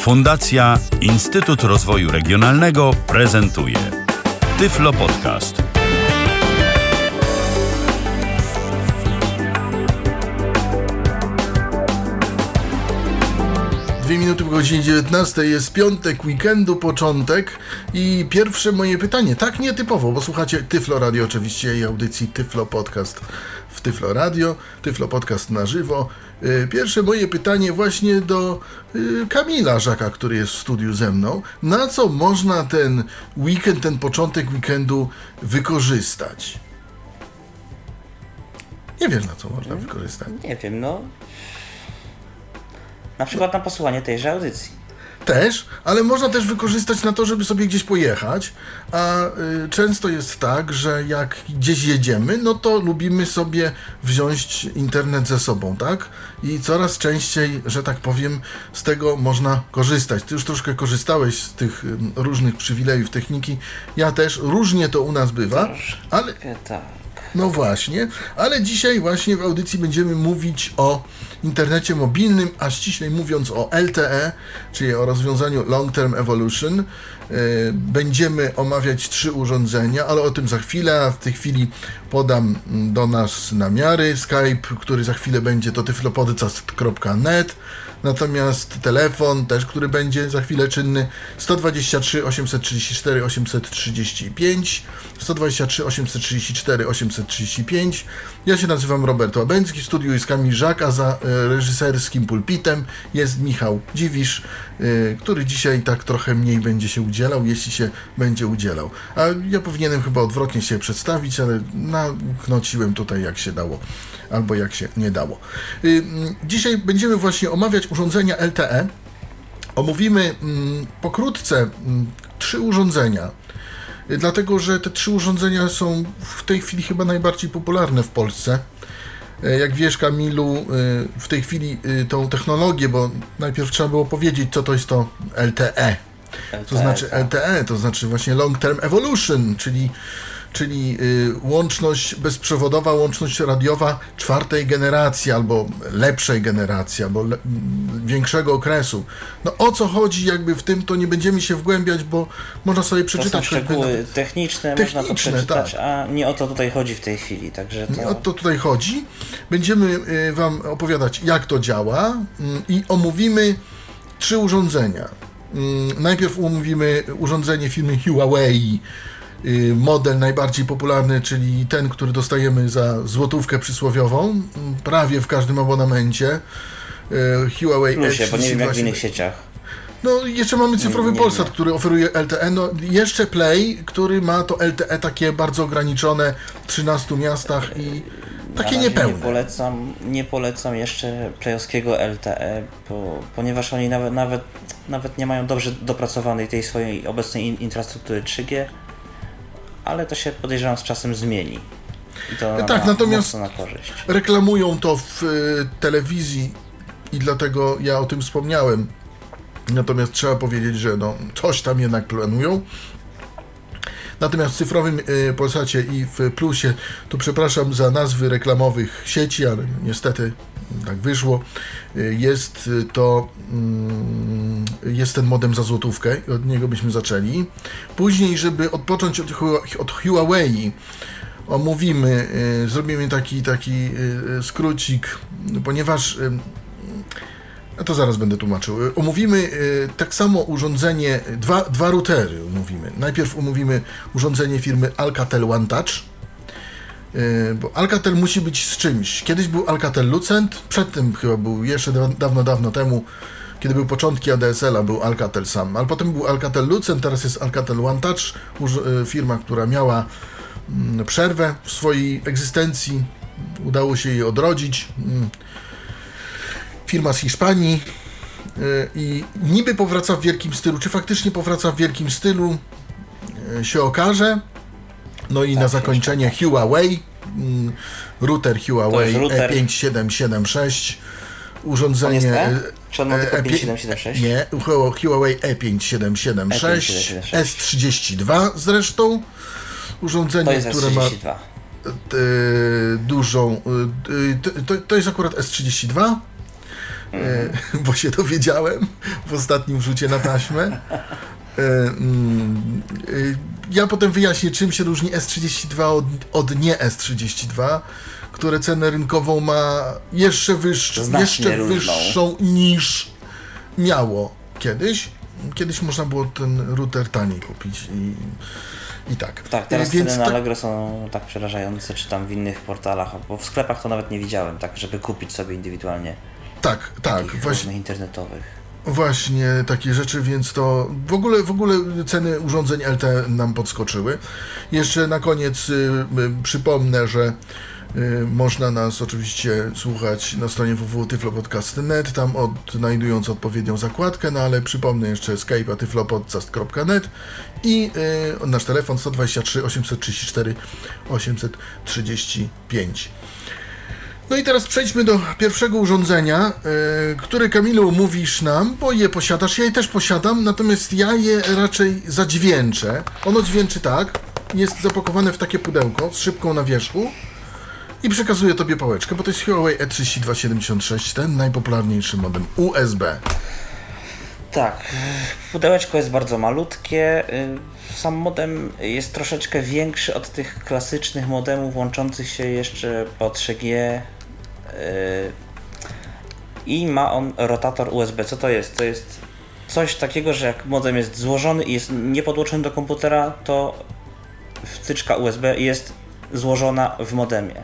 Fundacja Instytut Rozwoju Regionalnego prezentuje Tyflo Podcast. Dwie minuty po godzinie 19 jest piątek, weekendu, początek i pierwsze moje pytanie, tak nietypowo, bo słuchacie Tyflo Radio oczywiście i audycji Tyflo Podcast w Tyflo Radio, Tyflo Podcast na żywo. Y, Pierwsze moje pytanie właśnie do y, Kamila Żaka, który jest w studiu ze mną. Na co można ten weekend, ten początek weekendu wykorzystać? Nie wiesz na co można wykorzystać. Nie wiem, no. Na przykład na posłuchanie tejże audycji. Też, ale można też wykorzystać na to, żeby sobie gdzieś pojechać, a y, często jest tak, że jak gdzieś jedziemy, no to lubimy sobie wziąć internet ze sobą, tak? I coraz częściej, że tak powiem, z tego można korzystać. Ty już troszkę korzystałeś z tych różnych przywilejów techniki, ja też, różnie to u nas bywa, ale Tak. No właśnie, ale dzisiaj właśnie w audycji będziemy mówić o internecie mobilnym, a ściślej mówiąc o LTE, czyli o rozwiązaniu Long Term Evolution. Yy, Będziemy omawiać trzy urządzenia, ale o tym za chwilę, w tej chwili podam do nas namiary. Skype, który za chwilę będzie, to tyflopodcast.net. Natomiast telefon też, który będzie za chwilę czynny 123 834 835 123 834 835 Ja się nazywam Robert Łabęcki, w studiu jest Kamil Żak, a za e, reżyserskim pulpitem jest Michał Dziwisz, e, który dzisiaj tak trochę mniej będzie się udzielał, jeśli się będzie udzielał. A ja powinienem chyba odwrotnie się przedstawić, ale naknociłem tutaj jak się dało albo jak się nie dało. Y, Dzisiaj będziemy właśnie omawiać urządzenia LTE. Omówimy mm, pokrótce mm, trzy urządzenia, y, dlatego że te trzy urządzenia są w tej chwili chyba najbardziej popularne w Polsce. Y, Jak wiesz, Kamilu, w tej chwili tą technologię, bo najpierw trzeba było powiedzieć, co to jest to LTE. To LTE, znaczy tak. LTE, to znaczy właśnie Long Term Evolution, czyli, czyli y, łączność bezprzewodowa, łączność radiowa czwartej generacji, albo lepszej generacji, albo le, m, większego okresu. No o co chodzi jakby w tym, to nie będziemy się wgłębiać, bo można sobie To przeczytać choćby szczegóły techniczne, można to Techniczne, przeczytać, tak. a nie o to tutaj chodzi w tej chwili, także to... Nie o to tutaj chodzi. Będziemy y, Wam opowiadać, jak to działa mm, i omówimy trzy urządzenia. Mm, Najpierw omówimy urządzenie firmy Huawei, model najbardziej popularny, czyli ten, który dostajemy za złotówkę przysłowiową, prawie w każdym abonamencie. Y, Huawei Plusie, bo nie wiem jak w E32. innych sieciach. No jeszcze mamy cyfrowy nie Polsat, wiem. który oferuje LTE. No jeszcze Play, który ma to LTE takie bardzo ograniczone w 13 miastach i takie niepełne. Nie polecam, nie polecam jeszcze playowskiego LTE, bo, ponieważ oni nawet, nawet, nawet nie mają dobrze dopracowanej tej swojej obecnej in, infrastruktury 3G, ale to się podejrzewam z czasem zmieni. I to Tak, na, natomiast- mocno na korzyść. Reklamują to w y, telewizji i dlatego ja o tym wspomniałem. Natomiast trzeba powiedzieć, że no, coś tam jednak planują. Natomiast w cyfrowym y, Polsacie i w Plusie, to przepraszam za nazwy reklamowych sieci, ale niestety tak wyszło, y, jest y, to mm, jest ten modem za złotówkę i od niego byśmy zaczęli. Później, żeby odpocząć od, od Huawei, omówimy, y, zrobimy taki, taki skrócik, ponieważ y, ja to zaraz będę tłumaczył. Omówimy tak samo urządzenie, dwa, dwa routery omówimy. Najpierw omówimy urządzenie firmy Alcatel One Touch, bo Alcatel musi być z czymś. Kiedyś był Alcatel Lucent, przedtem chyba był jeszcze da- dawno, dawno temu, kiedy były początki ADSL-a, był Alcatel sam, ale potem był Alcatel Lucent, teraz jest Alcatel One Touch, y, firma, która miała mm, przerwę w swojej egzystencji, udało się jej odrodzić. Mm. Firma z Hiszpanii y, i niby powraca w wielkim stylu. Czy faktycznie powraca w wielkim stylu, y, się okaże. No i na zakończenie Huawei, mm, router Huawei jest router- E5776, On urządzenie... jest E? y, Czy on ma tylko E- E- 5776? Nie, Hu- Huawei E E5776, E5776. S32 zresztą. Urządzenie, które ma S32. e, dużą. e, to, to, to jest akurat S32. mm. bo się dowiedziałem w ostatnim rzucie na taśmę. E, mm, ja potem wyjaśnię, czym się różni S32 od, od nie S32, które cenę rynkową ma jeszcze, wyższ, jeszcze wyższą niż miało kiedyś. Kiedyś można było ten router taniej kupić i, i tak. Tak, teraz Więc ceny na Allegro są tak przerażające, czy tam w innych portalach, bo w sklepach to nawet nie widziałem, tak, żeby kupić sobie indywidualnie. Tak, tak. Właśnie internetowych. Właśnie takie rzeczy, więc to w ogóle, w ogóle ceny urządzeń LTE nam podskoczyły. Jeszcze na koniec y, y, przypomnę, że y, można nas oczywiście słuchać na stronie www.tyflopodcast.net, tam odnajdując odpowiednią zakładkę, no ale przypomnę jeszcze skype'a tyflopodcast.net i y, nasz telefon 123 834 835. No i teraz przejdźmy do pierwszego urządzenia, yy, które Kamilu mówisz nam, bo je posiadasz, ja je też posiadam, natomiast ja je raczej zadźwięczę. Ono dźwięczy tak, jest zapakowane w takie pudełko z szybką na wierzchu i przekazuję tobie pałeczkę, bo to jest Huawei E3276, ten najpopularniejszy modem USB. Tak, pudełeczko jest bardzo malutkie. Y, sam modem jest troszeczkę większy od tych klasycznych modemów łączących się jeszcze po 3G i ma on rotator USB. Co to jest? To jest coś takiego, że jak modem jest złożony i jest niepodłączony do komputera, to wtyczka USB jest złożona w modemie.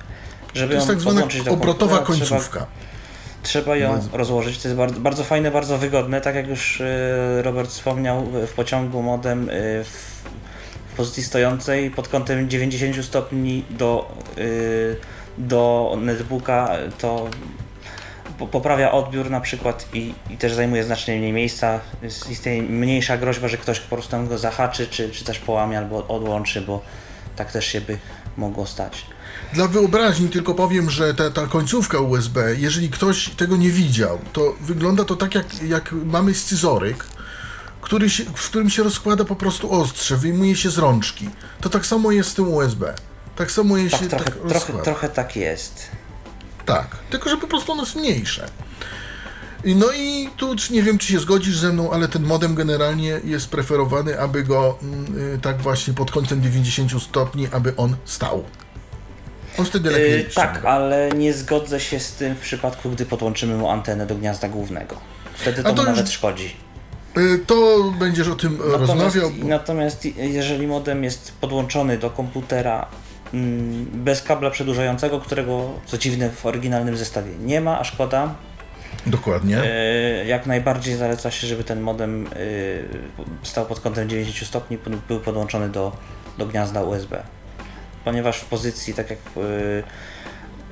Żeby to jest tak zwana obrotowa końcówka. Trzeba, trzeba ją USB. rozłożyć. To jest bardzo, bardzo fajne, bardzo wygodne. Tak jak już e, Robert wspomniał, w pociągu modem e, w, pozycji stojącej pod kątem 90 stopni do e, do netbooka, to poprawia odbiór na przykład i, i też zajmuje znacznie mniej miejsca. Jest, istnieje mniejsza groźba, że ktoś po prostu go zahaczy, czy, czy też połamie albo odłączy, bo tak też się by mogło stać. Dla wyobraźni tylko powiem, że ta, ta końcówka USB, jeżeli ktoś tego nie widział, to wygląda to tak jak, jak mamy scyzoryk, który się, w którym się rozkłada po prostu ostrze, wyjmuje się z rączki. To tak samo jest z tym USB. Tak samo jeśli tak, trochę, tak trochę, trochę tak jest. Tak, tylko że po prostu ono jest mniejsze. No i tu nie wiem, czy się zgodzisz ze mną, ale ten modem generalnie jest preferowany, aby go yy, tak właśnie pod kątem 90 stopni, aby on stał. On wtedy lepiej yy, Tak, ale nie zgodzę się z tym w przypadku, gdy podłączymy mu antenę do gniazda głównego. Wtedy to, to mu nawet szkodzi. Yy, to będziesz o tym natomiast, rozmawiał. Bo... Natomiast jeżeli modem jest podłączony do komputera Mm, bez kabla przedłużającego, którego co dziwne w oryginalnym zestawie nie ma, a szkoda. Dokładnie. E, jak najbardziej zaleca się, żeby ten modem e, stał pod kątem 90 stopni, był podłączony do, do gniazda USB. Ponieważ w pozycji, tak jak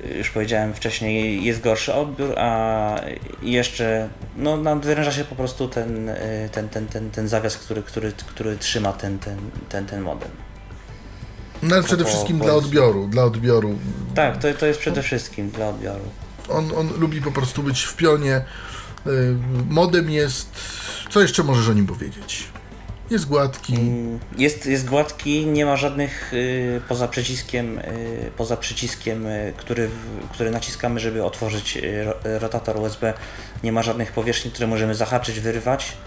e, już powiedziałem wcześniej, jest gorszy odbiór, a jeszcze no, nadwyręża się po prostu ten, ten, ten, ten, ten zawias, który, który, który trzyma ten, ten, ten, ten modem. No ale przede wszystkim dla odbioru, dla odbioru. Tak, to, to jest przede wszystkim dla odbioru. On, on lubi po prostu być w pionie. Y, modem jest... Co jeszcze możesz o nim powiedzieć? Jest gładki. Mm, jest, jest gładki, nie ma żadnych y, poza przyciskiem, y, poza przyciskiem, y, który, który naciskamy, żeby otworzyć y, rotator USB. Nie ma żadnych powierzchni, które możemy zahaczyć, wyrywać.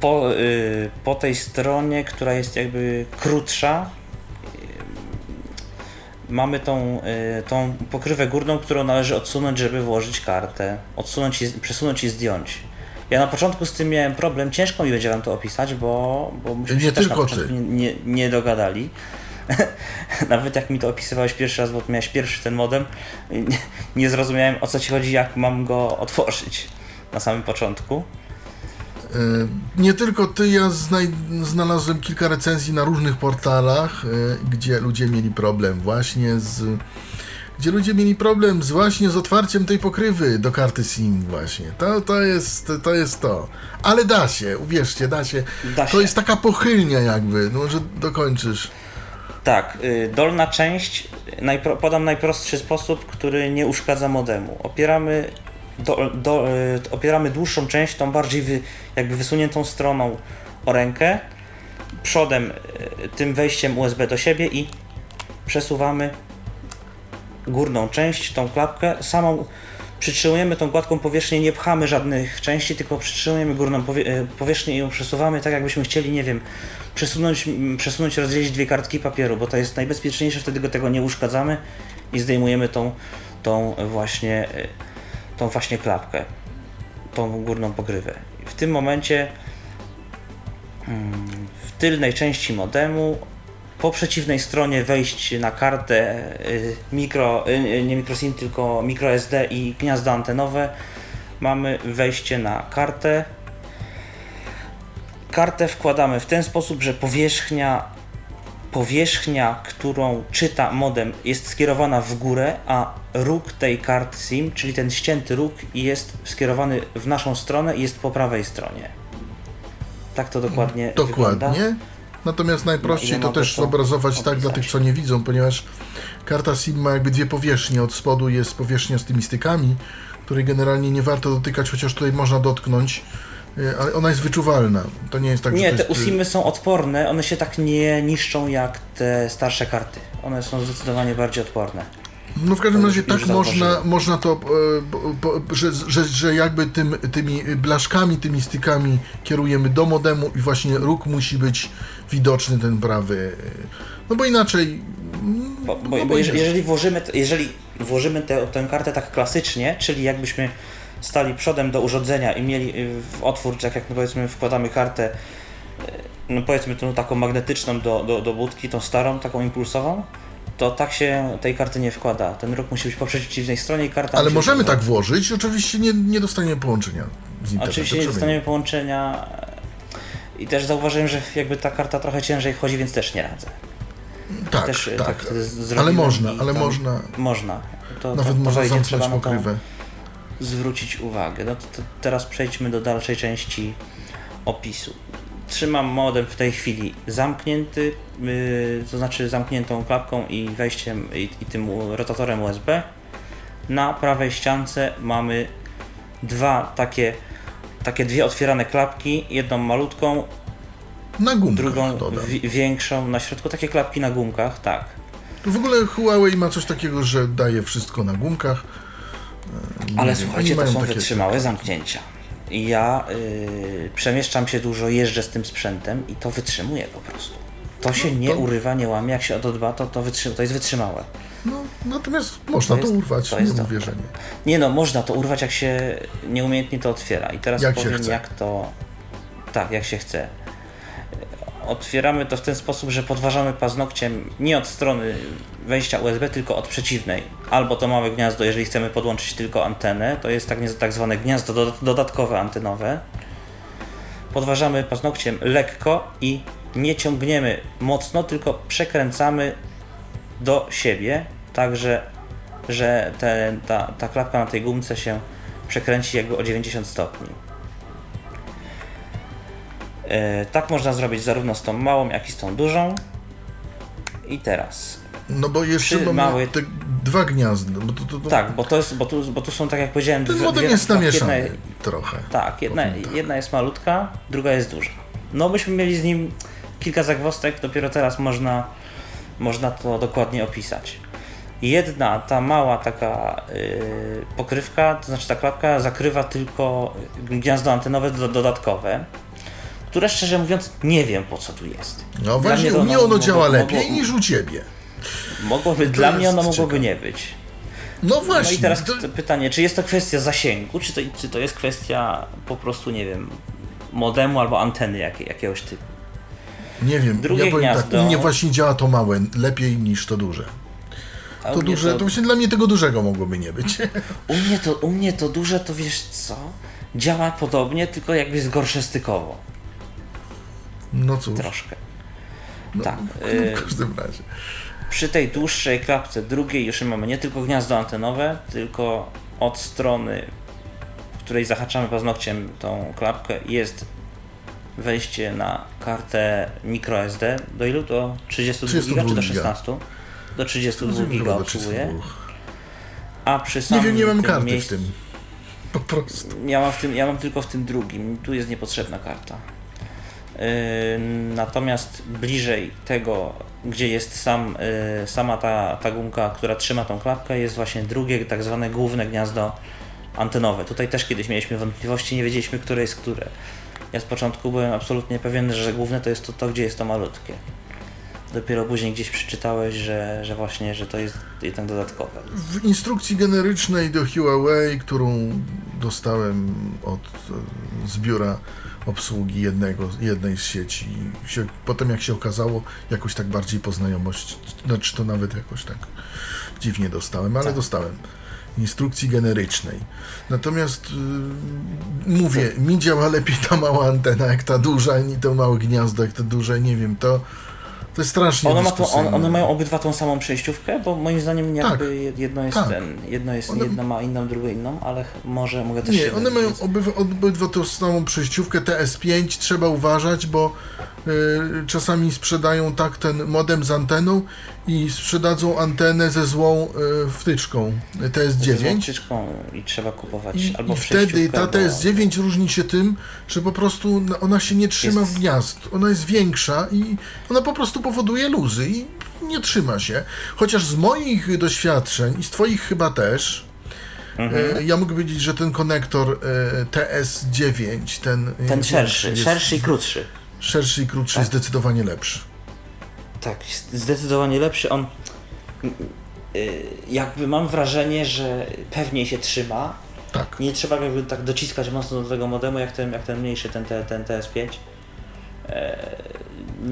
Po, y, po tej stronie, która jest jakby krótsza, y, mamy tą, y, tą pokrywę górną, którą należy odsunąć, żeby włożyć kartę, odsunąć i, przesunąć i zdjąć. Ja na początku z tym miałem problem, ciężko mi będzie wam to opisać, bo, bo myśmy się też na początku nie, nie, nie dogadali. Nawet jak mi to opisywałeś pierwszy raz, bo miałeś pierwszy ten modem, nie, nie zrozumiałem o co ci chodzi, jak mam go otworzyć na samym początku. E, nie tylko ty, ja znalazłem kilka recenzji na różnych portalach, e, gdzie ludzie mieli problem właśnie z gdzie ludzie mieli problem z właśnie z otwarciem tej pokrywy do karty SIM właśnie. To, to, jest, to jest to. Ale da się, uwierzcie, da się. Da to się. jest taka pochylnia jakby, no że dokończysz. Tak, y, dolna część, najpro, podam najprostszy sposób, który nie uszkadza modemu. Opieramy do, do, e, opieramy dłuższą część, tą bardziej wy, jakby wysuniętą stroną o rękę, przodem e, tym wejściem USB do siebie i przesuwamy górną część, tą klapkę, samą przytrzymujemy tą gładką powierzchnię, nie pchamy żadnych części, tylko przytrzymujemy górną e, powierzchnię i ją przesuwamy tak, jakbyśmy chcieli, nie wiem, przesunąć, przesunąć, rozdzielić dwie kartki papieru, bo to jest najbezpieczniejsze, wtedy go tego nie uszkadzamy i zdejmujemy tą, tą właśnie tą właśnie klapkę, tą górną pokrywę. W tym momencie mm, w tylnej części modemu po przeciwnej stronie wejść na kartę y, mikro, y, nie microSIM, tylko microSD i gniazdo antenowe mamy wejście na kartę. Kartę wkładamy w ten sposób, że powierzchnia, powierzchnia, którą czyta modem jest skierowana w górę, a róg tej karty SIM, czyli ten ścięty róg jest skierowany w naszą stronę i jest po prawej stronie. Tak to dokładnie, Dokładnie. wygląda. Natomiast najprościej No, to też to zobrazować tak dla opisać? tych, co nie widzą, ponieważ karta SIM ma jakby dwie powierzchnie. Od spodu jest powierzchnia z tymi stykami, której generalnie nie warto dotykać, chociaż tutaj można dotknąć, ale ona jest wyczuwalna. To nie jest tak, Nie, te jest... y, USIMy są odporne, one się tak nie niszczą jak te starsze karty. One są zdecydowanie bardziej odporne. No w każdym razie tak można, można to, e, że, że, że jakby tym, tymi blaszkami, tymi stykami kierujemy do modemu i właśnie róg musi być widoczny, ten prawy. No bo inaczej... Bo, bo, no bo jeżeli, jeżeli włożymy, jeżeli włożymy tę kartę tak klasycznie, czyli jakbyśmy stali przodem do urządzenia i mieli y, w otwór, tak jak no powiedzmy wkładamy kartę, y, no powiedzmy tą taką magnetyczną do, do, do budki, tą starą, taką impulsową, to tak się tej karty nie wkłada. Ten róg musi być po przeciwnej stronie i karta Ale możemy tak włożyć, oczywiście nie, nie dostaniemy połączenia z internetem. Oczywiście nie dostaniemy połączenia i też zauważyłem, że jakby ta karta trochę ciężej wchodzi, więc też nie radzę. Tak, też y, tak. z- ale można, ale można. Można. To, Nawet to, można zamknąć pokrywę. Zwrócić uwagę. No to, to teraz przejdźmy do dalszej części opisu. Trzymam modem w tej chwili zamknięty, yy, to znaczy zamkniętą klapką i wejściem i, i tym rotatorem USB. Na prawej ściance mamy dwa takie, takie dwie otwierane klapki, jedną malutką, Na gumkach drugą wi- większą na środku, takie klapki na gumkach, tak. W ogóle Huawei ma coś takiego, że daje wszystko na gumkach. Nie Ale wiem, słuchajcie, to są wytrzymałe zamknięcia. I ja y, przemieszczam się dużo, jeżdżę z tym sprzętem i to wytrzymuje po prostu. To się nie to- urywa, nie łamie, jak się o to to, to, wytrzy- to jest wytrzymałe. No, natomiast można To to, jest- urwać, to nie jest że nie. Nie no, można to urwać, jak się nieumiejętnie to otwiera. I teraz Jak powiem, jak to. Tak, jak się chce. Otwieramy to w ten sposób, że podważamy paznokciem nie od strony wejścia USB, tylko od przeciwnej. Albo to małe gniazdo, jeżeli chcemy podłączyć tylko antenę, to jest tak, tak zwane gniazdo doda- dodatkowe antenowe. Podważamy paznokciem lekko i nie ciągniemy mocno, tylko przekręcamy do siebie, tak że, że te, ta, ta klapka na tej gumce się przekręci jakby o 90 stopni. E, tak można zrobić zarówno z tą małą, jak i z tą dużą. I teraz. No bo jeszcze mamy małej- te dwa gniazda. Bo to, to, to, Tak, bo to jest, bo tu, bo tu są tak jak powiedziałem, Ten dwie- modem dwie- jest tak, namieszany jedna- trochę. Tak, jedna, tak. jedna jest malutka, druga jest duża. No byśmy mieli z nim kilka zagwostek, dopiero teraz można, można to dokładnie opisać. Jedna, ta mała taka yy, pokrywka, to znaczy ta klapka zakrywa tylko gniazdo antenowe do, dodatkowe, które szczerze mówiąc nie wiem po co tu jest. No Dla właśnie, u to mnie ono ono mogło- działa mogło- lepiej niż u ciebie. Mogłoby, To dla mnie ono mogłoby ciekawe. nie być. No No właśnie. i teraz to, to pytanie, czy jest to kwestia zasięgu, czy to, czy to jest kwestia po prostu, nie wiem, modemu albo anteny jakiej, jakiegoś typu. nie wiem, drugie ja powiem tak, gniazdo. u mnie właśnie działa to małe lepiej niż to duże. A To duże, to właśnie dla mnie tego dużego mogłoby nie być. U mnie, to, u mnie to duże, to wiesz co? Działa podobnie, tylko jakby jest gorsze stykowo. No cóż, Troszkę. no, tak, no, y- w każdym razie. Przy tej dłuższej klapce drugiej już mamy nie tylko gniazdo antenowe, tylko od strony, w której zahaczamy paznokciem tą klapkę, jest wejście na kartę microSD. Do ilu? Do 32, 32 giga czy do giga. 16? Do 32 Rozumiem, giga obsługuje. 32. A przy Nie samym wiem, nie mam karty miejscu, w tym. Po prostu. Ja mam, w tym, ja mam tylko w tym drugim. Tu jest niepotrzebna karta. Natomiast bliżej tego, gdzie jest sam, sama ta, ta gumka, która trzyma tą klapkę, jest właśnie drugie, tak zwane główne gniazdo antenowe. Tutaj też kiedyś mieliśmy wątpliwości, nie wiedzieliśmy, które jest które. Ja z początku byłem absolutnie pewien, że główne to jest to, to gdzie jest to malutkie. Dopiero później gdzieś przeczytałeś, że, że właśnie, że to jest jednak dodatkowe. W instrukcji generycznej do Huawei, którą dostałem od e, z biura obsługi jednego, jednej z sieci, się, potem jak się okazało, jakoś tak bardziej po znajomości, znaczy to nawet jakoś tak dziwnie dostałem, ale tak. dostałem instrukcji generycznej. Natomiast yy, mówię, mi działa lepiej ta mała antena jak ta duża, i to małe gniazdo jak to duże, nie wiem, to to jest strasznie one, ma to, on, one mają obydwa tą samą przejściówkę, bo moim zdaniem jakby tak, jedno jest tak. ten, jedno jest, one... jedno ma inną, drugie inną, ale może mogę też Nie, one mają obydwa, obydwa tą samą przejściówkę, TS5, trzeba uważać, bo y, czasami sprzedają tak ten modem z anteną i sprzedadzą antenę ze złą y, wtyczką TS9. Ze wtyczką i trzeba kupować I, albo I wtedy ta TS9 różni się tym, że po prostu ona się nie trzyma jest... w gniazd. Ona jest większa i ona po prostu powoduje luzy i nie trzyma się. Chociaż z moich doświadczeń i z twoich chyba też, mhm. E, ja mogę powiedzieć, że ten konektor e, TS9, ten... Ten szerszy, jest, szerszy i krótszy. Szerszy i krótszy, tak? zdecydowanie lepszy. Tak, zdecydowanie lepszy. On y, jakby mam wrażenie, że pewniej się trzyma. Tak. Nie trzeba jakby tak dociskać mocno do tego modemu, jak ten, jak ten mniejszy, ten, ten TS5. E,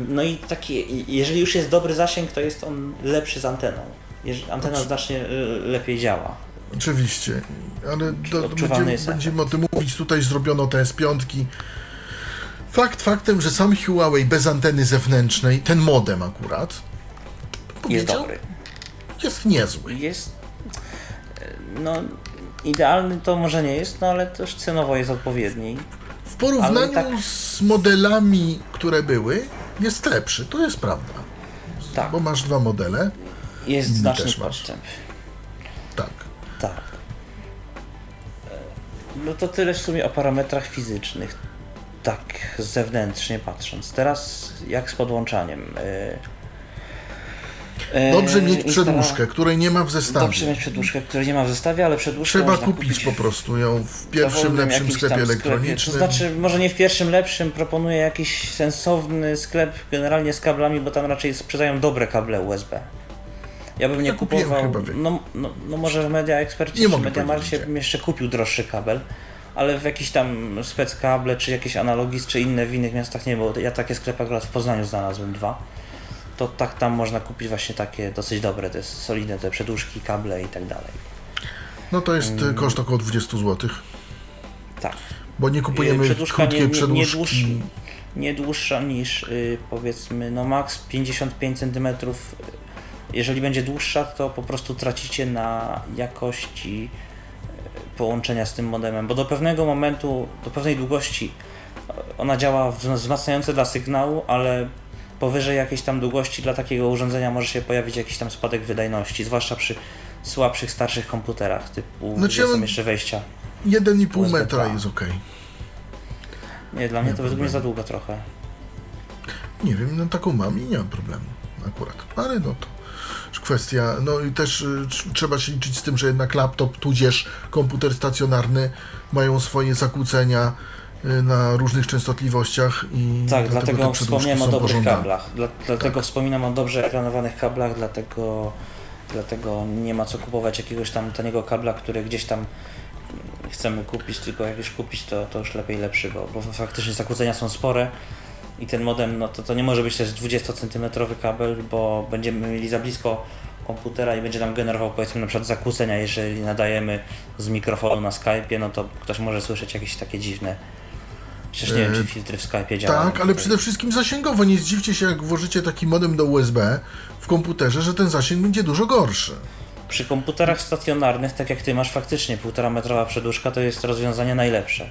no i taki, jeżeli już jest dobry zasięg, to jest on lepszy z anteną. Antena znacznie y, lepiej działa. Oczywiście, ale do, będziemy, będziemy o tym mówić. Tutaj zrobiono TS5. Fakt faktem, że sam Huawei bez anteny zewnętrznej, ten modem akurat, jest dobry. Jest niezły. Jest. No, idealny to może nie jest, no ale też cenowo jest odpowiedni. W porównaniu tak... z modelami, które były, jest lepszy, to jest prawda. Tak. Bo masz dwa modele. Jest znaczny postęp. Tak. Tak. No to tyle w sumie o parametrach fizycznych tak zewnętrznie patrząc. Teraz jak z podłączaniem? Yy, Dobrze mieć przedłużkę, której nie ma w zestawie. Dobrze mieć przedłużkę, której nie ma w zestawie, ale przedłużkę Trzeba kupić, kupić, po prostu ją w pierwszym lepszym sklepie elektronicznym. To znaczy, może nie w pierwszym lepszym, proponuję jakiś sensowny sklep generalnie z kablami, bo tam raczej sprzedają dobre kable USB. Ja bym nie ja kupował. No, no, no, może w Media Expercie czy Media Markcie bym jeszcze kupił droższy kabel ale w jakiś tam speckable, czy jakieś analogis, czy inne w innych miastach nie, bo ja takie sklepy akurat w Poznaniu znalazłem dwa. To tak tam można kupić właśnie takie dosyć dobre, te solidne te przedłużki, kable i tak dalej. No to jest hmm. koszt około 20 zł. Tak. Bo nie kupujemy Przedłużka krótkie nie, nie, przedłużki. Nie, dłuższa, nie dłuższa niż yy, powiedzmy no max 55 cm. Jeżeli będzie dłuższa, to po prostu tracicie na jakości połączenia z tym modemem, bo do pewnego momentu, do pewnej długości ona działa wzmacniająco dla sygnału, ale powyżej jakiejś tam długości dla takiego urządzenia może się pojawić jakiś tam spadek wydajności, zwłaszcza przy słabszych, starszych komputerach, typu znaczy, gdzie są jeszcze wejścia. 1,5 metra jest ok. Nie, dla nie mnie to według mnie za długo trochę. Nie wiem, no taką mam i nie mam problemu akurat, ale no to kwestia, no i też y, trzeba się liczyć z tym, że jednak laptop tudzież komputer stacjonarny mają swoje zakłócenia y, na różnych częstotliwościach i tak, dlatego, dlatego wspomniałem o dobrych pożądane. kablach. Dla, dlatego tak. wspominam o dobrze ekranowanych kablach, dlatego, dlatego nie ma co kupować jakiegoś tam taniego kabla, który gdzieś tam chcemy kupić, tylko jak już kupić, to, to już lepiej lepszy, bo, bo faktycznie zakłócenia są spore i ten modem, no to, to nie może być też 20 cm kabel, bo będziemy mieli za blisko komputera i będzie nam generował powiedzmy na przykład zakłócenia, jeżeli nadajemy z mikrofonu na Skype, no to ktoś może słyszeć jakieś takie dziwne Przecież nie wiem, czy e, filtry w Skype działają. Tak, ale przede wszystkim zasięgowo. Nie zdziwcie się, jak włożycie taki modem do USB w komputerze, że ten zasięg będzie dużo gorszy. Przy komputerach stacjonarnych, tak jak ty masz faktycznie półtora metrowa przedłużka, to jest rozwiązanie najlepsze.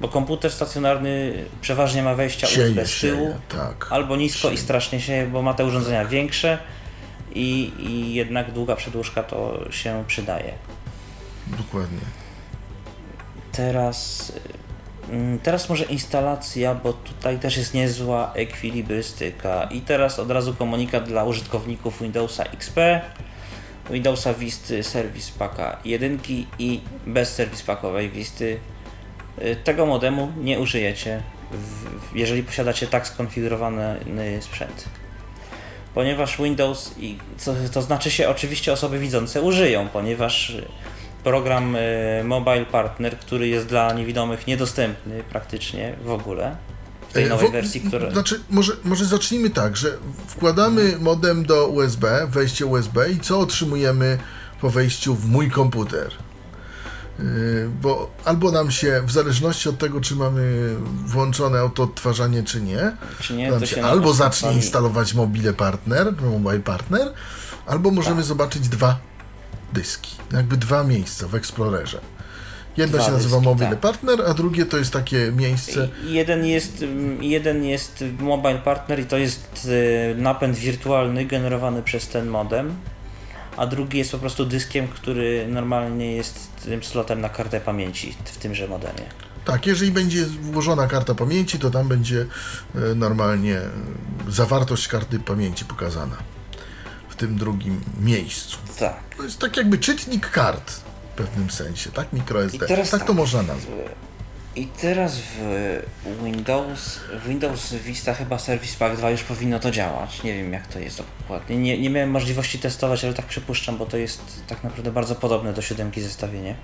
Bo komputer stacjonarny przeważnie ma wejścia sieje, USB z tyłu, sieje, tak. albo nisko sieje. i strasznie się, bo ma te urządzenia większe i, i jednak długa przedłużka to się przydaje. Dokładnie. Teraz Mm, Teraz może instalacja, bo tutaj też jest niezła ekwilibrystyka. I teraz od razu komunikat dla użytkowników Windowsa XP, Windowsa Visty Service Packa 1 i bez Service Packowej Visty. Y, Tego modemu nie użyjecie, w- jeżeli posiadacie tak skonfigurowany sprzęt. Ponieważ Windows, i co, to znaczy się oczywiście osoby widzące użyją, ponieważ program y, Mobile Partner, który jest dla niewidomych niedostępny praktycznie w ogóle w tej E, nowej wo- wersji, która... Znaczy, może, może zacznijmy tak, że wkładamy modem do USB, wejście USB i co otrzymujemy po wejściu w mój komputer? Yy, Bo albo nam się, w zależności od tego, czy mamy włączone autoodtwarzanie, czy nie, Czy nie, nam się się albo zacznie instalować mobile partner, mobile partner, albo możemy Tak. zobaczyć dwa dyski, jakby dwa miejsca w Explorerze. Jedno Dwa się nazywa dyski, mobile tak. partner, a drugie to jest takie miejsce, Jeden jest, mm, jeden jest Mobile Partner i to jest y, napęd wirtualny generowany przez ten modem, a drugi jest po prostu dyskiem, który normalnie jest tym slotem na kartę pamięci w tymże modemie. Tak, jeżeli będzie włożona karta pamięci, to tam będzie e, normalnie e, zawartość karty pamięci pokazana w tym drugim miejscu. Tak. To jest tak jakby czytnik kart w pewnym sensie, tak? MicroSD. Teraz tak to tak. można nazwać. I teraz w Windows, w Windows Vista chyba Service Pack 2 już powinno to działać. Nie wiem jak to jest dokładnie. Nie, nie miałem możliwości testować, ale tak przypuszczam, bo to jest tak naprawdę bardzo podobne do siódemki zestawienie.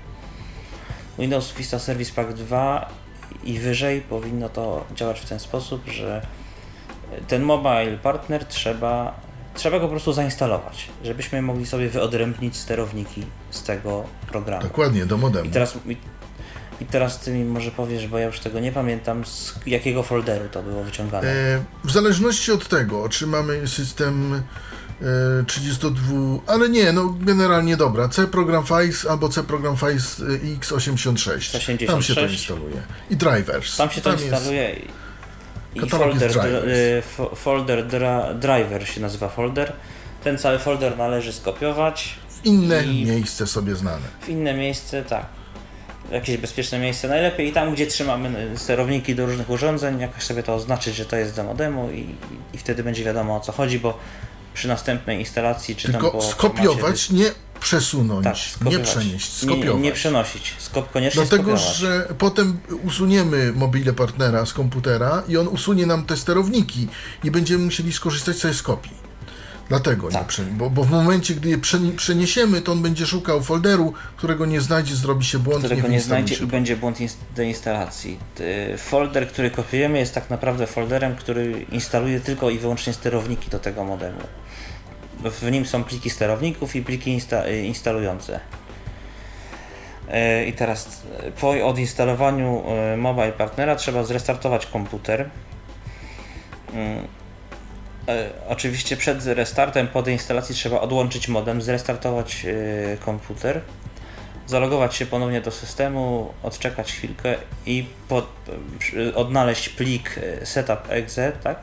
Windows Vista Service Pack 2 i wyżej powinno to działać w ten sposób, że ten mobile partner trzeba, trzeba go po prostu zainstalować, żebyśmy mogli sobie wyodrębnić sterowniki z tego programu. Dokładnie, do modemu. I teraz, i, teraz ty mi może powiesz, bo ja już tego nie pamiętam, z jakiego folderu to było wyciągane. E, w zależności od tego, czy mamy system e, 32, ale nie, no generalnie dobra, C Program Files albo C Program Files e, x86. Tam się to 86. instaluje. I drivers. Tam się to jest- instaluje i- i folder, jest dr- drivers. y, fo- folder dra, driver się nazywa folder. Ten cały folder należy skopiować W inne miejsce sobie znane. w inne miejsce, tak. Jakieś bezpieczne miejsce najlepiej i tam, gdzie trzymamy sterowniki do różnych urządzeń, jakoś sobie to oznaczyć, że to jest do modemu i, i wtedy będzie wiadomo o co chodzi, bo przy następnej instalacji czy tam Tylko po skopiować, formacie nie przesunąć, Tak, nie skopiować. przenieść, Nie, skopiować. nie przenosić, skop, koniecznie Dlatego, skopiować. że potem usuniemy mobile partnera z komputera i on usunie nam te sterowniki i będziemy musieli skorzystać sobie z kopii. Dlatego nie Tak. prze... bo, bo w momencie, gdy je przeni- przeniesiemy, to on będzie szukał folderu, którego nie znajdzie, zrobi się błąd, którego nie wyinstaluje znajdzie się. i będzie błąd ins- deinstalacji. Ty- Folder, który kopiujemy jest tak naprawdę folderem, który instaluje tylko i wyłącznie sterowniki do tego modemu. W nim są pliki sterowników i pliki insta- y, instalujące. E, I teraz e, po odinstalowaniu e, Mobile Partnera trzeba zrestartować komputer. E, Oczywiście przed restartem, po deinstalacji trzeba odłączyć modem, zrestartować e, komputer zalogować się ponownie do systemu, odczekać chwilkę i pod, przy- odnaleźć plik e, setup.exe, tak?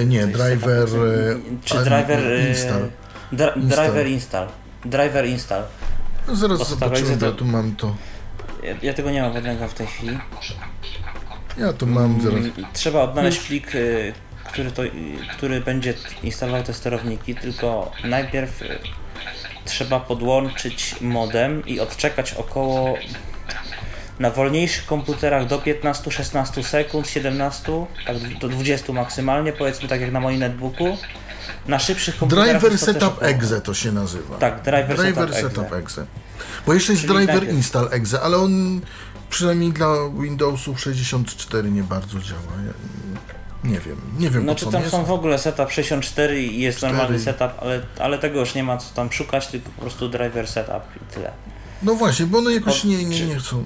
E, nie, driver... e, Czy driver e, Install. Dra, driver install. Driver install. No zaraz zobaczymy, ja tu mam to. Ja, ja tego nie mam pod ręką w tej chwili. Ja tu mam zaraz. Mm, Trzeba odnaleźć plik, który, to, który będzie instalował te sterowniki, tylko najpierw y, trzeba podłączyć modem i odczekać około na wolniejszych komputerach do 15-16 sekund, 17, tak do 20 maksymalnie, powiedzmy tak jak na moim netbooku. Na szybszych komputerach Driver Setup Exe to się nazywa. Tak, driver setup exe. setup exe. Bo jeszcze jest Czyli driver najpierw- install exe, ale on przynajmniej dla Windowsów 64 nie bardzo działa. Nie wiem, nie wiem Znaczy tam on są jest. w ogóle setup 64 i jest Cztery. normalny setup, ale, ale tego już nie ma co tam szukać, tylko po prostu driver setup i tyle. No właśnie, bo one jakoś nie, nie, nie chcą.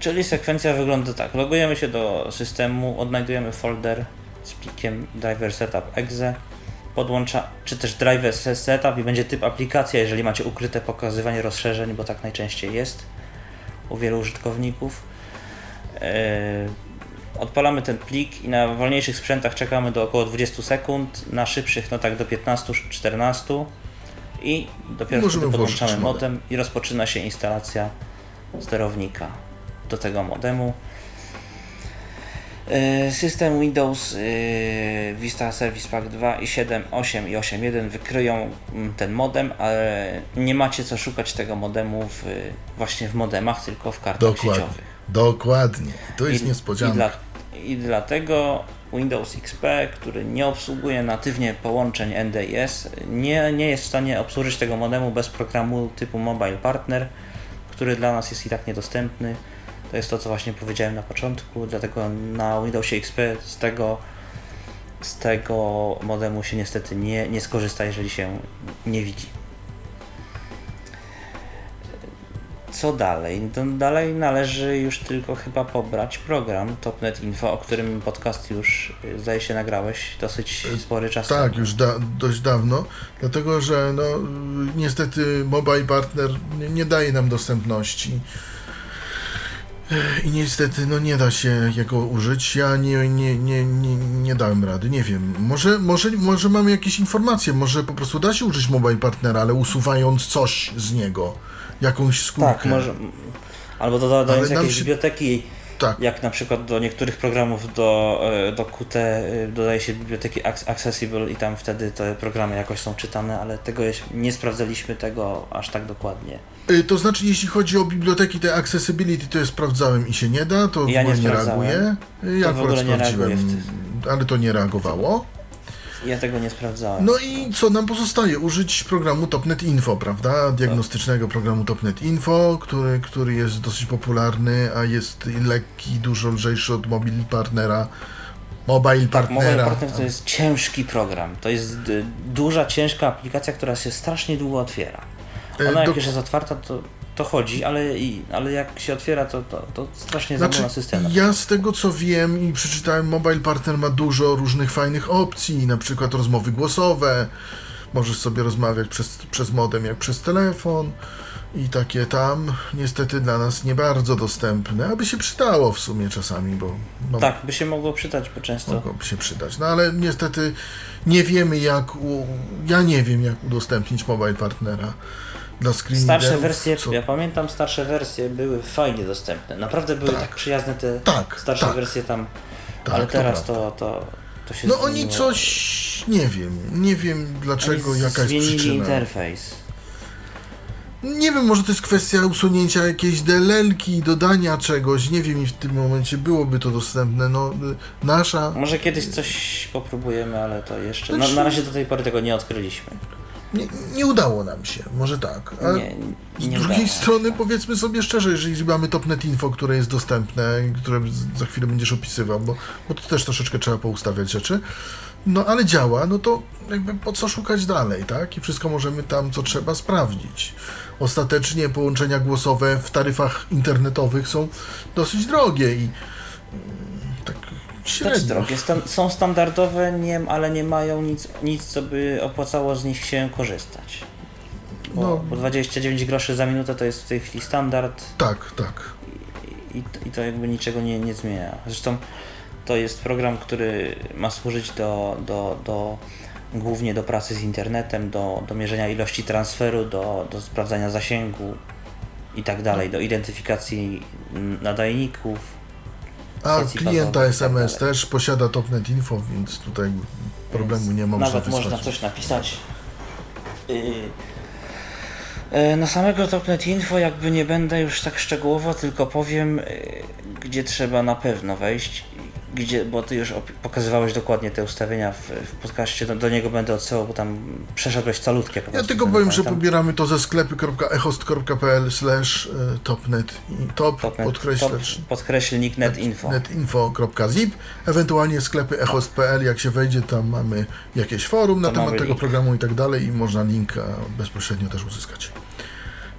Czyli sekwencja wygląda tak. Logujemy się do systemu, odnajdujemy folder z plikiem driver setup exe, podłącza, czy też driver se- setup i będzie typ aplikacja, jeżeli macie ukryte pokazywanie rozszerzeń, bo tak najczęściej jest u wielu użytkowników. Odpalamy ten plik i na wolniejszych sprzętach czekamy do około 20 sekund, na szybszych no tak do 15-14 i dopiero Możemy wtedy podłączamy modem. modem i rozpoczyna się instalacja sterownika. do tego modemu. E, system Windows e, Vista Service Pack 2 i 7, 8 i 8.1 wykryją mm, ten modem, ale nie macie co szukać tego modemu w, właśnie w modemach, tylko w kartach Dokładnie. sieciowych. Dokładnie. To jest I, niespodzianka. I, dla, I dlatego Windows XP, który nie obsługuje natywnie połączeń NDIS, nie, nie jest w stanie obsłużyć tego modemu bez programu typu Mobile Partner, który dla nas jest i tak niedostępny. To jest to, co właśnie powiedziałem na początku, dlatego na Windowsie XP z tego, z tego modemu się niestety nie, nie skorzysta, jeżeli się nie widzi. Co dalej? No, dalej należy już tylko chyba pobrać program Topnet Info, o którym podcast już y, zdaje się nagrałeś dosyć spory czas Tak, już da, dość dawno, dlatego że no, niestety Mobile Partner nie, nie daje nam dostępności. I niestety no nie da się jego użyć. Ja nie, nie, nie, nie, nie dałem rady, nie wiem. Może, może, może mamy jakieś informacje, może po prostu da się użyć Mobile Partnera, ale usuwając coś z niego, jakąś skórkę. Tak, może. Albo dodając Ale nam jakieś się- biblioteki, Tak. jak na przykład do niektórych programów do, e, do Qt e, dodaje się biblioteki Ac- Accessible i tam wtedy te programy jakoś są czytane, ale tego nie sprawdzaliśmy tego aż tak dokładnie. Y, To znaczy, jeśli chodzi o biblioteki, te accessibility, to ja sprawdzałem i się nie da, to Ja w ogóle nie nie reaguje. Ja To akurat sprawdziłem, ale to nie reagowało. Ja tego nie sprawdzałem. No i co nam pozostaje? Użyć programu Topnet Info, prawda? Diagnostycznego programu Topnet Info, który, który jest dosyć popularny, a jest lekki, dużo lżejszy od Mobile Partnera. Mobile. Partner to jest ciężki program. To jest y, duża, ciężka aplikacja, która się strasznie długo otwiera. E, Ona jak do- już jest otwarta, to, to chodzi, ale, i, ale jak się otwiera, to, to, to strasznie Znaczy, zamula system. ja z tego co wiem i przeczytałem, Mobile Partner ma dużo różnych fajnych opcji, na przykład rozmowy głosowe. Możesz sobie rozmawiać przez, przez modem jak przez telefon i takie tam. Niestety dla nas nie bardzo dostępne, aby się przydało w sumie czasami, bo no, Tak, by się mogło przydać, bo często. mogłoby się przydać. No ale niestety nie wiemy jak, u, ja nie wiem jak udostępnić Mobile Partnera dla screen Starsze wersje, ja pamiętam, starsze wersje były fajnie dostępne. Naprawdę były Tak. tak, przyjazne te Tak, starsze tak. wersje tam, Tak, ale teraz to, to, to się No oni zmieniło. coś, nie wiem, nie wiem dlaczego, Oni jaka jest przyczyna. interfejs. Nie wiem, może to jest kwestia usunięcia jakiejś DLL-ki, dodania czegoś, nie wiem i w tym momencie byłoby to dostępne, no nasza... Może kiedyś coś popróbujemy, ale to jeszcze. Na, Znaczy- na razie do tej pory tego nie odkryliśmy. Nie, nie udało nam się, może tak. A Nie, z nie drugiej udało się. strony powiedzmy sobie szczerze, jeżeli mamy Topnet Info, które jest dostępne, i które za chwilę będziesz opisywał, bo, bo to też troszeczkę trzeba poustawiać rzeczy, no ale działa, no to jakby po co szukać dalej, tak? I wszystko możemy tam, co trzeba, sprawdzić. Ostatecznie połączenia głosowe w taryfach internetowych są dosyć drogie i średnio. drogie. Stan- są standardowe, nie, ale nie mają nic, nic, co by opłacało z nich się korzystać. Bo, No. bo 29 groszy za minutę to jest w tej chwili standard Tak, tak. i, i to jakby niczego nie, nie zmienia. Zresztą to jest program, który ma służyć do, do, do głównie do pracy z internetem, do, do mierzenia ilości transferu, do, do sprawdzania zasięgu i tak dalej, do identyfikacji nadajników. A klienta tak SMS też posiada Topnet Info, więc tutaj problemu nie ma. Nawet można coś napisać. Yy, Na samego Topnet Info jakby nie będę już tak szczegółowo, tylko powiem, yy, gdzie trzeba na pewno wejść, gdzie, bo ty już pokazywałeś dokładnie te ustawienia w, w podcaście, do, do niego będę odsyłał, bo tam przeszedłeś calutkie po Ja prostu, tylko nie powiem, że pamiętam. pobieramy to ze sklepy.echost.pl slash e, topnet top, podkreślacz top, podkreślnik netinfo. netinfo.zip, ewentualnie sklepy echost.pl, jak się wejdzie, tam mamy jakieś forum na To temat mamy tego link. programu i tak dalej i można linka bezpośrednio też uzyskać.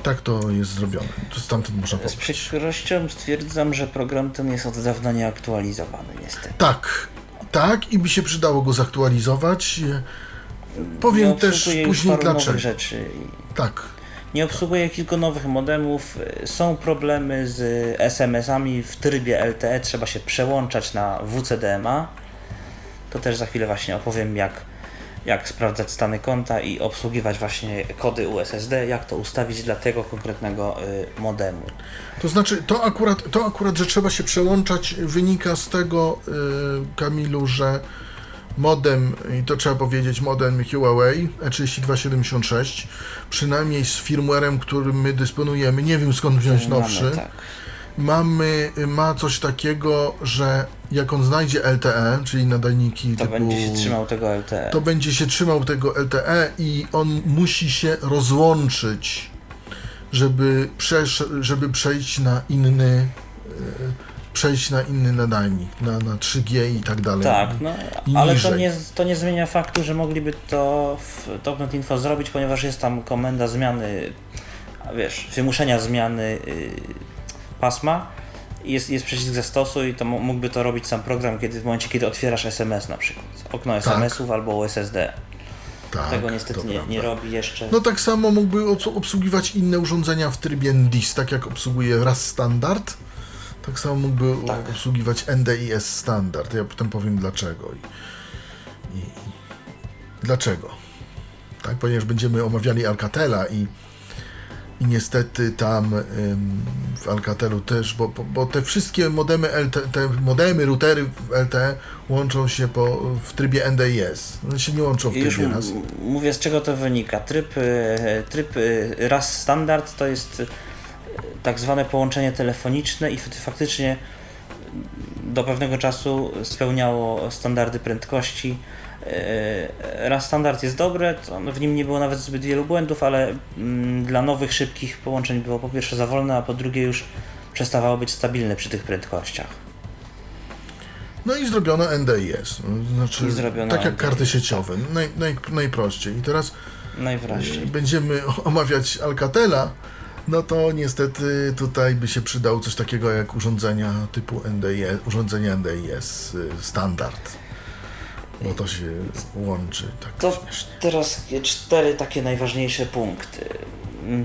Tak to jest zrobione. To stamtąd można Z przykrością stwierdzam, że program ten jest od dawna nieaktualizowany niestety. Tak, tak i by się przydało go zaktualizować. Powiem Nie też później dlaczego. rzeczy. Tak, Nie obsługuje kilku nowych modemów. Są problemy z SMS-ami w trybie LTE. Trzeba się przełączać na WCDMA. To też za chwilę właśnie opowiem, jak, jak sprawdzać stany konta i obsługiwać właśnie kody USSD, jak to ustawić dla tego konkretnego y, modemu. To znaczy, to akurat, to akurat, że trzeba się przełączać, wynika z tego, y, Kamilu, że modem, i to trzeba powiedzieć, modem Huawei E3276, przynajmniej z firmwarem, którym my dysponujemy, nie wiem skąd wziąć Mamy, nowszy, tak. Mamy, ma coś takiego, że jak on znajdzie LTE, czyli nadajniki To typu... będzie się trzymał tego LTE. to będzie się trzymał tego LTE i on musi się rozłączyć, żeby, przesz, żeby przejść na inny e, przejść na inny nadajnik, na, na 3G i tak dalej. Tak, no, ale to nie, to nie zmienia faktu, że mogliby to w Topnet Info zrobić, ponieważ jest tam komenda zmiany, wiesz, wymuszenia zmiany y, pasma. Jest, jest przycisk zastosuj i to mógłby to robić sam program, kiedy w momencie, kiedy otwierasz SMS na przykład. Okno SMS-ów albo SSD. tak, Tego niestety nie, nie robi jeszcze. No tak samo mógłby obs- obsługiwać inne urządzenia w trybie NDIS, tak jak obsługuje RAS standard. Tak samo mógłby Tak. obsługiwać NDIS standard. Ja potem powiem dlaczego. I, i, dlaczego? Tak, ponieważ będziemy omawiali Alcatela i, i niestety tam ym, w Alcatelu też, bo, bo, bo te wszystkie modemy LTE, te modemy, routery LTE łączą się po, w trybie NDIS. One się nie łączą w Już trybie RAS. mówię z czego to wynika. Tryb, e, tryb e, RAS standard to jest e, tak zwane połączenie telefoniczne i faktycznie do pewnego czasu spełniało standardy prędkości. E, RAS standard jest dobre, to w nim nie było nawet zbyt wielu błędów, ale mm, dla nowych, szybkich połączeń było po pierwsze za wolne, a po drugie już przestawało być stabilne przy tych prędkościach. No i zrobiono NDIS. no, Znaczy, I zrobiono tak jak NDIS, karty sieciowe. Naj, naj, najprościej. I teraz Najwyraźniej. będziemy omawiać Alcatela, no to niestety tutaj by się przydało coś takiego jak urządzenia typu NDIS, urządzenia NDIS y, standard. Bo to się łączy tak To śmiesznie. teraz cztery takie najważniejsze punkty.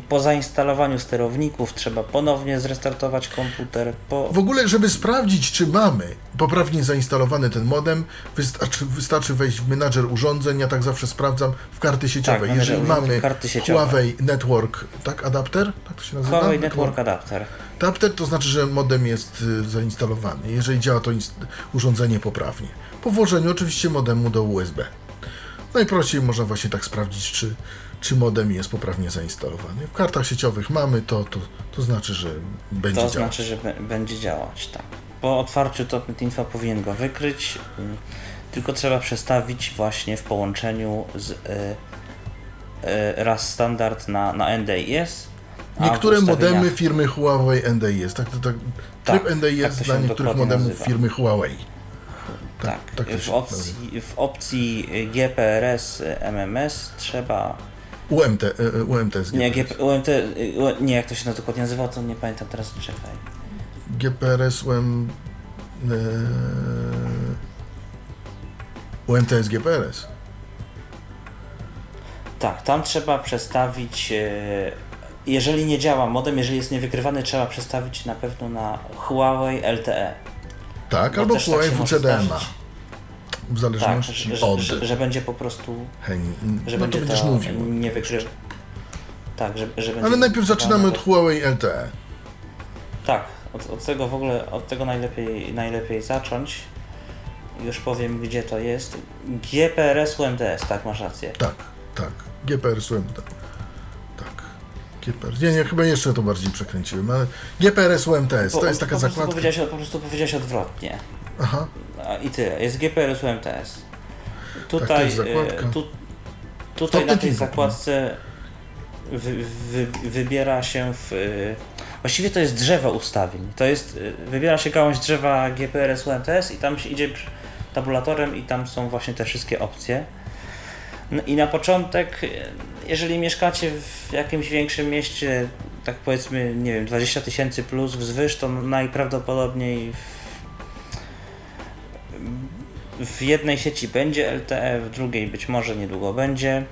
Po zainstalowaniu sterowników trzeba ponownie zrestartować komputer. Po... W ogóle, żeby sprawdzić, czy mamy poprawnie zainstalowany ten modem, wystarczy, wystarczy wejść w menadżer urządzeń. Ja tak zawsze sprawdzam w karty sieciowe. menadżer Jeżeli mamy. Huawei Network, tak, adapter? Tak to się nazywa? Huawei Network Adapter. Adapter to znaczy, że modem jest y, zainstalowany, jeżeli działa to urządzenie poprawnie. Po włożeniu oczywiście modemu do USB. Najprościej można właśnie tak sprawdzić, czy, czy modem jest poprawnie zainstalowany. W kartach sieciowych mamy to, to, to znaczy, że będzie To działać. znaczy, że będzie działać, tak. Po otwarciu Topnet Info powinien go wykryć, mm, tylko trzeba przestawić właśnie w połączeniu z y, y, RAS standard na, na NDIS. Niektóre modemy firmy Huawei NDIS, tak, to, tak, tryb Tak, NDIS tak to dla niektórych modemów nazywa. firmy Huawei. Tak, tak w, opcji, w opcji GPRS MMS trzeba. UMT, y, y, UMT jest Nie. GP, UMT, y, nie, jak to się na dokładnie nazywa, to nie pamiętam teraz, czekaj. GPRS UM, y, UMT jest GPRS. Tak, tam trzeba przestawić. e, Jeżeli nie działa modem, jeżeli jest niewykrywany, trzeba przestawić na pewno na Huawei LTE. Tak, Bo albo też tak. W Tak, zależności że, od. że, że będzie po prostu. Heń, Że no to będzie będziesz to mówił. nie. Tak, że, że będzie Ale najpierw zaczynamy od to- Huawei LTE. Tak, od, od tego w ogóle, od tego najlepiej, najlepiej zacząć. Już powiem gdzie to jest. GPRS UMTS, tak masz rację. Tak, tak. GPRS UMT. GPRS. Nie, nie, chyba jeszcze to bardziej przekręciłem, ale GPRS UMTS, to jest taka po zakładka. powiedziałeś, po prostu powiedziałeś odwrotnie. Aha, I tyle. Jest GPRS UMTS. Tak, to Tutaj, jest zakładka. e, tu, tutaj na tej zakładce wy, wy, wybiera się w. e, Właściwie to jest drzewo ustawień. To jest. e, Wybiera się gałąź drzewa GPRS UMTS i tam się idzie tabulatorem i tam są właśnie te wszystkie opcje. No I na początek, jeżeli mieszkacie w jakimś większym mieście, tak powiedzmy, nie wiem, 20 tysięcy plus wzwyż, to najprawdopodobniej w, w jednej sieci będzie LTE, w drugiej być może niedługo będzie.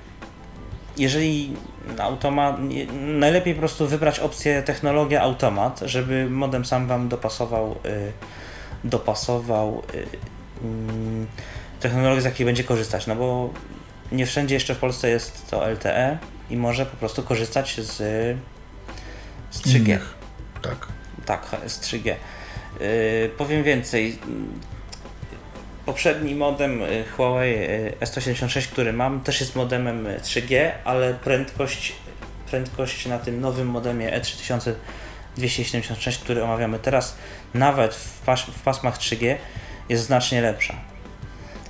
Jeżeli automat, najlepiej po prostu wybrać opcję technologia automat, żeby modem sam Wam dopasował, y, dopasował y, mm, technologię, z jakiej będzie korzystać, no bo nie wszędzie jeszcze w Polsce jest to LTE i może po prostu korzystać z, z 3G. Innych. Tak. Tak, z 3G. Yy, powiem więcej. Poprzedni modem y, Huawei y, S176, który mam, też jest modemem 3G, ale prędkość, prędkość na tym nowym modemie E3276, który omawiamy teraz, nawet w, pas w pasmach 3G, jest znacznie lepsza.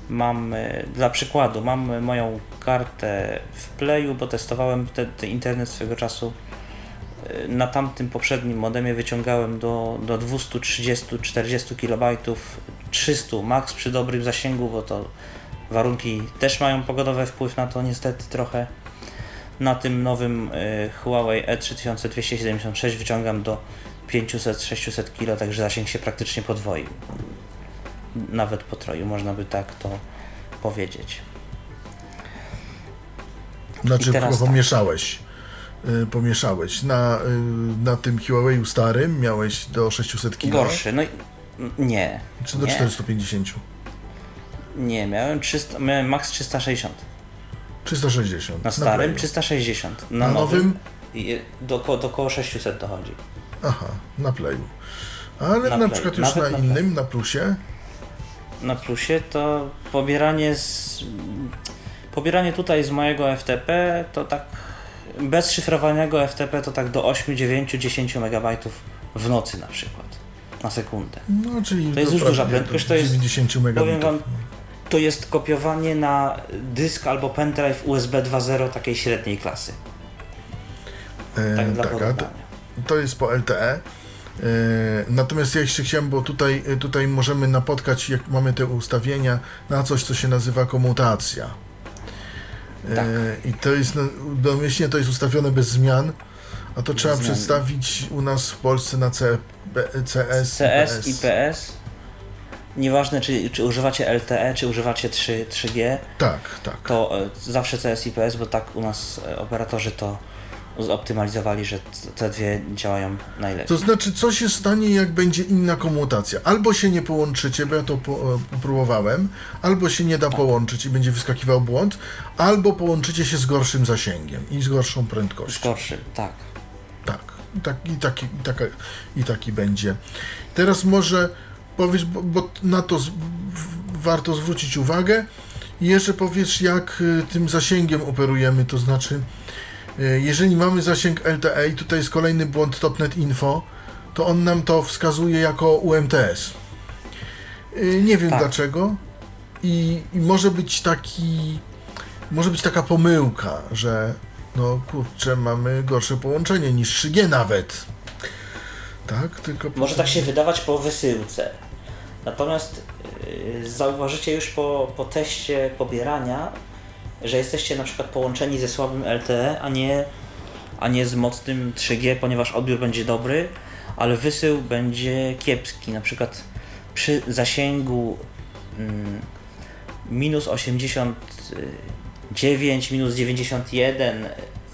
Mam, y, dla przykładu, mam moją kartę w Playu, bo testowałem ten internet swego czasu na tamtym poprzednim modemie wyciągałem do, do 230-40 KB, 300 max przy dobrym zasięgu, bo to warunki też mają pogodowy wpływ na to niestety trochę. Na tym nowym y, Huawei E3276 wyciągam do 500-600 kg, także zasięg się praktycznie podwoił. Nawet potroił, można by tak to powiedzieć. Znaczy, pomieszałeś. Y, pomieszałeś. Na, y, na tym Huawei starym miałeś do 600 kg? Gorszy, no nie. Czy do nie. 450? Nie, miałem, 300, miałem max 360. 360. Na starym na 360. Na, na nowym? Do, do, do około 600 dochodzi. Aha, na playu. Ale na, na przykład już Nawet na, na innym, na plusie? Na plusie to pobieranie z... Pobieranie tutaj z mojego FTP to tak bez szyfrowanego FTP to tak do 8, 9, 10 MB w nocy na przykład. Na sekundę. No, czyli to jest już duża prędkość. To jest, 90 MB. Powiem wam, to jest kopiowanie na dysk albo pendrive USB 2.0 takiej średniej klasy. E, tak, dla tak to, to jest po LTE. E, natomiast ja jeszcze chciałem, bo tutaj, tutaj możemy napotkać, jak mamy te ustawienia, na coś, co się nazywa komutacja. Tak. E, I to jest, no, domyślnie to jest ustawione bez zmian, a to bez trzeba zmian. przedstawić u nas w Polsce na C, B, CS, CS i PS. Nieważne, czy, czy używacie LTE, czy używacie 3, 3G. Tak, tak. To e, zawsze CS i PS, bo tak u nas operatorzy to zoptymalizowali, że te dwie działają najlepiej. To znaczy, co się stanie, jak będzie inna komutacja? Albo się nie połączycie, bo ja to po, próbowałem, albo się nie da połączyć i będzie wyskakiwał błąd, albo połączycie się z gorszym zasięgiem i z gorszą prędkością. Z gorszym, tak. Tak. I, tak, i, taki, i, taka, i taki będzie. Teraz może powiedz, bo, bo na to z, w, warto zwrócić uwagę. I jeszcze powiedz, jak y, tym zasięgiem operujemy, to znaczy E, jeżeli mamy zasięg LTE i tutaj jest kolejny błąd Topnet Info, to on nam to wskazuje jako UMTS. E, nie wiem tak. dlaczego. I, I, może być taki. Może być taka pomyłka, że no kurczę, mamy gorsze połączenie niż 3G nawet. Tak, tylko. Może tak się wydawać po wysyłce. Natomiast yy, zauważycie już po, po teście pobierania, że jesteście na przykład połączeni ze słabym LTE, a nie, a nie z mocnym 3G, ponieważ odbiór będzie dobry, ale wysył będzie kiepski. Na przykład przy zasięgu mm, minus 89, minus 91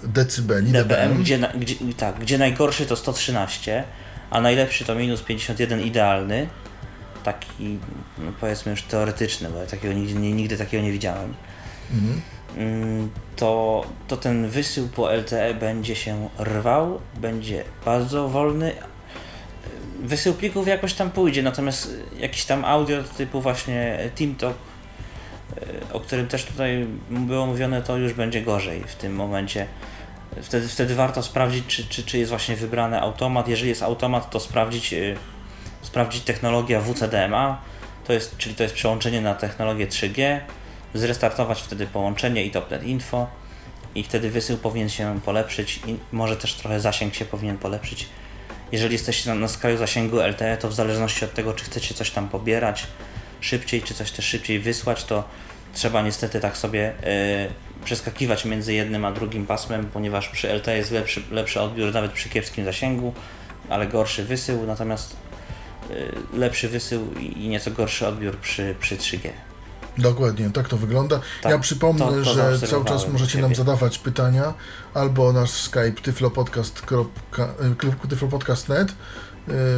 decybeli, dBm, gdzie, gdzie, tak, gdzie najgorszy to 113, a najlepszy to minus 51 idealny. Taki, no powiedzmy już teoretyczny, bo ja takiego nigdy, nigdy takiego nie widziałem. Mhm. Mm, to, to ten wysył po LTE będzie się rwał, będzie bardzo wolny. Wysył plików jakoś tam pójdzie, natomiast jakiś tam audio typu właśnie TeamTalk, e, o którym też tutaj było mówione, to już będzie gorzej w tym momencie. Wtedy, wtedy warto sprawdzić, czy, czy, czy jest właśnie wybrany automat. Jeżeli jest automat, to sprawdzić, e, sprawdzić technologia WCDMA, to jest, czyli to jest przełączenie na technologię 3G zrestartować wtedy połączenie i topnet info i wtedy wysył powinien się polepszyć i może też trochę zasięg się powinien polepszyć. Jeżeli jesteście na, na skraju zasięgu LTE, to w zależności od tego, czy chcecie coś tam pobierać szybciej, czy coś też szybciej wysłać, to trzeba niestety tak sobie yy, przeskakiwać między jednym a drugim pasmem, ponieważ przy LTE jest lepszy, lepszy odbiór nawet przy kiepskim zasięgu, ale gorszy wysył, natomiast yy, lepszy wysył i nieco gorszy odbiór przy, przy 3G. Dokładnie, tak to wygląda. Tak, ja przypomnę, to, to że cały czas możecie nam zadawać pytania albo nasz Skype tyflopodcast.net E,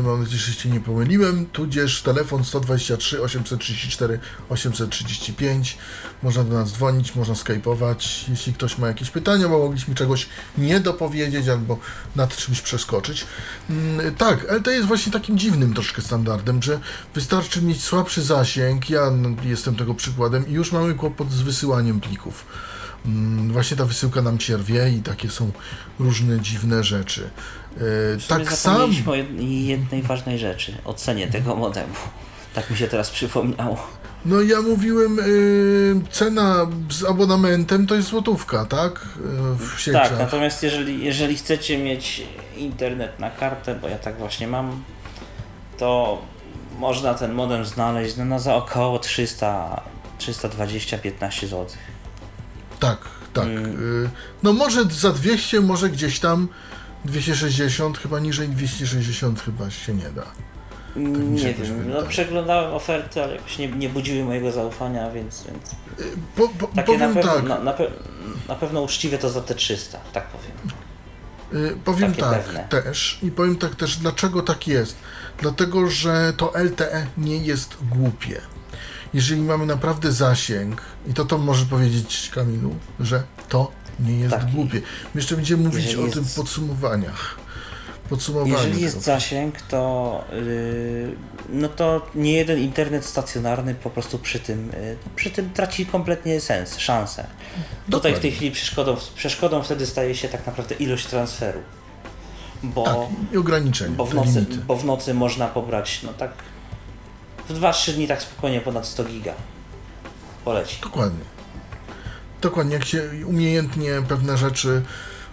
Mam nadzieję, że się nie pomyliłem. Tudzież telefon 123 834 835. Można do nas dzwonić, można skypować. Jeśli ktoś ma jakieś pytania, bo mogliśmy czegoś nie dopowiedzieć albo nad czymś przeskoczyć. Mm, Tak, LTE jest właśnie takim dziwnym troszkę standardem, że wystarczy mieć słabszy zasięg. Ja jestem tego przykładem i już mamy kłopot z wysyłaniem plików. Mm, Właśnie ta wysyłka nam cierwie i takie są różne dziwne rzeczy. Tak sam. zapomnieliśmy o jed- jednej ważnej rzeczy, o cenie tego modemu. Tak mi się teraz przypomniało. No ja mówiłem, y, cena z abonamentem to jest złotówka, tak? Y, w sieciach. Tak, natomiast jeżeli, jeżeli chcecie mieć internet na kartę, bo ja tak właśnie mam, to można ten modem znaleźć no, no za około 300, 320-15 zł. tak, tak. Mm. Y, no może za 200, może gdzieś tam 260, chyba niżej 260 chyba się nie da. się nie wiem, no przeglądałem oferty, ale jakoś nie, nie budziły mojego zaufania, więc, więc Po, po, takie na tak, na, na, pe- na pewno uczciwie to za te 300, tak powiem. Y, Powiem Takie tak pewne. też i powiem tak też, dlaczego tak jest. Dlatego, że to LTE nie jest głupie. Jeżeli mamy naprawdę zasięg, i to to może powiedzieć Kamilu, że to nie jest Tak. głupie. My jeszcze będziemy mówić Jeżeli o jest- tym podsumowaniach. Podsumowaniu Jeżeli jest tego. zasięg, to yy, no to nie jeden internet stacjonarny po prostu przy tym, yy, przy tym traci kompletnie sens, szansę. Tutaj w Dokładnie. tej chwili przeszkodą, przeszkodą wtedy staje się tak naprawdę ilość transferu. Bo, Tak, i ograniczenia, bo, w nocy, limity. bo w nocy można pobrać no tak w 2-3 dni tak spokojnie ponad 100 giga. Poleci. Dokładnie. Dokładnie, jak się umiejętnie pewne rzeczy,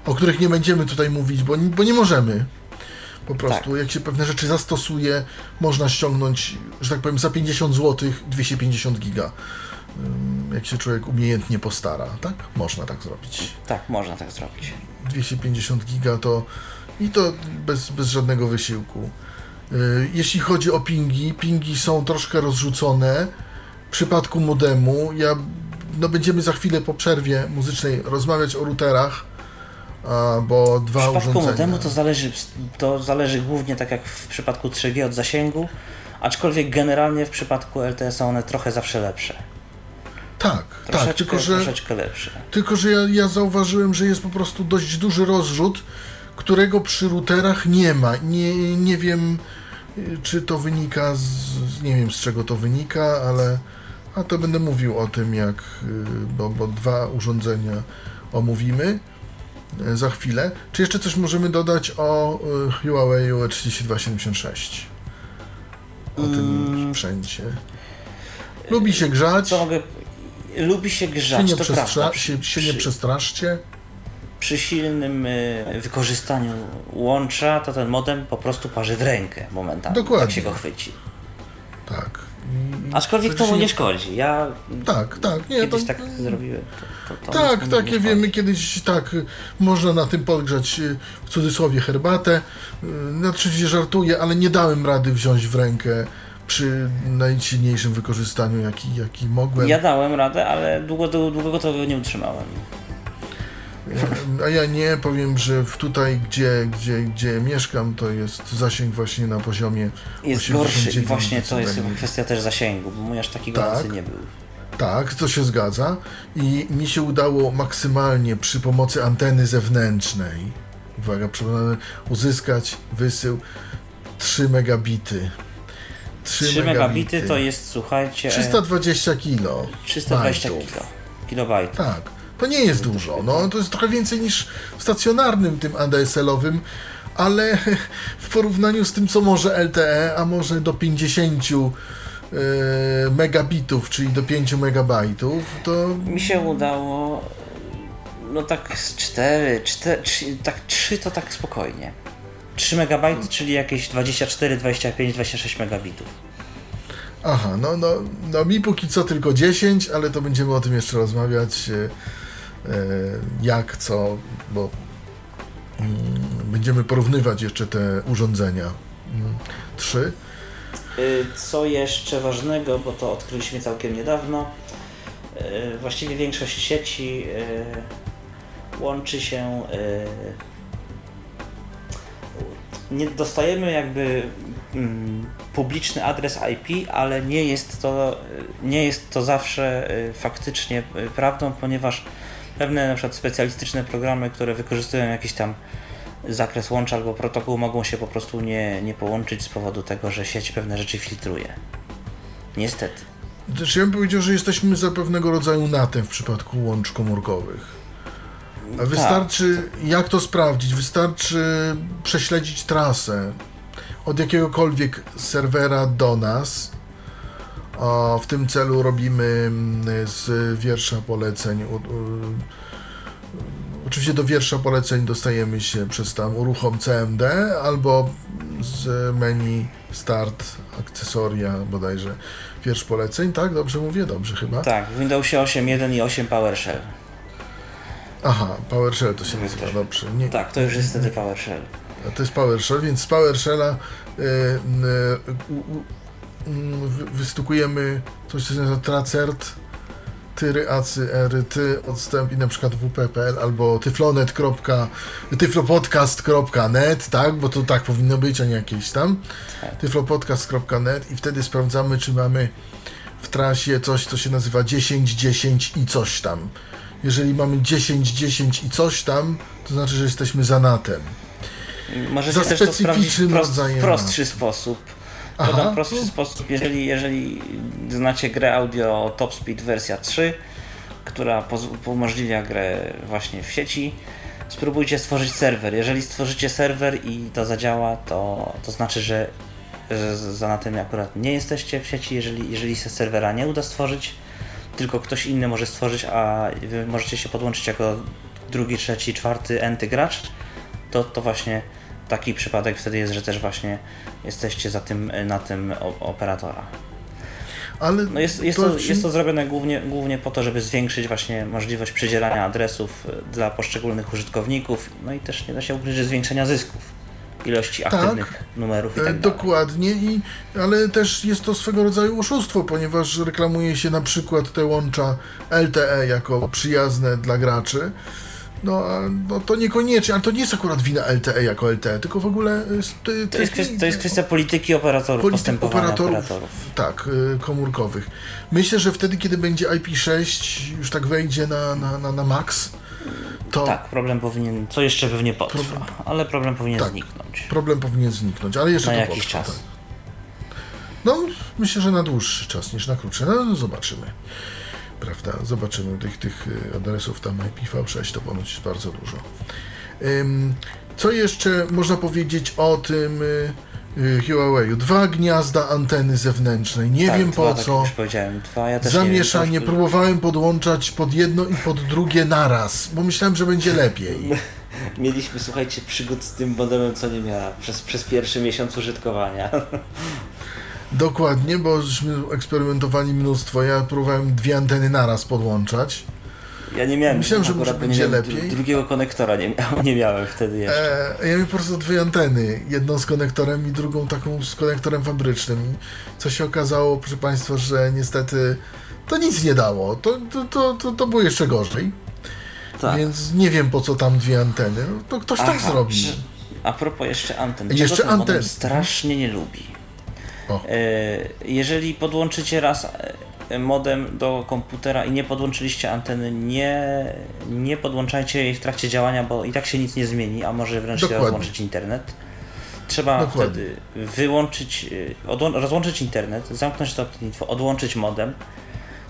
o których nie będziemy tutaj mówić, bo, bo nie możemy. Po prostu, Tak. jak się pewne rzeczy zastosuje, można ściągnąć, że tak powiem, za 50 zł 250 giga. Jak się człowiek umiejętnie postara, tak? Można tak zrobić. Tak, można tak zrobić. 250 giga to i to bez, bez żadnego wysiłku. Y, Jeśli chodzi o pingi, pingi są troszkę rozrzucone. W przypadku modemu, ja, no będziemy za chwilę po przerwie muzycznej rozmawiać o routerach, bo W dwa przypadku urządzenia. modemu to zależy, to zależy głównie tak jak w przypadku 3G od zasięgu, aczkolwiek generalnie w przypadku LTE są one trochę zawsze lepsze. Tak, tak, Troszeczkę, tylko że, troszeczkę lepsze. tylko że ja, ja zauważyłem, że jest po prostu dość duży rozrzut, którego przy routerach nie ma. Nie, nie wiem, y, czy to wynika z. Nie wiem z czego to wynika, ale. A to będę mówił o tym, jak. y, Bo, bo dwa urządzenia omówimy y, za chwilę. Czy jeszcze coś możemy dodać o y, Huawei UE3276? O tym sprzęcie. Lubi się grzać. Co mogę... Lubi się Się grzać, nie, to prawda. się, się nie przestraszcie. przy silnym wykorzystaniu łącza, to ten modem po prostu parzy w rękę momentami, Dokładnie. jak się go chwyci. Tak. I- Aczkolwiek to mu nie szkodzi. Ja Tak, tak. Nie, kiedyś to, tak zrobiłem. To, to, to tak, tak, nie ja wiemy, kiedyś tak, można na tym podgrzać y, w cudzysłowie herbatę. Y, No oczywiście żartuję, ale nie dałem rady wziąć w rękę przy najsilniejszym wykorzystaniu, jaki, jaki mogłem. Ja dałem radę, ale długo, długo, długo tego nie utrzymałem. A ja nie, powiem, że tutaj, gdzie, gdzie, gdzie mieszkam, to jest zasięg właśnie na poziomie Jest gorszy i 89 właśnie to jest chyba kwestia też zasięgu, bo mój aż taki Tak. gorący nie był. Tak, to się zgadza. I mi się udało maksymalnie przy pomocy anteny zewnętrznej, uwaga, uzyskać wysył 3 megabity. 3, 3 megabity to jest, słuchajcie, 320 kilo. 320 bajtów. kilo, kilobajtów. Tak, to nie jest dużo. No, to jest trochę więcej niż w stacjonarnym tym ADSL-owym, ale w porównaniu z tym, co może LTE, a może do 50 e, megabitów, czyli do 5 megabajtów, to Mi się udało, no tak z 4, 4 3, tak 3 to tak spokojnie. 3 megabajty, czyli jakieś 24, 25, 26 megabitów. Aha, no, no, no mi póki co tylko 10, ale to będziemy o tym jeszcze rozmawiać. E, Jak, co, bo mm, będziemy porównywać jeszcze te urządzenia. Mm, Trzy. Y, Co jeszcze ważnego, bo to odkryliśmy całkiem niedawno, y, właściwie większość sieci y, łączy się y, nie dostajemy jakby mm, publiczny adres IP, ale nie jest to, nie jest to zawsze y, faktycznie y, prawdą, ponieważ pewne na przykład specjalistyczne programy, które wykorzystują jakiś tam zakres łącza albo protokół mogą się po prostu nie, nie połączyć z powodu tego, że sieć pewne rzeczy filtruje. Niestety. Też ja bym powiedział, że jesteśmy za pewnego rodzaju natem w przypadku łącz komórkowych. A wystarczy, jak to sprawdzić? Wystarczy prześledzić trasę od jakiegokolwiek serwera do nas. O, w tym celu robimy mm, z wiersza poleceń. Oczywiście do wiersza poleceń dostajemy się przez tam uruchom CMD albo z menu Start, akcesoria bodajże wiersz poleceń, tak? Dobrze mówię? Dobrze chyba? Tak, w Windowsie 8.1 i 8 PowerShell. Aha, PowerShell to się nazywa, dobrze. Nie, Tak, to już jest wtedy PowerShell. to jest PowerShell, więc z PowerShella y, y, wystukujemy coś, co się nazywa tracert, tyry, acy, ery, ty, odstęp i na przykład wp.pl albo tyflonet. tyflopodcast.net, tak, bo to tak powinno być, a nie jakieś tam. Tak. tyflopodcast.net i wtedy sprawdzamy, czy mamy w trasie coś, co się nazywa 10, 10 i coś tam. Jeżeli mamy 10, 10 i coś tam, to znaczy, że jesteśmy za natem. Możecie Za też to sprawdzić w, prost, w prostszy sposób. Aha. Podam prostszy sposób, jeżeli, jeżeli znacie grę audio Top Speed wersja 3, która umożliwia grę właśnie w sieci, spróbujcie stworzyć serwer. Jeżeli stworzycie serwer i to zadziała, to, to znaczy, że, że za na tym akurat nie jesteście w sieci. Jeżeli, jeżeli się serwera nie uda stworzyć, tylko ktoś inny może stworzyć, a wy możecie się podłączyć jako drugi, trzeci, czwarty, enty gracz, to, to właśnie taki przypadek wtedy jest, że też właśnie jesteście za tym, na tym operatora. Ale No jest, jest, to, jest to zrobione głównie, głównie po to, żeby zwiększyć właśnie możliwość przydzielania adresów e, dla poszczególnych użytkowników, no i też nie da się ukryć, że zwiększenia zysków, ilości aktywnych numerów i E, tak dalej. Dokładnie, i, ale też jest to swego rodzaju oszustwo, ponieważ reklamuje się na przykład te łącza LTE jako przyjazne dla graczy. No, no to niekoniecznie, ale to nie jest akurat wina LTE jako LTE, tylko w ogóle y, To jest, kwestia, to jest kwestia polityki operatorów, polityk postępowania operatorów, operatorów. Tak, y, komórkowych. Myślę, że wtedy, kiedy będzie IP6 już tak wejdzie na, na, na, na max, to Tak, problem powinien, co jeszcze pewnie potrwa, ale problem powinien Tak. zniknąć. problem powinien zniknąć, ale jeszcze Na jakiś potrwa, czas. tak. No, myślę, że na dłuższy czas niż na krótszy. No, no zobaczymy. Prawda? Zobaczymy tych, tych y, adresów tam IPv6 to ponoć jest bardzo dużo. Co jeszcze można powiedzieć o tym y, y, Huawei'u? Dwa gniazda anteny zewnętrznej. Nie tak, wiem dwa, po tak co. powiedziałem, dwa, ja też Zamieszanie. nie wiem, Próbowałem podłączać pod jedno i pod drugie naraz, bo myślałem, że będzie lepiej. Mieliśmy, słuchajcie, przygód z tym modemem, co nie miała przez, przez pierwszy miesiąc użytkowania. Dokładnie, bo żeśmy eksperymentowali mnóstwo. Ja próbowałem dwie anteny naraz podłączać. Ja nie miałem, Myślałem, że może będzie lepiej. drugiego konektora nie, miał, nie miałem wtedy jeszcze. E, ja miałem po prostu dwie anteny. Jedną z konektorem i drugą taką z konektorem fabrycznym. Co się okazało, proszę Państwa, że niestety to nic nie dało. To, to, to, to, to było jeszcze gorzej. tak. Więc nie wiem po co tam dwie anteny. No, to ktoś tak Aha, zrobi. że- A propos jeszcze anten. Jeszcze Czego modem anten. strasznie nie lubi. O. E, jeżeli podłączycie raz e, modem do komputera i nie podłączyliście anteny, nie, nie podłączajcie jej w trakcie działania, bo i tak się nic nie zmieni, a może wręcz się Dokładnie. rozłączyć internet. Trzeba Dokładnie. wtedy wyłączyć, e, rozłączyć internet, zamknąć to info, odłączyć modem.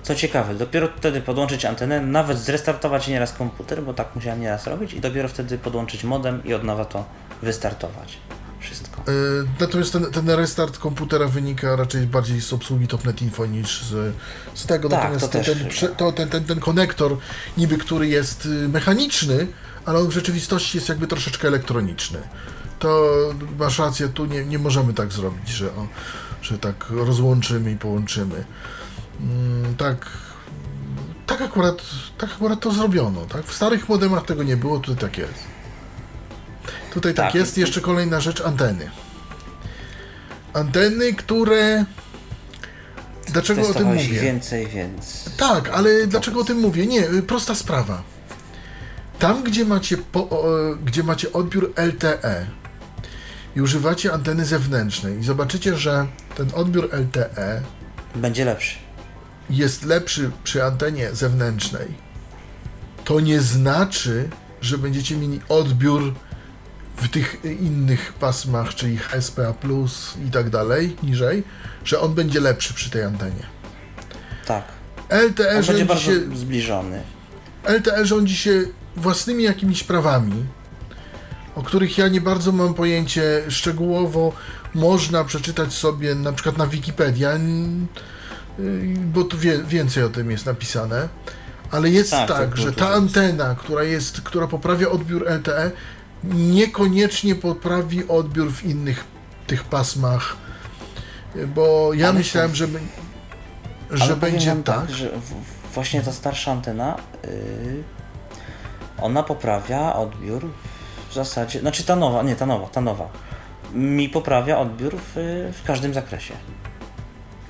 Co ciekawe, dopiero wtedy podłączyć antenę, nawet zrestartować nieraz komputer, bo tak musiałem nieraz robić, i dopiero wtedy podłączyć modem i od nowa to wystartować. Wszystko. E, Natomiast ten, ten restart komputera wynika raczej bardziej z obsługi Topnet Info niż z, z tego. Tak, Natomiast to też ten, chyba. prze- to, ten, ten, ten konektor, niby który jest y, mechaniczny, ale on w rzeczywistości jest jakby troszeczkę elektroniczny. To masz rację, tu nie, nie możemy tak zrobić, że, o, że tak rozłączymy i połączymy. Mm, tak. Tak akurat, tak akurat to zrobiono. Tak? W starych modemach tego nie było, tutaj tak jest. Tutaj tak, Tak, jest. Jeszcze kolejna rzecz, anteny. Anteny, które... Dlaczego o tym mówię? więcej, więc... Tak, ale dlaczego o tym mówię? Nie, y, prosta sprawa. Tam, gdzie macie, po, o, gdzie macie odbiór LTE, i używacie anteny zewnętrznej i zobaczycie, że ten odbiór LTE Będzie lepszy. jest lepszy przy antenie zewnętrznej, to nie znaczy, że będziecie mieli odbiór w tych innych pasmach, czyli HSPA plus i tak dalej, niżej, że on będzie lepszy przy tej antenie. Tak. LTE On będzie bardzo się, zbliżony. LTE rządzi się własnymi jakimiś prawami, o których ja nie bardzo mam pojęcie. Szczegółowo można przeczytać sobie na przykład na Wikipedia, y, bo tu wie, więcej o tym jest napisane. Ale jest Tak, tak, tak, że dużo ta antena, która jest, która poprawia odbiór LTE, niekoniecznie poprawi odbiór w innych tych pasmach. Bo ja Ale myślałem, to- że, że będzie wam tak. że właśnie ta starsza antena, yy, ona poprawia odbiór w zasadzie, znaczy ta nowa, nie ta nowa, ta nowa, mi poprawia odbiór w, w każdym zakresie.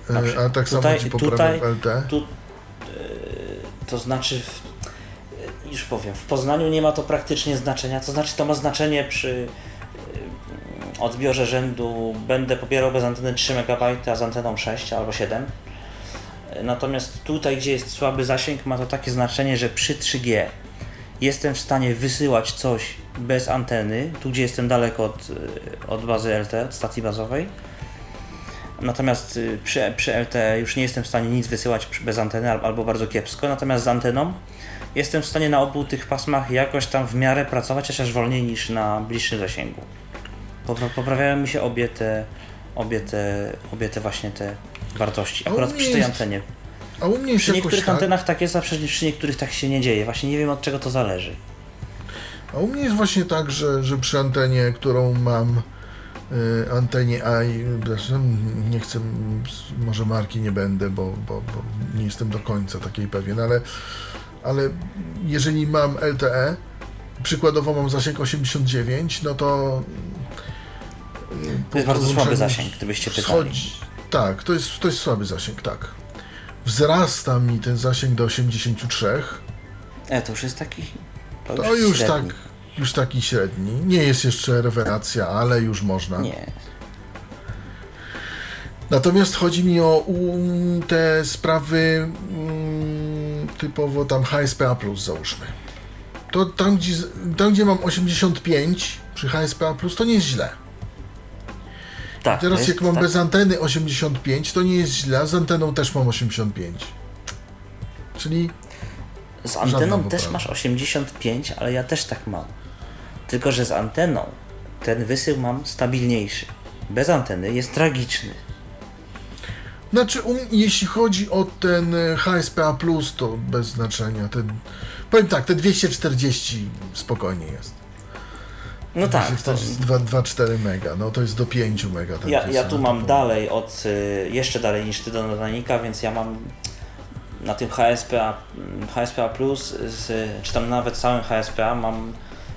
Przykład A tak tutaj- samo ci poprawia tutaj- w LTE? Tu, yy, to znaczy, w, yy, już powiem, w Poznaniu nie ma to praktycznie znaczenia, to znaczy to ma znaczenie przy yy, odbiorze rzędu będę pobierał bez anteny 3 MB, a z anteną 6 albo 7. Natomiast tutaj, gdzie jest słaby zasięg, ma to takie znaczenie, że przy 3G jestem w stanie wysyłać coś bez anteny, tu gdzie jestem daleko od, y, od bazy LTE, od stacji bazowej. Natomiast y, przy, przy LTE już nie jestem w stanie nic wysyłać bez anteny al- albo bardzo kiepsko. Natomiast z anteną jestem w stanie na obu tych pasmach jakoś tam w miarę pracować, chociaż wolniej niż na bliższym zasięgu. Popra- Poprawiają mi się obie te, obie te, obie te właśnie te wartości. A u Akurat mnie przy tej jest antenie. A u mnie Przy niektórych tak, antenach tak jest, a przy, przy niektórych tak się nie dzieje. Właśnie nie wiem od czego to zależy. a u mnie jest właśnie tak, że, że przy antenie, którą mam, y, antenie A, i- zresztą nie chcę, może marki nie będę, bo, bo, bo nie jestem do końca takiej pewien, ale, ale jeżeli mam LTE, przykładowo mam zasięg 89, no to y, To jest bardzo słaby zasięg, gdybyście pytali. Tak, to jest, to jest słaby zasięg, tak. Wzrasta mi ten zasięg do 83, E, to już jest taki. To, To już średni. tak, już taki średni. Nie jest jeszcze rewelacja, ale już można. Nie. Natomiast chodzi mi o um, te sprawy um, typowo tam HSPA+, załóżmy. To tam gdzie, tam, gdzie mam 85 przy HSPA+, to nie jest źle. Tak, to Teraz jest, jak mam tak, bez anteny 85, to nie jest źle, a z anteną też mam 85. Czyli Z anteną też masz 85, ale ja też tak mam. Tylko, że z anteną ten wysył mam stabilniejszy. Bez anteny jest tragiczny. Znaczy, um, jeśli chodzi o ten e, HSPA, to bez znaczenia. Ten, powiem tak, te 240 spokojnie jest. No tak, to, 2,4 mega, no to jest do 5 mega. Ten ja, ja tu to mam powiem. dalej od, y, jeszcze dalej niż ty do nadanika, więc ja mam na tym HSPA, mm, HSPA Plus, z, czy tam nawet całym HSPA mam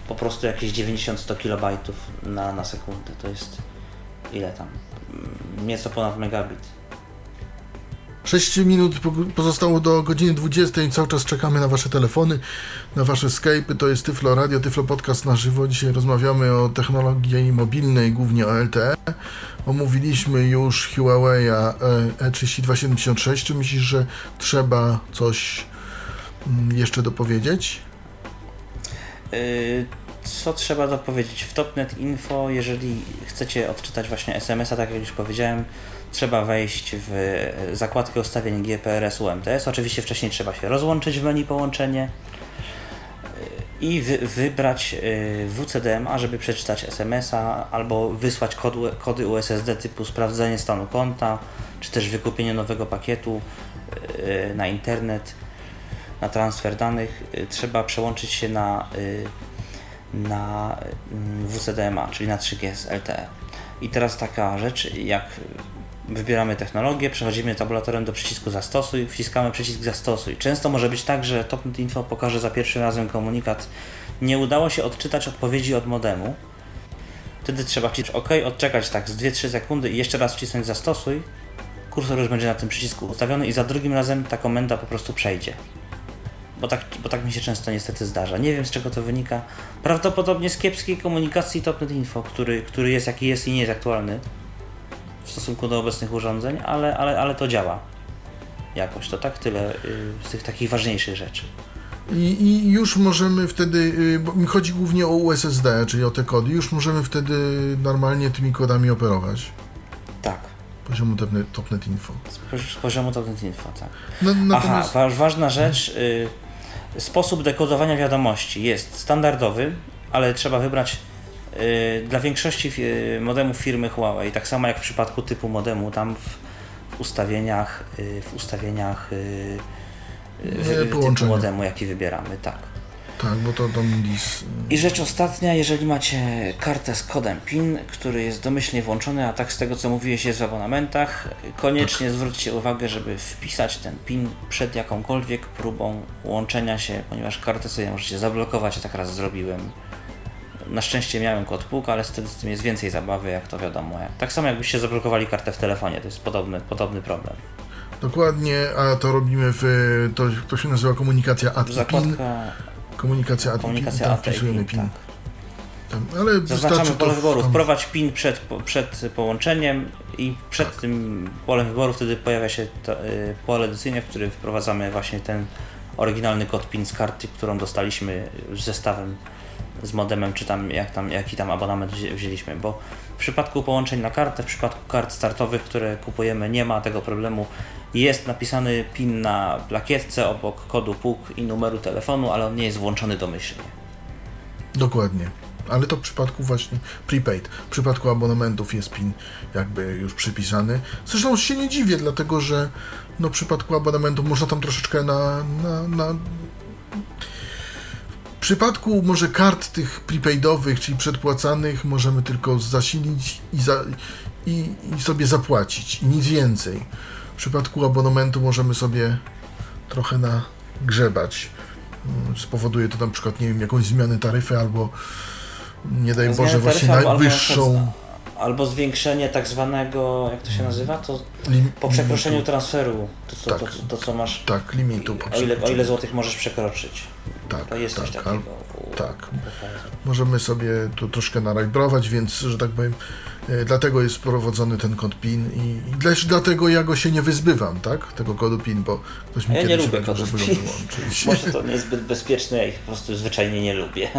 po prostu jakieś 90-100 kilobajtów na, na sekundę. To jest ile tam? Mm, Nieco ponad megabit. 6 minut po- pozostało do godziny 20 i cały czas czekamy na Wasze telefony, na Wasze Skype'y. To jest Tyflo Radio, Tyflo Podcast na żywo. Dzisiaj rozmawiamy o technologii mobilnej, głównie o LTE. Omówiliśmy już Huawei e, E3276. Czy myślisz, że trzeba coś mm, jeszcze dopowiedzieć? Yy, Co trzeba dopowiedzieć? W Topnet Info, jeżeli chcecie odczytać właśnie SMS-a, tak jak już powiedziałem, trzeba wejść w zakładkę ustawień GPRS UMTS. Oczywiście wcześniej trzeba się rozłączyć w menu połączenie yy, i wy, wybrać yy, WCDMA, żeby przeczytać SMS-a albo wysłać kod, kody USSD typu sprawdzenie stanu konta, czy też wykupienie nowego pakietu na internet na transfer danych trzeba przełączyć się na, na mm, WCDMA, czyli na 3G z LTE. I teraz taka rzecz, jak wybieramy technologię, przechodzimy tabulatorem do przycisku zastosuj, wciskamy przycisk zastosuj. Często może być tak, że Topnet Info pokaże za pierwszym razem komunikat nie udało się odczytać odpowiedzi od modemu. Wtedy trzeba wcisnąć OK, odczekać tak z 2-3 sekundy i jeszcze raz wcisnąć zastosuj. Kursor już będzie na tym przycisku ustawiony i za drugim razem ta komenda po prostu przejdzie. bo tak, bo tak mi się często niestety zdarza. Nie wiem z czego to wynika. Prawdopodobnie z kiepskiej komunikacji Topnet Info, który, który jest jaki jest i nie jest aktualny stosunku do obecnych urządzeń, ale, ale, ale to działa jakoś. To tak tyle y, z tych takich ważniejszych rzeczy. I, I, już możemy wtedy, y, bo mi chodzi głównie o USSD, czyli o te kody, już możemy wtedy normalnie tymi kodami operować. Tak. Poziomu Topnet, Topnet Info. Z poziomu Topnet Info, tak. No, natomiast... Aha, ważna rzecz. Y, sposób dekodowania wiadomości jest standardowy, ale trzeba wybrać dla większości y, modemów firmy Huawei, tak samo jak w przypadku typu modemu, tam w, w ustawieniach, y, w ustawieniach y, y, typu modemu, jaki wybieramy, tak. Tak, bo to dis... I rzecz ostatnia, jeżeli macie kartę z kodem PIN, który jest domyślnie włączony, a tak z tego co mówiłeś jest w abonamentach, koniecznie tak. zwróćcie uwagę, żeby wpisać ten PIN przed jakąkolwiek próbą łączenia się, ponieważ kartę sobie możecie zablokować, ja tak raz zrobiłem. Na szczęście miałem kod PUK, ale wtedy z tym jest więcej zabawy, jak to wiadomo. Tak samo jakbyście zablokowali kartę w telefonie, to jest podobny, podobny problem. Dokładnie, a to robimy w, to, to się nazywa komunikacja ATPIN. Komunikacja ATP, Komunikacja tam wpisujemy PIN. Tak. Tam, ale Zaznaczamy pole wyboru, wprowadź PIN przed, przed połączeniem i przed tak. tym polem wyboru wtedy pojawia się to, y, pole decyzyjne, w którym wprowadzamy właśnie ten oryginalny kod PIN z karty, którą dostaliśmy z zestawem z modemem, czy tam, jak tam jaki tam abonament wzięliśmy, bo w przypadku połączeń na kartę, w przypadku kart startowych, które kupujemy, nie ma tego problemu jest napisany PIN na plakietce obok kodu PUK i numeru telefonu, ale on nie jest włączony domyślnie. Dokładnie. Ale to w przypadku właśnie prepaid. W przypadku abonamentów jest PIN jakby już przypisany. Zresztą się nie dziwię, dlatego że no, w przypadku abonamentów można tam troszeczkę na, na, na w przypadku może kart tych prepaidowych, czyli przedpłacanych, możemy tylko zasilić i, za, i, i sobie zapłacić i nic więcej. W przypadku abonamentu możemy sobie trochę nagrzebać. Mm, spowoduje to na przykład, nie wiem, jakąś zmianę taryfy albo nie daj Boże, właśnie najwyższą. Albo, zwiększenie tak zwanego, jak to się nazywa, to Lim, po przekroczeniu limitu. transferu, to co, tak, to, to, co masz. Tak, limitu. O ile, o ile złotych możesz przekroczyć. Tak, to jest tak, takiego. tak. Możemy sobie tu troszkę narajbrować, więc, że tak powiem, dlatego jest prowadzony ten kod PIN i, i też dlatego ja go się nie wyzbywam, tak? Tego kodu PIN, bo ktoś mi ja kiedyś nie lubię żeby PIN. Może to niezbyt bezpieczne, ja ich po prostu zwyczajnie nie lubię.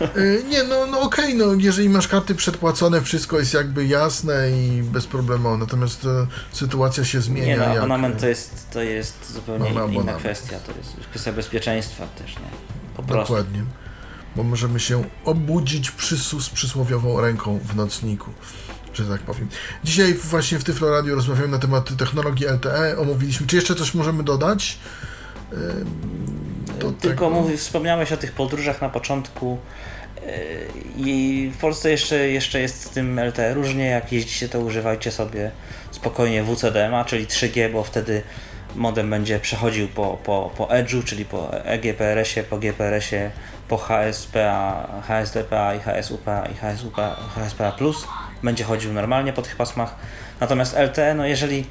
E, nie, no, no okej, okay, no jeżeli masz karty przedpłacone, wszystko jest jakby jasne i bez problemu, natomiast e, sytuacja się zmienia. Nie, no, abonament jak, to, jest, to jest zupełnie inna kwestia, to jest kwestia bezpieczeństwa też, nie? Po prostu. Dokładnie bo możemy się obudzić przysu z przysłowiową ręką w nocniku, że tak powiem. Dzisiaj właśnie w Tyflo Radio rozmawiamy na temat technologii LTE, omówiliśmy. Czy jeszcze coś możemy dodać? Do Tylko mówi, wspomniałeś o tych podróżach na początku i w Polsce jeszcze, jeszcze jest z tym LTE różnie, jak jeździcie to używajcie sobie spokojnie WCDMA, czyli 3G, bo wtedy modem będzie przechodził po, po, po Edge'u, czyli po EGPRS-ie, po GPRS-ie, po HSPA, HSDPA i HSUPA i HSUPA, HSPA+, będzie chodził normalnie po tych pasmach. Natomiast LTE, no jeżeli,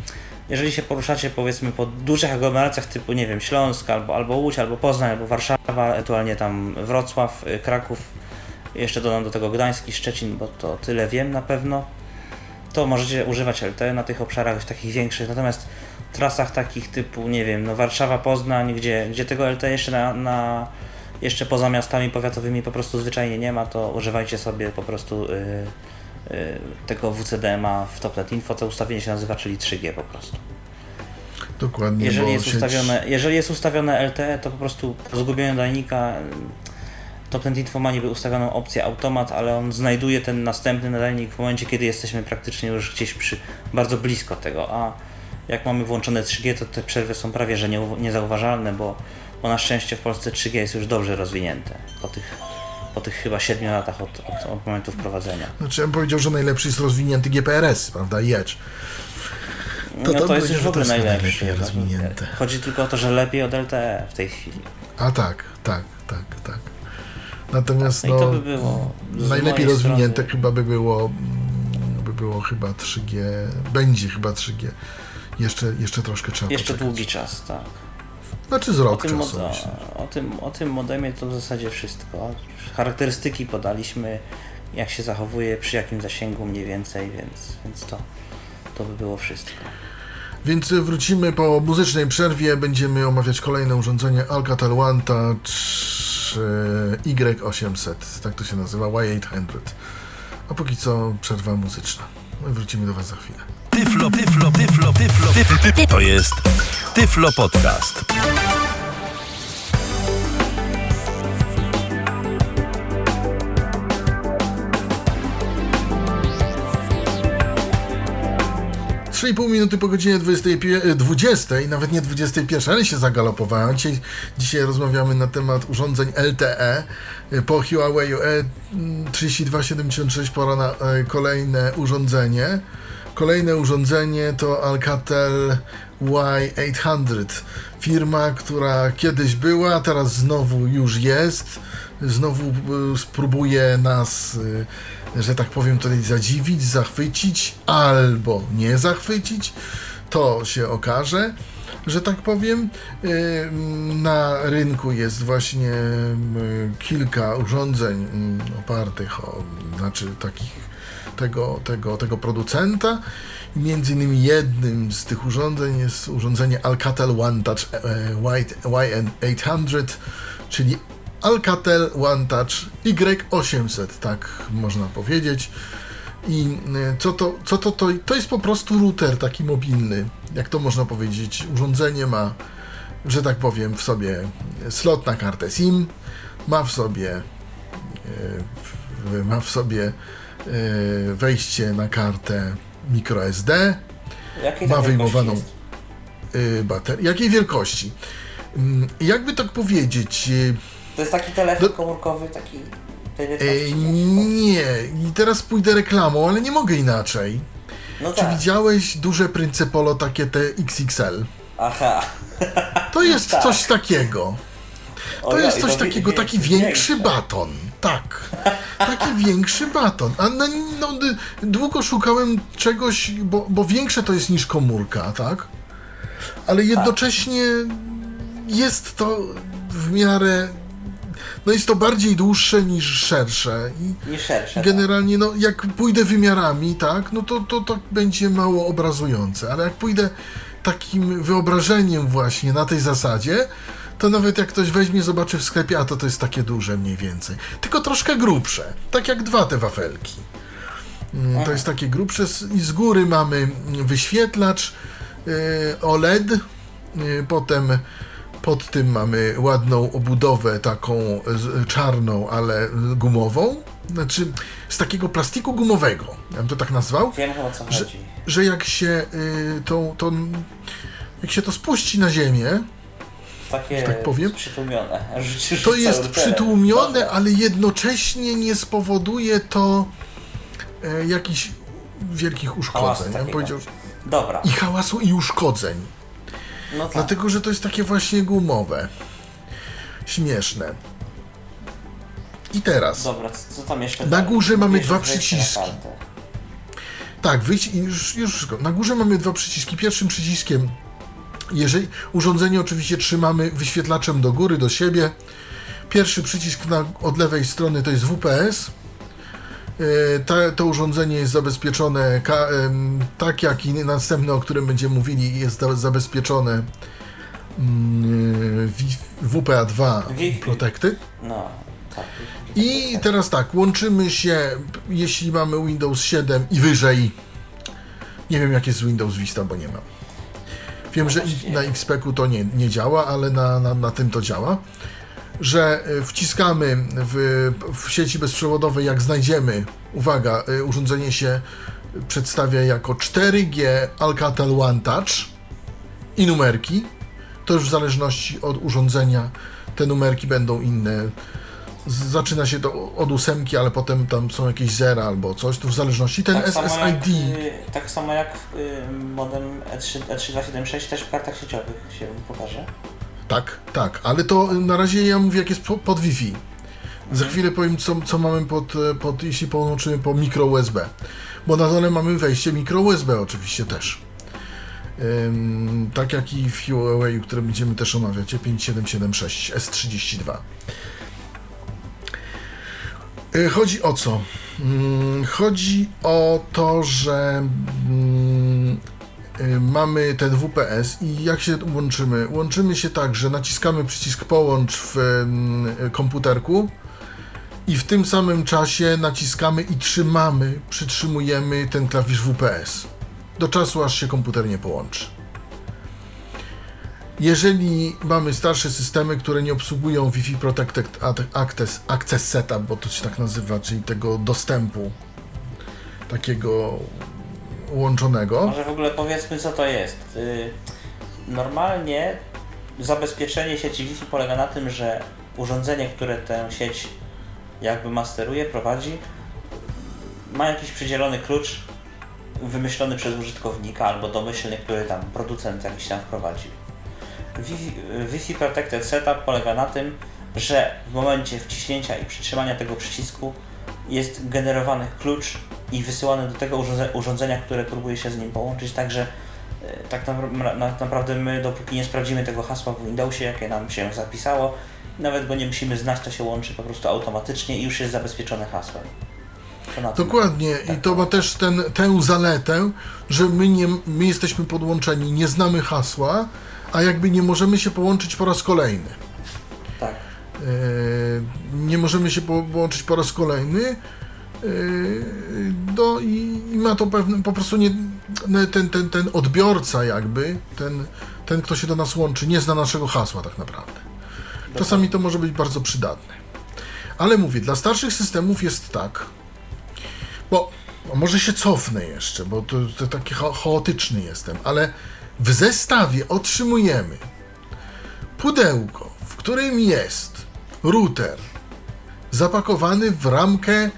jeżeli się poruszacie powiedzmy po dużych aglomeracjach typu, nie wiem, Śląsk, albo, albo Łódź, albo Poznań, albo Warszawa, ewentualnie tam Wrocław, y, Kraków, jeszcze dodam do tego Gdański, Szczecin, bo to tyle wiem na pewno, to możecie używać LTE na tych obszarach takich większych, natomiast trasach takich typu, nie wiem, no Warszawa, Poznań, gdzie, gdzie tego LTE jeszcze na, na jeszcze poza miastami powiatowymi po prostu zwyczajnie nie ma, to używajcie sobie po prostu yy, yy, tego WCDMA w Topnet Info, to ustawienie się nazywa, czyli 3G po prostu. Dokładnie. Jeżeli jest, sieć... ustawione, jeżeli jest ustawione LTE, to po prostu po zgubieniu nadajnika Topnet Info ma niby ustawioną opcję automat, ale on znajduje ten następny nadajnik w momencie, kiedy jesteśmy praktycznie już gdzieś przy, bardzo blisko tego, a jak mamy włączone 3G, to te przerwy są prawie że nie, niezauważalne, bo, bo na szczęście w Polsce 3G jest już dobrze rozwinięte po tych, po tych chyba 7 latach od, od, od momentu wprowadzenia. Znaczy ja bym powiedział, że najlepszy jest rozwinięty GPRS, prawda, i Edge. To, no to, jest już w ogóle najlepszy. Rozwinięte. Chodzi tylko o to, że lepiej od LTE w tej chwili. A tak, tak, tak, tak. Natomiast no, no, by było najlepiej rozwinięte strony. chyba by było by było chyba 3G, będzie chyba 3G. Jeszcze, jeszcze troszkę trzeba Jeszcze poczekać. długi czas, tak. Znaczy z O rok tym, czasu. myślę. o, tym, o tym modemie to w zasadzie wszystko. Charakterystyki podaliśmy, jak się zachowuje, przy jakim zasięgu mniej więcej, więc, więc to, to by było wszystko. Więc wrócimy po muzycznej przerwie. Będziemy omawiać kolejne urządzenie Alcatel One Touch e, Y800. Tak to się nazywa, Y800. A póki co przerwa muzyczna. I wrócimy do Was za chwilę. Tyflo, tyflo, tyflo, tyflo, tyflo, tyflo. To jest Tyflo Podcast. Pół minuty po godzinie 20, 20, nawet nie 21, ale się zagalopowałem. Dzisiaj, dzisiaj rozmawiamy na temat urządzeń LTE. Po Huawei E3276 pora na e, kolejne urządzenie. Kolejne urządzenie to Alcatel Y800. Firma, która kiedyś była, teraz znowu już jest. Znowu e, spróbuje nas, e, że tak powiem, tutaj zadziwić, zachwycić albo nie zachwycić. To się okaże że tak powiem. E, Na rynku jest właśnie kilka urządzeń m, opartych o, znaczy takich tego, tego, tego producenta. Między innymi jednym z tych urządzeń jest urządzenie Alcatel One Touch e, White YN800, czyli Alcatel One Touch Y800, tak można powiedzieć. I e, co to, co to, to, to jest po prostu router taki mobilny, jak to można powiedzieć. Urządzenie ma, że tak powiem, w sobie slot na kartę SIM, ma w sobie, e, ma w sobie e, wejście na kartę microSD, Jakiej ma wyjmowaną e, baterię. Jakiej wielkości? Mm, Jakby tak powiedzieć, e, To jest taki telefon Do- komórkowy, taki nie, i teraz pójdę reklamą, ale nie mogę inaczej. No Czy tak. widziałeś duże Principolo takie te XXL? Aha. To jest Tak. coś takiego. O To ja, jest coś takiego, taki większy baton. Tak. Taki większy baton. A no, no, długo szukałem czegoś, bo, bo większe to jest niż komórka, tak? Ale jednocześnie jest to w miarę. No jest to bardziej dłuższe niż szersze. I Nie szersze. tak. generalnie, no jak pójdę wymiarami, tak, no to, to, to będzie mało obrazujące, ale jak pójdę takim wyobrażeniem właśnie na tej zasadzie, to nawet jak ktoś weźmie, zobaczy w sklepie, a to to jest takie duże mniej więcej. Tylko troszkę grubsze, tak jak dwa te wafelki. Mm, To jest takie grubsze i z góry mamy wyświetlacz yy, OLED, yy, potem pod tym mamy ładną obudowę taką czarną, ale gumową, znaczy z takiego plastiku gumowego, ja bym to tak nazwał, Wiem o co że, chodzi. że jak się y, jak się to spuści na ziemię, Takie tak powiem, przytłumione. To jest przytłumione, ale jednocześnie nie spowoduje to e, jakichś wielkich uszkodzeń. Ja powiedział, Dobra. i hałasu, i uszkodzeń. No tak. Dlatego, że to jest takie właśnie gumowe. Śmieszne. I teraz. Dobra, co tam jeszcze? Na górze mamy Mówisz, dwa przyciski. Tak, wyjść i już, już wszystko. Na górze mamy dwa przyciski. Pierwszym przyciskiem, jeżeli urządzenie oczywiście trzymamy wyświetlaczem do góry, do siebie. Pierwszy przycisk na, od lewej strony to jest WPS. E, Ta, to urządzenie jest zabezpieczone ka, tak jak i następne, o którym będziemy mówili, jest za- zabezpieczone mm, Wi- WPA2 Wi-Fi. Protected. No, tak. I teraz tak, łączymy się, jeśli mamy Windows 7 i wyżej. Nie wiem, jak jest z Windows Vista, bo nie mam. Wiem, że i na XP-ku to nie, nie działa, ale na, na, na tym to działa. Że y, wciskamy w, w sieci bezprzewodowej, jak znajdziemy, uwaga, y, urządzenie się przedstawia jako 4G Alcatel One Touch i numerki. To już w zależności od urządzenia te numerki będą inne. Zaczyna się to od ósemki, ale potem tam są jakieś zera albo coś, to w zależności. Ten Tak samo, jak, SSID, y, tak samo jak y, modem E E3, E3276 też w kartach sieciowych się pokaże. tak, tak, ale to na razie ja mówię, jak jest po, pod Wi-Fi. Za chwilę powiem, co, co mamy pod, e, pod, jeśli połączymy po mikro USB. Bo na dole mamy wejście mikro USB oczywiście też. Ym, tak jak i w Huawei, które będziemy też omawiać, 5776 S32. Y, Chodzi o co? Mm, Chodzi o to, że mm, y, mamy ten WPS i jak się łączymy? Łączymy się tak, że naciskamy przycisk połącz w mm, komputerku i w tym samym czasie naciskamy i trzymamy, przytrzymujemy ten klawisz WPS do czasu, aż się komputer nie połączy. Jeżeli mamy starsze systemy, które nie obsługują Wi-Fi Protected Access, Access Setup, bo to się tak nazywa, czyli tego dostępu takiego łączonego, Może w ogóle powiedzmy co to jest. Y, Normalnie zabezpieczenie sieci Wi-Fi polega na tym, że urządzenie, które tę sieć jakby masteruje, prowadzi, ma jakiś przydzielony klucz wymyślony przez użytkownika albo domyślny, który tam producent jakiś tam wprowadzi. Wi-Fi, Protected Setup polega na tym, że w momencie wciśnięcia i przytrzymania tego przycisku jest generowany klucz i wysyłany do tego urządze- urządzenia, które próbuje się z nim połączyć, także e, tak napra- na, naprawdę my dopóki nie sprawdzimy tego hasła w Windowsie, jakie nam się zapisało, nawet go nie musimy znać, to się łączy po prostu automatycznie i już jest zabezpieczone hasłem. Dokładnie, i to ma też ten, tę zaletę, że my, nie, my jesteśmy podłączeni, nie znamy hasła, a jakby nie możemy się połączyć po raz kolejny. Tak. E, nie możemy się po- połączyć po raz kolejny. e, Do, i, I ma to pewne, po prostu nie, ne- ten, ten, ten odbiorca jakby, ten, ten kto się do nas łączy, nie zna naszego hasła tak naprawdę. Czasami to może być bardzo przydatne. Ale mówię, dla starszych systemów jest tak, bo no może się cofnę jeszcze, bo to, to taki cha- chaotyczny jestem, ale w zestawie otrzymujemy pudełko, w którym jest router zapakowany w ramkę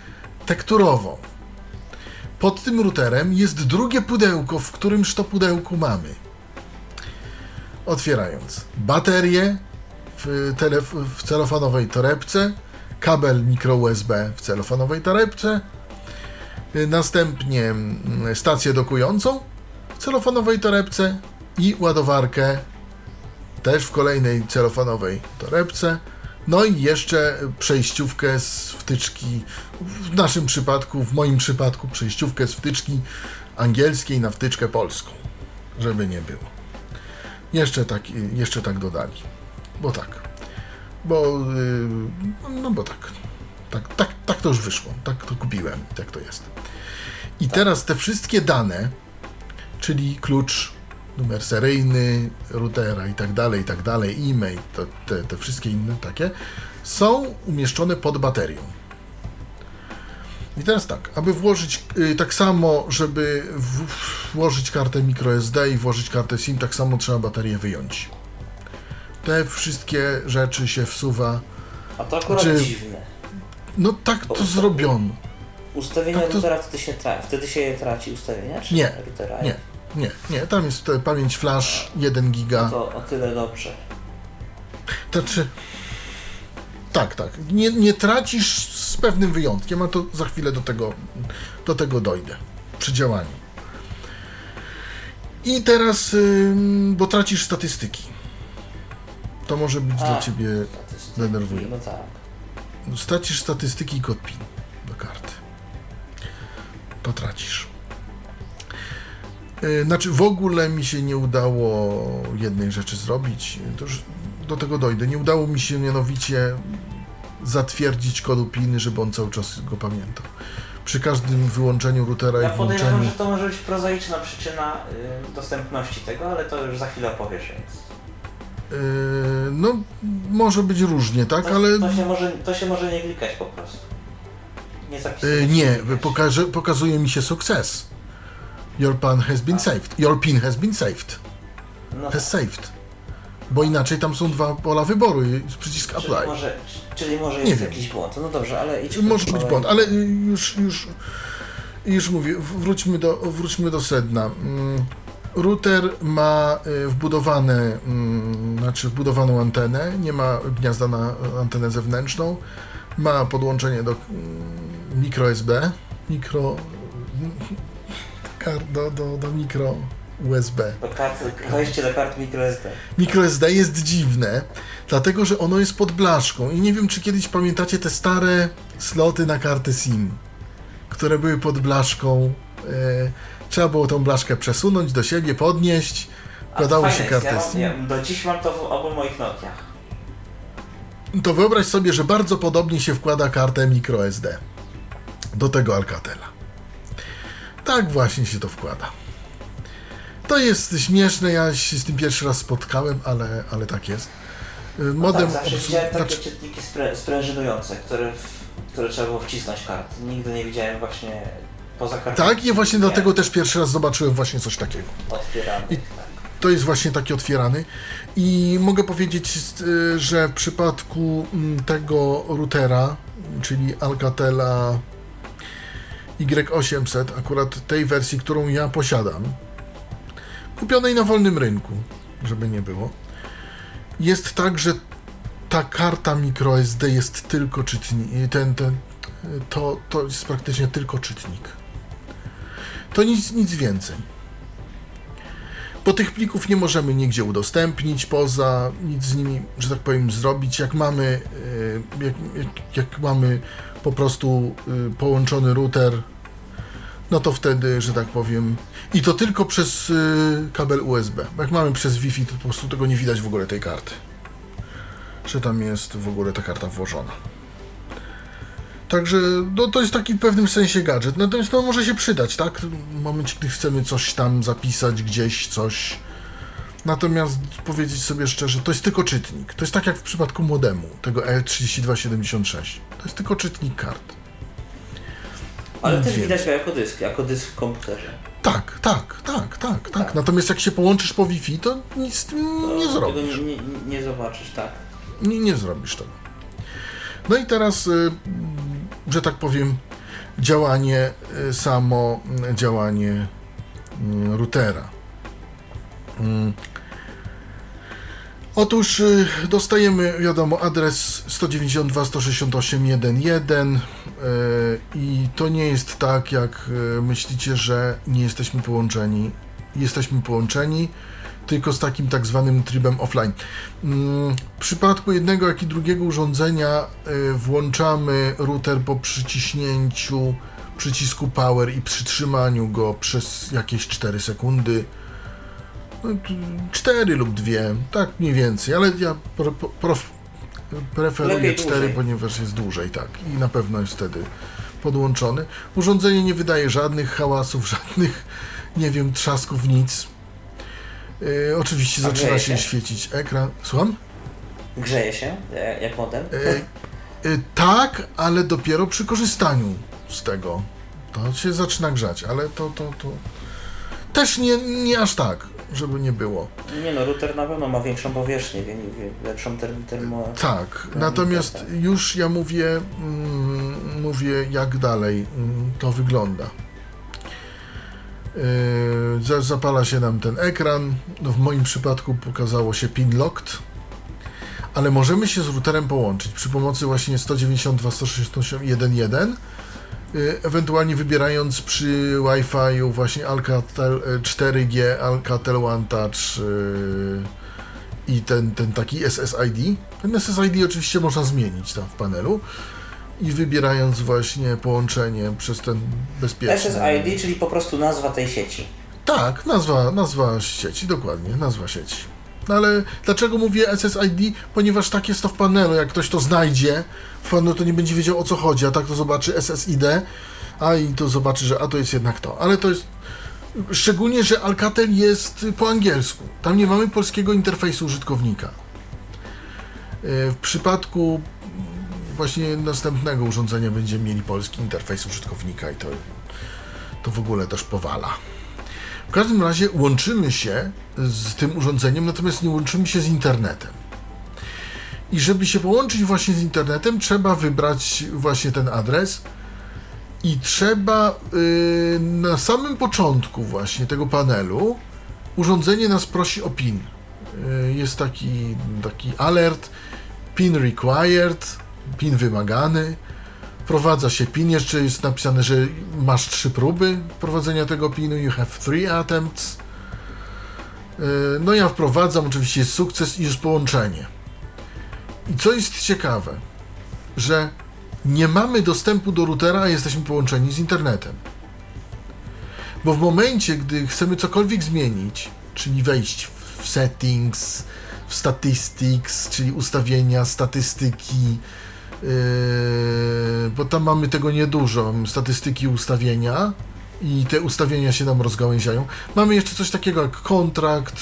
tekturową. Pod tym routerem jest drugie pudełko, w którymż to pudełku mamy. Otwierając baterię w, telef- w celofanowej torebce, kabel mikro USB w celofanowej torebce, y, następnie mm, stację dokującą celofanowej torebce i ładowarkę też w kolejnej celofanowej torebce. No i jeszcze przejściówkę z wtyczki, w naszym przypadku, w moim przypadku przejściówkę z wtyczki angielskiej na wtyczkę polską, żeby nie było. Jeszcze tak, jeszcze tak dodali, bo tak, bo, yy, no bo tak, tak, tak, tak to już wyszło, tak to kupiłem, tak to jest. I teraz te wszystkie dane, czyli klucz, numer seryjny, routera i tak dalej, i tak dalej, e-mail, to, te, te wszystkie inne takie, są umieszczone pod baterią. I teraz tak, aby włożyć y, tak samo, żeby w, włożyć kartę microSD i włożyć kartę SIM, tak samo trzeba baterię wyjąć. Te wszystkie rzeczy się wsuwa. A to akurat Znaczy- dziwne. No tak to zrobiono. Ustawienia Tak to- routera wtedy się, tra- wtedy się traci ustawienia? Czy Nie, routera? Nie, nie, nie. Tam jest pamięć flash 1 giga. To o tyle dobrze. To czy. Tak, tak. Nie, nie tracisz z pewnym wyjątkiem, a to za chwilę do tego, do tego dojdę przy działaniu. I teraz, bo tracisz statystyki. To może być dla A. ciebie Statystyki, denerwujące. No tak. Stracisz statystyki i kod PIN do karty. To tracisz. Yy, Znaczy, w ogóle mi się nie udało jednej rzeczy zrobić. To już do tego dojdę. Nie udało mi się mianowicie zatwierdzić kodu PIN, żeby on cały czas go pamiętał. Przy każdym wyłączeniu routera Ja i podejrzewam, włączeniu. że to może być prozaiczna przyczyna y, dostępności tego, ale to już za chwilę opowiesz, więc... Yy, no, może być różnie, tak, To, ale. to, się może, to się może nie klikać po prostu. Nie zapisywać. Yy, nie, pokaże, pokazuje mi się sukces. Your PIN has been saved. Your PIN has been saved. No, has saved. Bo inaczej tam są dwa pola wyboru i przycisk czyli, apply. może, czyli może jest wiem. jakiś błąd. No dobrze, ale idź Może być błąd, ale już, już, już mówię, wróćmy do, wróćmy do sedna. Mm, Router ma y, wbudowane, mm, znaczy wbudowaną antenę, nie ma gniazda na antenę zewnętrzną, ma podłączenie do mm, micro SD, mikro, kar- do, do, do mikro USB. Do kart, wejście do kart microSD. MicroSD jest dziwne, dlatego że ono jest pod blaszką. I nie wiem, czy kiedyś pamiętacie te stare sloty na karty SIM, które były pod blaszką. E, trzeba było tą blaszkę przesunąć do siebie, podnieść. Wkładało się kartę ja SIM. ja, Do dziś mam to w obu moich Nokiach. To wyobraź sobie, że bardzo podobnie się wkłada kartę microSD do tego Alcatela. Tak właśnie się to wkłada. To jest śmieszne, ja się z tym pierwszy raz spotkałem, ale, ale tak jest. Y, Modem tak, zawsze obsłu- widziałem takie znaczy- czytniki sprę, sprężynujące, które, w, które trzeba było wcisnąć karty. Nigdy nie widziałem właśnie poza kartą. Tak, i właśnie dlatego też pierwszy raz zobaczyłem właśnie coś takiego. Otwieramy. I- Tak. To jest właśnie taki otwierany. I mogę powiedzieć, y, że w przypadku mm, tego routera, czyli Alcatela Y800, akurat tej wersji, którą ja posiadam, kupionej na wolnym rynku, żeby nie było, jest tak, że ta karta microSD jest tylko czytnik. Ten, ten, to, to jest praktycznie tylko czytnik. To nic, nic więcej bo tych plików nie możemy nigdzie udostępnić, poza nic z nimi, że tak powiem, zrobić. Jak mamy, e, jak, jak, jak mamy po prostu e, połączony router, no to wtedy, że tak powiem, i to tylko przez e, kabel USB. Jak mamy przez Wi-Fi, to po prostu tego nie widać w ogóle tej karty. Że tam jest w ogóle ta karta włożona. Także no, to jest taki w pewnym sensie gadżet. Natomiast no, może się przydać, tak? W momencie, gdy chcemy coś tam zapisać, gdzieś coś. Natomiast powiedzieć sobie szczerze, to jest tylko czytnik. To jest tak jak w przypadku modemu, tego E3276. To jest tylko czytnik kart. Ale też widać go jako dysk, jako dysk w komputerze. Tak, tak, tak, tak, tak. Tak. Natomiast jak się połączysz po Wi-Fi, to nic z tym nie zrobisz. Nie, nie, zobaczysz, tak. Nie, nie zrobisz tego. No i teraz, y, że tak powiem, działanie, y, samo y, działanie y, routera. Otóż y, dostajemy, wiadomo, adres 192.168.1.1 y, i to nie jest tak, jak y, myślicie, że nie jesteśmy połączeni. Jesteśmy połączeni, tylko z takim tak zwanym trybem offline. Mm, W przypadku jednego, jak i drugiego urządzenia włączamy router po przyciśnięciu przycisku power i przytrzymaniu go przez jakieś 4 sekundy. 4 lub 2, tak mniej więcej, ale ja pro, pro, preferuję Lepiej 4, dłużej. ponieważ jest dłużej, tak, i na pewno jest wtedy podłączony. Urządzenie nie wydaje żadnych hałasów, żadnych, nie wiem, trzasków, nic. Yy, oczywiście A zaczyna się się? świecić ekran. Słucham? Grzeje się, e, jak modem. Yy, yy, tak, ale dopiero przy korzystaniu z tego. To się zaczyna grzać, ale to, to, to też nie, nie aż tak, żeby nie było. Nie no, router na pewno ma większą powierzchnię, wie- wie- lepszą term, termo... Tak, natomiast już ja mówię, mm, mówię jak dalej mm, to wygląda. Yy, za- zapala się nam ten ekran. No w moim przypadku pokazało się pin locked, ale możemy się z routerem połączyć przy pomocy właśnie 192.168.1.1, yy, ewentualnie wybierając przy Wi-Fi właśnie Alcatel e, 4G, Alcatel One Touch yy, i ten, ten taki SSID. Ten SSID oczywiście można zmienić tam w panelu i wybierając właśnie połączenie przez ten bezpieczny... SSID, czyli po prostu nazwa tej sieci. Tak, nazwa, nazwa sieci, dokładnie, nazwa sieci. No ale dlaczego mówię SSID? Ponieważ tak jest to w panelu. Jak ktoś to znajdzie w panelu, to nie będzie wiedział o co chodzi, a tak to zobaczy SSID, a i to zobaczy, że a to jest jednak to. Ale to jest. Szczególnie, że Alcatel jest po angielsku. Tam nie mamy polskiego interfejsu użytkownika. Yy, W przypadku właśnie następnego urządzenia będziemy mieli polski interfejs użytkownika i to, to w ogóle też powala. Każdym razie łączymy się z tym urządzeniem, natomiast nie łączymy się z internetem. I żeby się połączyć właśnie z internetem, trzeba wybrać właśnie ten adres i trzeba yy, na samym początku właśnie tego panelu urządzenie nas prosi o PIN. Yy, jest taki, taki alert PIN required, PIN wymagany. Wprowadza się PIN, jeszcze jest napisane, że masz trzy próby wprowadzenia tego PINu, you have three attempts. No ja wprowadzam, oczywiście jest sukces i jest połączenie. I co jest ciekawe, że nie mamy dostępu do routera, a jesteśmy połączeni z internetem. Bo w momencie, gdy chcemy cokolwiek zmienić, czyli wejść w settings, w statistics, czyli ustawienia, statystyki, bo tam mamy tego niedużo, statystyki ustawienia i te ustawienia się nam rozgałęziają. Mamy jeszcze coś takiego jak kontrakt,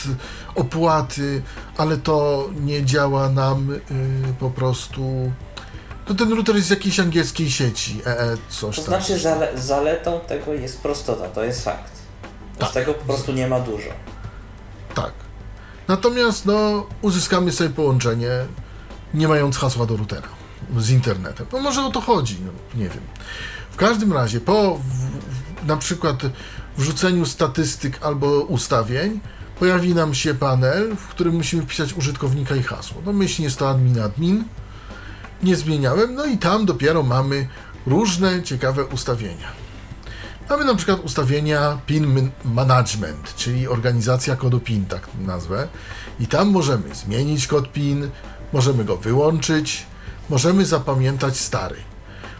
opłaty, ale to nie działa nam yy, po prostu to ten router jest z jakiejś angielskiej sieci, EE, coś To tam. znaczy zale zaletą tego jest prostota, to jest fakt. Tak. Z tego po prostu nie ma dużo. Tak. Natomiast no, uzyskamy sobie połączenie, nie mając hasła do routera z internetem. No może o to chodzi, no, nie wiem. W każdym razie, po w, na przykład wrzuceniu statystyk albo ustawień, pojawi nam się panel, w którym musimy wpisać użytkownika i hasło. No myślnie jest to admin admin. Nie zmieniałem, no i tam dopiero mamy różne ciekawe ustawienia. Mamy na przykład ustawienia PIN Management, czyli organizacja kodu PIN, tak nazwę. I tam możemy zmienić kod PIN, możemy go wyłączyć, możemy zapamiętać stary.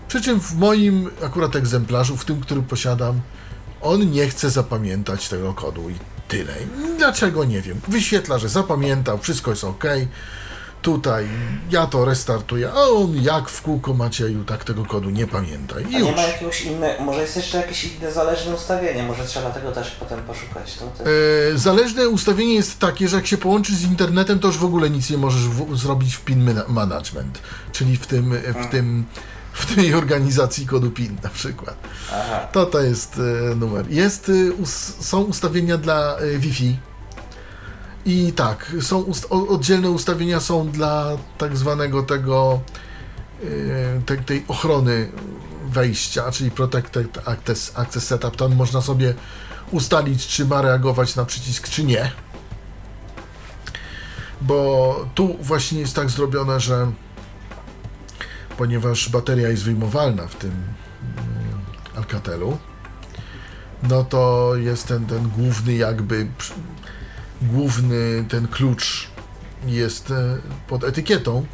Przy czym w moim akurat egzemplarzu, w tym, który posiadam, on nie chce zapamiętać tego kodu i tyle. Dlaczego nie wiem. Wyświetla, że zapamiętał, wszystko jest ok. Tutaj ja to restartuję, a on jak w kółko Macieju, tak tego kodu nie pamięta. I A już. nie ma jakiegoś innego, może jest jeszcze jakieś inne zależne ustawienie, może trzeba tego też potem poszukać. To. E, Zależne ustawienie jest takie, że jak się połączysz z internetem, to już w ogóle nic nie możesz w, zrobić w PIN mana- management, czyli w tym, w tym, w tej organizacji kodu PIN na przykład. Aha. To to jest e, numer. Jest, e, us, są ustawienia dla e, Wi-Fi. I tak, są ust, oddzielne ustawienia są dla tak zwanego tego e, te, tej ochrony wejścia, czyli Protected Access, access Setup. Tam można sobie ustalić, czy ma reagować na przycisk, czy nie. Bo tu właśnie jest tak zrobione, że ponieważ bateria jest wyjmowalna w tym mm, Alcatelu, no to jest ten, ten główny jakby główny ten klucz jest e, pod etykietą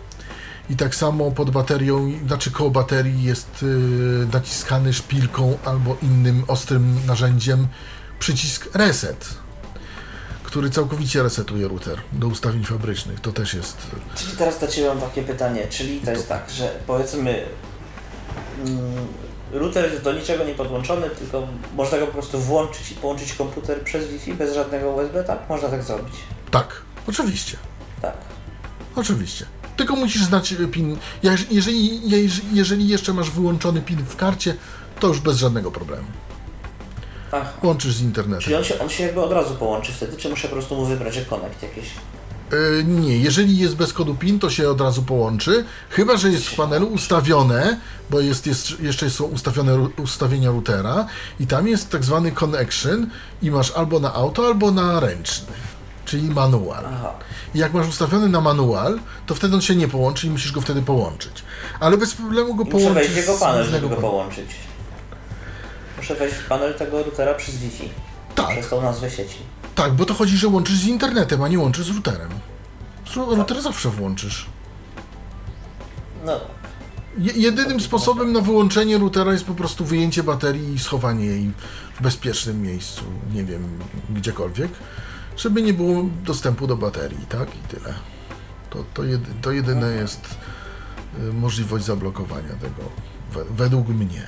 i tak samo pod baterią, znaczy koło baterii jest e, naciskany szpilką albo innym ostrym narzędziem przycisk reset, który całkowicie resetuje router do ustawień fabrycznych. To też jest Czyli teraz do Ciebie mam takie pytanie, czyli to jest tak, że powiedzmy mm, router jest do niczego nie podłączony, tylko można go po prostu włączyć i połączyć komputer przez Wi-Fi bez żadnego USB, tak? Można tak zrobić. tak, oczywiście. Tak. Oczywiście. Tylko musisz znać e, PIN. Jeżeli, jeżeli, jeszcze masz wyłączony PIN w karcie, to już bez żadnego problemu. Aha. Łączysz z Czyli internetem. on się, on się jakby od razu połączy wtedy, czy muszę po prostu mu wybrać connect jakieś? E, nie, jeżeli jest bez kodu PIN, to się od razu połączy. Chyba, że jest w panelu ustawione, bo jest, jest, jeszcze są ustawione ustawienia routera i tam jest tak zwany connection i masz albo na auto, albo na ręczny, czyli manual. Aha. I jak masz ustawiony na manual, to wtedy on się nie połączy i musisz go wtedy połączyć. Ale bez problemu go I muszę połączyć. wejść w jego panel, żeby go połączyć. Muszę wejść w panel tego routera przez Wi-Fi. Tak. Przez tą nazwę sieci. Tak, bo to chodzi, że łączysz z internetem, a nie łączysz z routerem. Router zawsze włączysz. No, Je- jedynym sposobem na wyłączenie routera jest po prostu wyjęcie baterii i schowanie jej w bezpiecznym miejscu, nie wiem, gdziekolwiek, żeby nie było dostępu do baterii, tak? I tyle. To, to, jedy, to jedyne jest y, możliwość zablokowania tego, we, według mnie.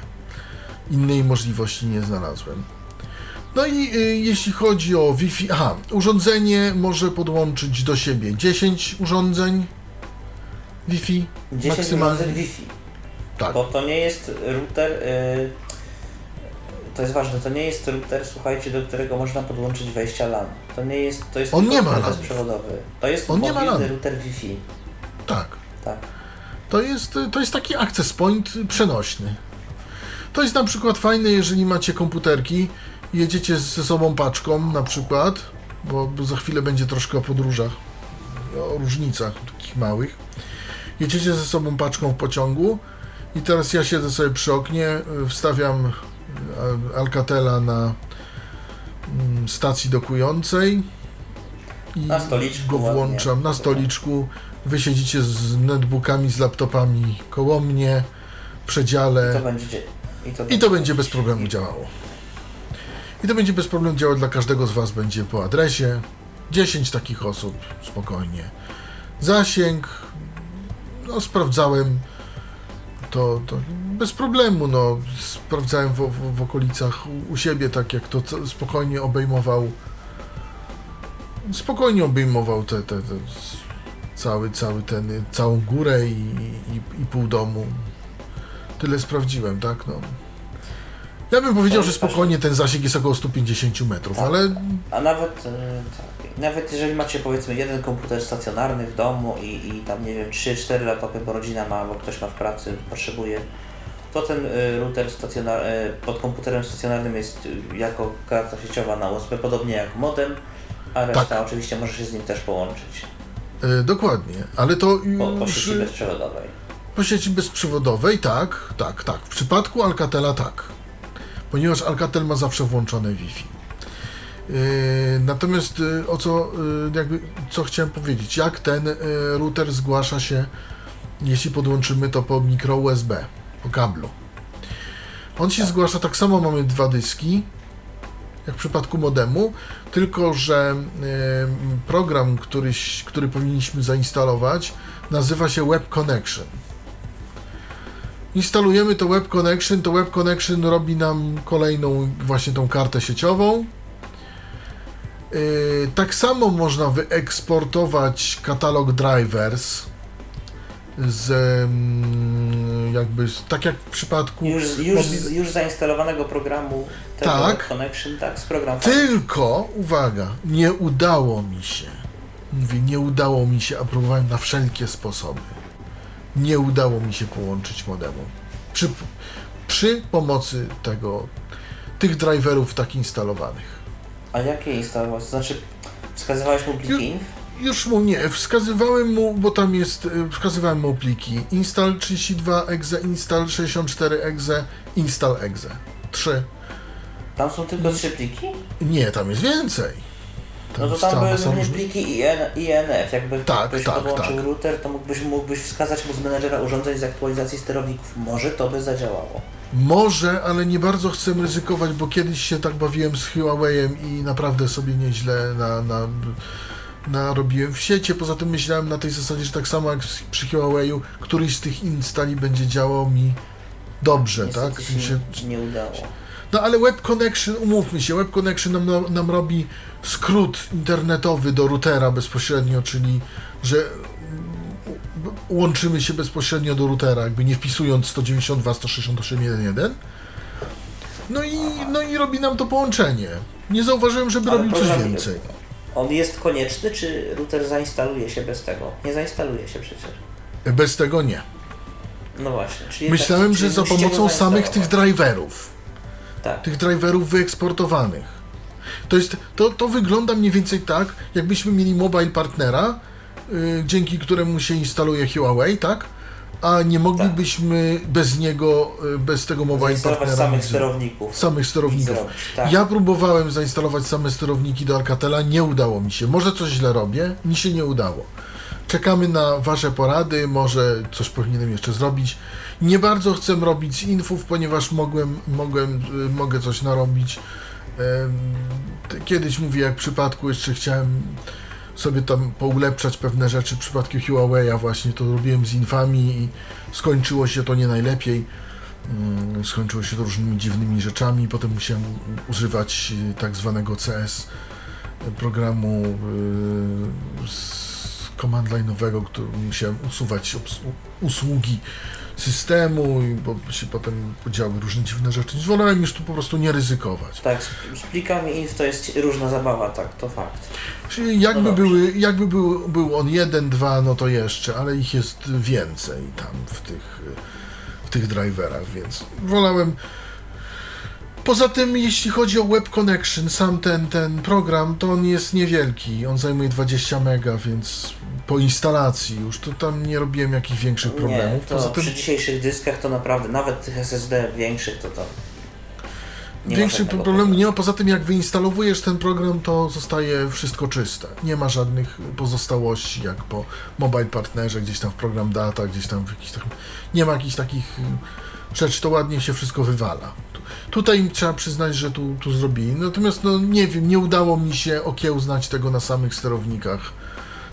Innej możliwości nie znalazłem. No i y, jeśli chodzi o Wi-Fi, aha, urządzenie może podłączyć do siebie 10 urządzeń Wi-Fi 10 maksymalnie. urządzeń Wi-Fi. Tak. Bo to nie jest router. y, to jest ważne, to nie jest router, słuchajcie, do którego można podłączyć wejścia LAN. To nie jest. To jest On nie ma LAN. bezprzewodowy. To jest On nie ma LAN. router Wi-Fi. Tak. Tak. To jest, to jest taki access point przenośny. To jest na przykład fajne, jeżeli macie komputerki, jedziecie ze sobą paczką na przykład, bo za chwilę będzie troszkę o podróżach, o różnicach takich małych. Jedziecie ze sobą paczką w pociągu i teraz ja siedzę sobie przy oknie, y, wstawiam y, Al- Alcatela na mm, stacji dokującej i Na stoliczku go ładnie. włączam na stoliczku. Wy siedzicie z netbookami, z laptopami koło mnie, w przedziale. To będzie, i to, I to będzie bez problemu działało. I to będzie bez problemu działało dla każdego z Was, będzie po adresie. 10 takich osób, spokojnie. Zasięg, no sprawdzałem to, to bez problemu, no sprawdzałem w, w, w okolicach u, u siebie, tak jak to spokojnie obejmował spokojnie obejmował te, te, te cały, cały ten, całą górę i, i, i pół domu. Tyle sprawdziłem, tak, no. Ja bym powiedział, że spokojnie ten zasięg jest około 150 metrów, Tak. ale A nawet, e, tak, nawet jeżeli macie powiedzmy jeden komputer stacjonarny w domu i, i tam nie wiem 3-4 laptopy, bo rodzina ma, bo ktoś ma w pracy, potrzebuje, to ten e, router stacjonar, e, pod komputerem stacjonarnym jest jako karta sieciowa na USB, podobnie jak modem, a reszta Tak. oczywiście może się z nim też połączyć dokładnie. Ale to po, po już sieci bezprzewodowej. po sieci bezprzewodowej, tak, tak, tak. W przypadku Alcatela tak. Ponieważ Alcatel ma zawsze włączone Wi-Fi. Yy, natomiast yy, o co, yy, jakby, co chciałem powiedzieć, jak ten router zgłasza się, jeśli podłączymy to po mikro USB, po kablu. On się zgłasza, tak samo mamy dwa dyski, jak w przypadku modemu, tylko że program, któryś, który powinniśmy zainstalować, nazywa się Web Connection. Instalujemy to Web Connection, to Web Connection robi nam kolejną właśnie tą kartę sieciową. Yy, tak samo można wyeksportować katalog drivers z mm, jakby, tak jak w przypadku Już, już, już zainstalowanego programu tego Tak. Connection, tak, z programu. Tylko, uwaga, nie udało mi się. Mówię, nie udało mi się, a próbowałem na wszelkie sposoby. Nie udało mi się połączyć modemu. Przy, przy pomocy tego, tych driverów tak instalowanych. A jakie instalować? To znaczy, wskazywałeś mu pliki? Ju- Już mu nie, wskazywałem mu, bo tam jest, y, wskazywałem mu pliki. Install 32 exe, install 64 exe, install exe. Trzy. Tam są tylko trzy pliki? Nie, tam jest więcej. No to tam były różnych- pliki IN, INF. Jakby Tak, ktoś tak, podłączył tak. router, to mógłbyś, mógłbyś wskazać mu z menedżera urządzeń z aktualizacji sterowników. Może to by zadziałało. Może, ale nie bardzo chcę ryzykować, bo kiedyś się tak bawiłem z Huawei'em i naprawdę sobie nieźle na, na, narobiłem w sieci. Poza tym myślałem na tej zasadzie, że tak samo jak przy Huawei'u, któryś z tych instali będzie działał mi dobrze, Niestety tak? się Się, nie udało. No ale Web Connection, umówmy się, Web Connection nam, nam robi skrót internetowy do routera bezpośrednio, czyli że łączymy się bezpośrednio do routera, jakby nie wpisując 192.168.1.1. No i, no i robi nam to połączenie. Nie zauważyłem, żeby Ale robił coś więcej. On jest konieczny, czy router zainstaluje się bez tego? Nie zainstaluje się przecież. Bez tego nie. No właśnie. Myślałem, tak, że za pomocą samych tych driverów. Tak. tych driverów wyeksportowanych. To, jest, to, to wygląda mniej więcej tak, jakbyśmy mieli mobile partnera, y, dzięki któremu się instaluje Huawei, tak? A nie moglibyśmy bez niego, y, bez tego mobile partnera samych sterowników. samych sterowników. zrobić, tak. Ja próbowałem zainstalować same sterowniki do Alcatela, nie udało mi się. Może coś źle robię, mi się nie udało. Czekamy na Wasze porady, może coś powinienem jeszcze zrobić. Nie bardzo chcę robić infów, ponieważ mogłem, mogłem, y, mogę coś narobić. Kiedyś mówię, jak w przypadku jeszcze chciałem sobie tam poulepszać pewne rzeczy w przypadku Huawei'a właśnie to robiłem z infami i skończyło się to nie najlepiej. Mm, Skończyło się to różnymi dziwnymi rzeczami. Potem musiałem używać y, tak zwanego CS programu y, z command line'owego, który musiałem usuwać usługi systemu, i bo się potem podziały różne dziwne rzeczy. Wolałem już tu po prostu nie ryzykować. Tak, z, plikami inf to jest różna zabawa, tak, to fakt. Czyli jakby, No były, jakby był, był on jeden, dwa, no to jeszcze, ale ich jest więcej tam w tych, w tych driverach, więc wolałem. Poza tym, jeśli chodzi o Web Connection, sam ten, ten program, to on jest niewielki. On zajmuje 20 mega, więc po instalacji już to tam nie robiłem jakichś większych Nie, problemów. to Poza tym, przy dzisiejszych dyskach to naprawdę, nawet tych SSD większych to to Nie Większym problemu nie ma. Poza tym, jak wyinstalowujesz ten program, to zostaje wszystko czyste. Nie ma żadnych pozostałości, jak po Mobile Partnerze, gdzieś tam w program data, gdzieś tam w jakichś tak... Nie ma jakichś takich rzeczy, to ładnie się wszystko wywala. Tu- Tutaj trzeba przyznać, że tu, tu zrobili. Natomiast, no nie wiem, nie udało mi się okiełznać tego na samych sterownikach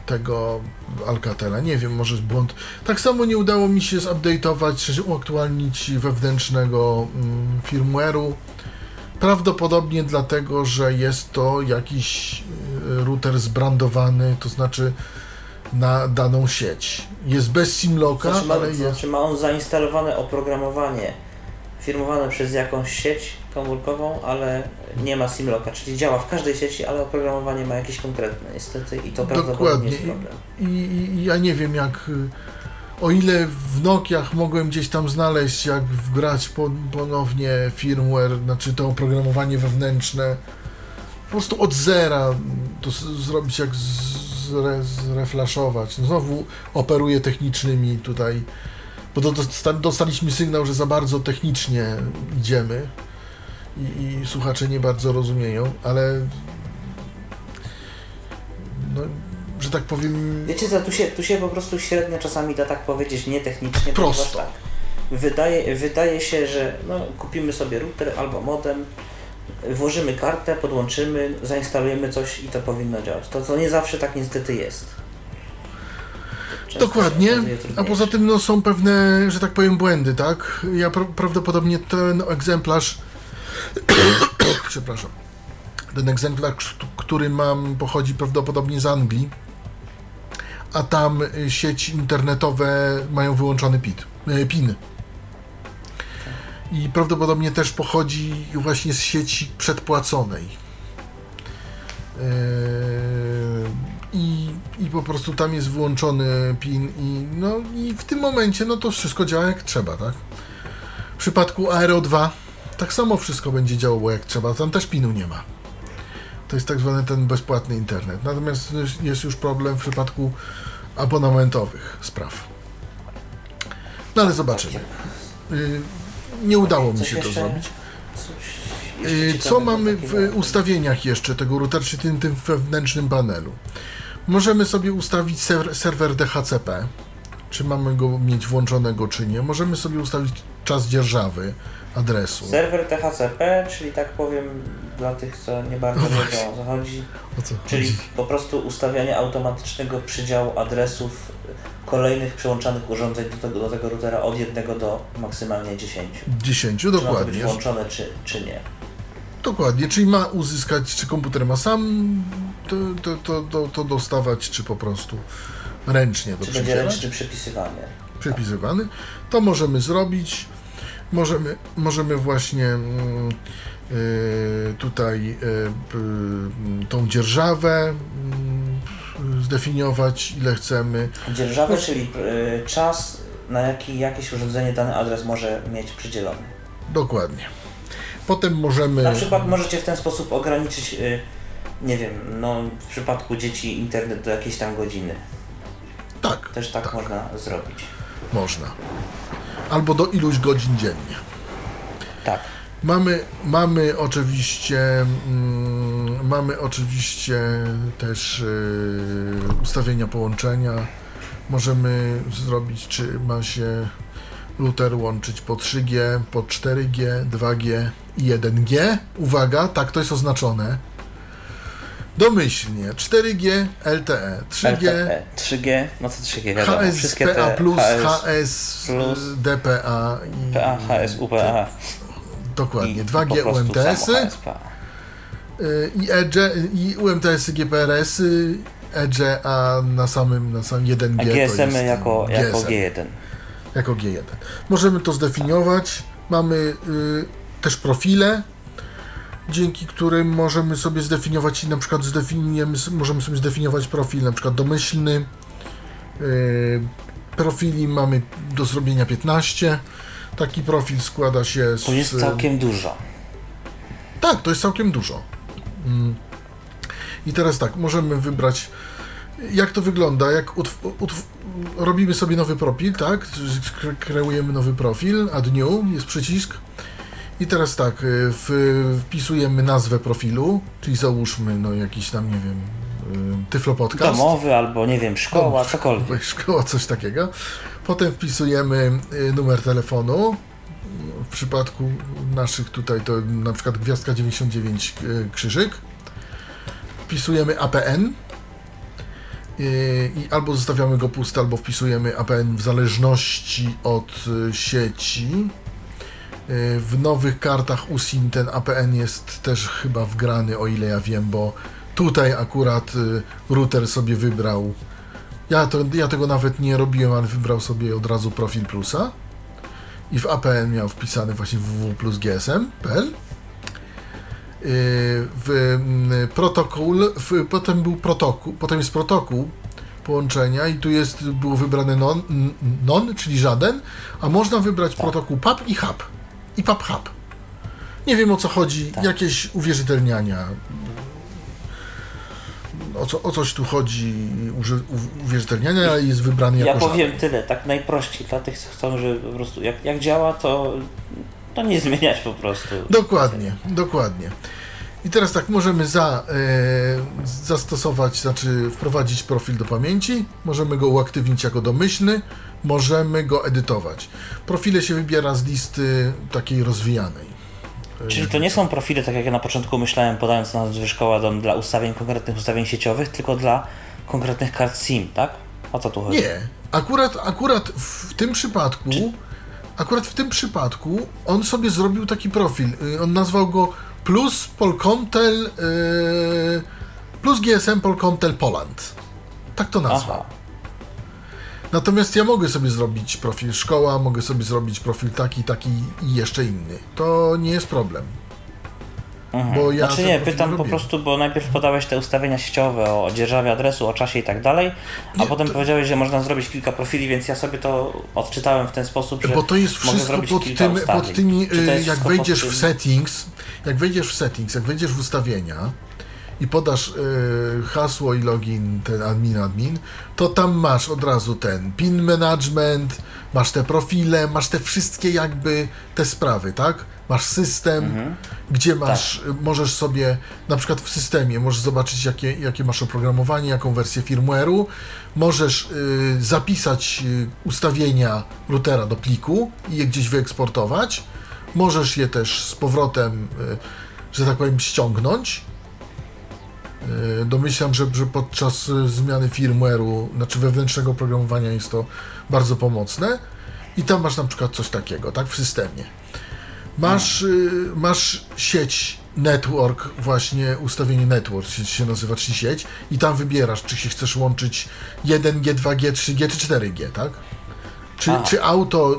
tego Alcatela. Nie wiem, może błąd. Tak samo nie udało mi się zupdate'ować, czy uaktualnić wewnętrznego mm, firmware'u. Prawdopodobnie dlatego, że jest to jakiś y, router zbrandowany, to znaczy na daną sieć. Jest bez simlocka, Znaczy ale jest... znaczy ma on zainstalowane oprogramowanie firmowane przez jakąś sieć komórkową, ale nie ma simlocka, czyli działa w każdej sieci, ale oprogramowanie ma jakieś konkretne niestety i to prawdopodobnie jest problem. I, i, ja nie wiem, jak. y, O ile w Nokiach mogłem gdzieś tam znaleźć, jak wgrać pon- ponownie firmware, znaczy to oprogramowanie wewnętrzne, po prostu od zera to z- zrobić, jak zre, zreflaszować. Znowu operuję technicznymi tutaj, bo do- dosta- dostaliśmy sygnał, że za bardzo technicznie idziemy i, i słuchacze nie bardzo rozumieją, ale no, że tak powiem, Wiecie co, tu się, tu się po prostu średnio czasami da tak powiedzieć nietechnicznie, Prosto. tak, wydaje, wydaje się, że no, kupimy sobie router albo modem, włożymy kartę, podłączymy, zainstalujemy coś i to powinno działać. To, to nie zawsze tak niestety jest. Dokładnie, a poza tym no, są pewne, że tak powiem, błędy, tak? Ja pra prawdopodobnie ten egzemplarz, przepraszam, ten egzemplarz, kt- który mam, pochodzi prawdopodobnie z Anglii, a tam y, sieci internetowe mają wyłączony PIT, y, PIN. I prawdopodobnie też pochodzi właśnie z sieci przedpłaconej. Yy, I, I po prostu tam jest włączony PIN i no i w tym momencie no to wszystko działa jak trzeba, tak? W przypadku Aero 2 tak samo wszystko będzie działało jak trzeba, tam też PIN-u nie ma. To jest tak zwany ten bezpłatny internet. Natomiast jest- już problem w przypadku abonamentowych spraw. No ale zobaczymy. Yy, nie udało mi się to zrobić. Y, Co mamy w ustawieniach jeszcze tego routera, czy tym, tym wewnętrznym panelu? Możemy sobie ustawić serwer, serwer DHCP, czy mamy go mieć włączonego, czy nie. Możemy sobie ustawić czas dzierżawy adresu. Serwer THCP, czyli tak powiem dla tych, co nie bardzo No wiedzą o co chodzi, czyli chodzi? po prostu ustawianie automatycznego przydziału adresów kolejnych przyłączanych urządzeń do tego, do tego routera od jednego do maksymalnie 10. 10, Czy ma to być dokładnie. włączone, czy, czy nie. Dokładnie, czyli ma uzyskać, czy komputer ma sam to, to, to, to, to dostawać, czy po prostu ręcznie to Czy będzie ręcznie przypisywanie. przypisywany, to możemy zrobić. Możemy, możemy właśnie mm, y, tutaj y, mm, tą dzierżawę mm, zdefiniować, ile chcemy. Dzierżawę, czyli y, czas, na jaki jakieś urządzenie dany adres może mieć przydzielony. Dokładnie. Potem możemy. Na przykład możecie w ten sposób ograniczyć, y, nie wiem, no w przypadku dzieci internet do jakiejś tam godziny. Tak, Też tak, można zrobić. można. Albo do iluś godzin dziennie. Tak. Mamy, mamy oczywiście mm, mamy oczywiście też y, ustawienia połączenia. Możemy zrobić, czy ma się router łączyć po 3G, po 4G, 2G i 1G. Uwaga, tak to jest oznaczone. Domyślnie 4G, LTE, 3G, LTE, 3G, no to 3G wiadomo. Wszystkie te HSPA+, HS, HS, plus, DPA i PA, HS, UPA dokładnie i 2G po prostu UMTS-y. Y, i Edge, i UMTS-y, GPRS-y, Edge, a na samym, na samym 1G A to GSM jest jako, jako GSM, G1. Jako G1. Możemy to zdefiniować. Mamy y, też profile, dzięki którym możemy sobie zdefiniować i na przykład zdefiniujemy, możemy sobie zdefiniować profil na przykład domyślny. Y, profili mamy do zrobienia 15. Taki profil składa się z... To jest całkiem dużo. Tak, to jest całkiem dużo. Mm. I teraz tak, możemy wybrać, jak to wygląda, jak robimy sobie nowy profil, tak? Kre- Kreujemy nowy profil, add new, jest przycisk I teraz tak, y, wpisujemy nazwę profilu, czyli załóżmy, no jakiś tam, nie wiem, y, Tyflo Podcast. Domowy albo, nie wiem, szkoła, cokolwiek. Szkoła, coś takiego. Potem wpisujemy y, numer telefonu. W przypadku naszych tutaj to na przykład gwiazdka 99 y, krzyżyk. Wpisujemy APN. Y, I albo zostawiamy go pusty, albo wpisujemy APN w zależności od y, sieci. Y, W nowych kartach USIM ten APN jest też chyba wgrany, o ile ja wiem, bo tutaj akurat y, router sobie wybrał. Ja, to, ja tego nawet nie robiłem, ale wybrał sobie od razu profil plusa. I w APN miał wpisany właśnie www plus. W mm, protokół, w, potem był protokół, potem jest protokół połączenia i tu jest, było wybrane non, non czyli żaden, a można wybrać protokół PAP i HAP. I PAP HAP. Nie wiem o co chodzi, Tak. jakieś uwierzytelniania. O, co, o coś tu chodzi, uży, uwierzytelniania, jest wybrany Ja jako powiem żaden. tyle, tak najprościej dla tych, co chcą, że po prostu jak, jak działa, to, to nie zmieniać po prostu. Dokładnie, dokładnie. I teraz tak, możemy za, e, zastosować, znaczy wprowadzić profil do pamięci, możemy go uaktywnić jako domyślny, możemy go edytować. Profile się wybiera z listy takiej rozwijanej. Czyli to nie są profile, tak jak ja na początku myślałem, podając nazwę szkoła dom dla ustawień, konkretnych ustawień sieciowych, tylko dla konkretnych kart SIM, tak? O co tu chodzi? Nie, akurat, akurat w tym przypadku, akurat w tym przypadku on sobie zrobił taki profil. Y, On nazwał go plus Polkomtel, y, plus GSM Polkomtel Poland. Tak to nazwał. Aha. Natomiast ja mogę sobie zrobić profil szkoła, mogę sobie zrobić profil taki, taki i jeszcze inny. To nie jest problem. Mhm. Bo ja znaczy nie, pytam po prostu, bo najpierw podałeś te ustawienia sieciowe o dzierżawie adresu, o czasie i tak dalej, a Nie, potem to- powiedziałeś, że można zrobić kilka profili, więc ja sobie to odczytałem w ten sposób, że Bo to jest mogę wszystko zrobić pod, kilka tym, pod tymi, jak wejdziesz w settings, jak wejdziesz w settings, jak wejdziesz w ustawienia i podasz y, hasło i login, ten admin, admin, to tam masz od razu ten pin management, masz te profile, masz te wszystkie jakby te sprawy, tak? Masz system, Mhm. gdzie Tak. masz, y, możesz sobie, na przykład w systemie, możesz zobaczyć, jakie, jakie masz oprogramowanie, jaką wersję firmware'u, możesz y, zapisać y, ustawienia routera do pliku i je gdzieś wyeksportować, możesz je też z powrotem, y, że tak powiem, ściągnąć. Y, Domyślam, że, że podczas y, zmiany firmware'u, znaczy wewnętrznego oprogramowania jest to bardzo pomocne. I tam masz na przykład coś takiego, tak, w systemie. Masz, y, masz sieć network, właśnie ustawienie network się, się nazywa, czyli sieć, i tam wybierasz, czy się chcesz łączyć 1G, 2G, 3G czy 4G, tak? Czy, czy auto,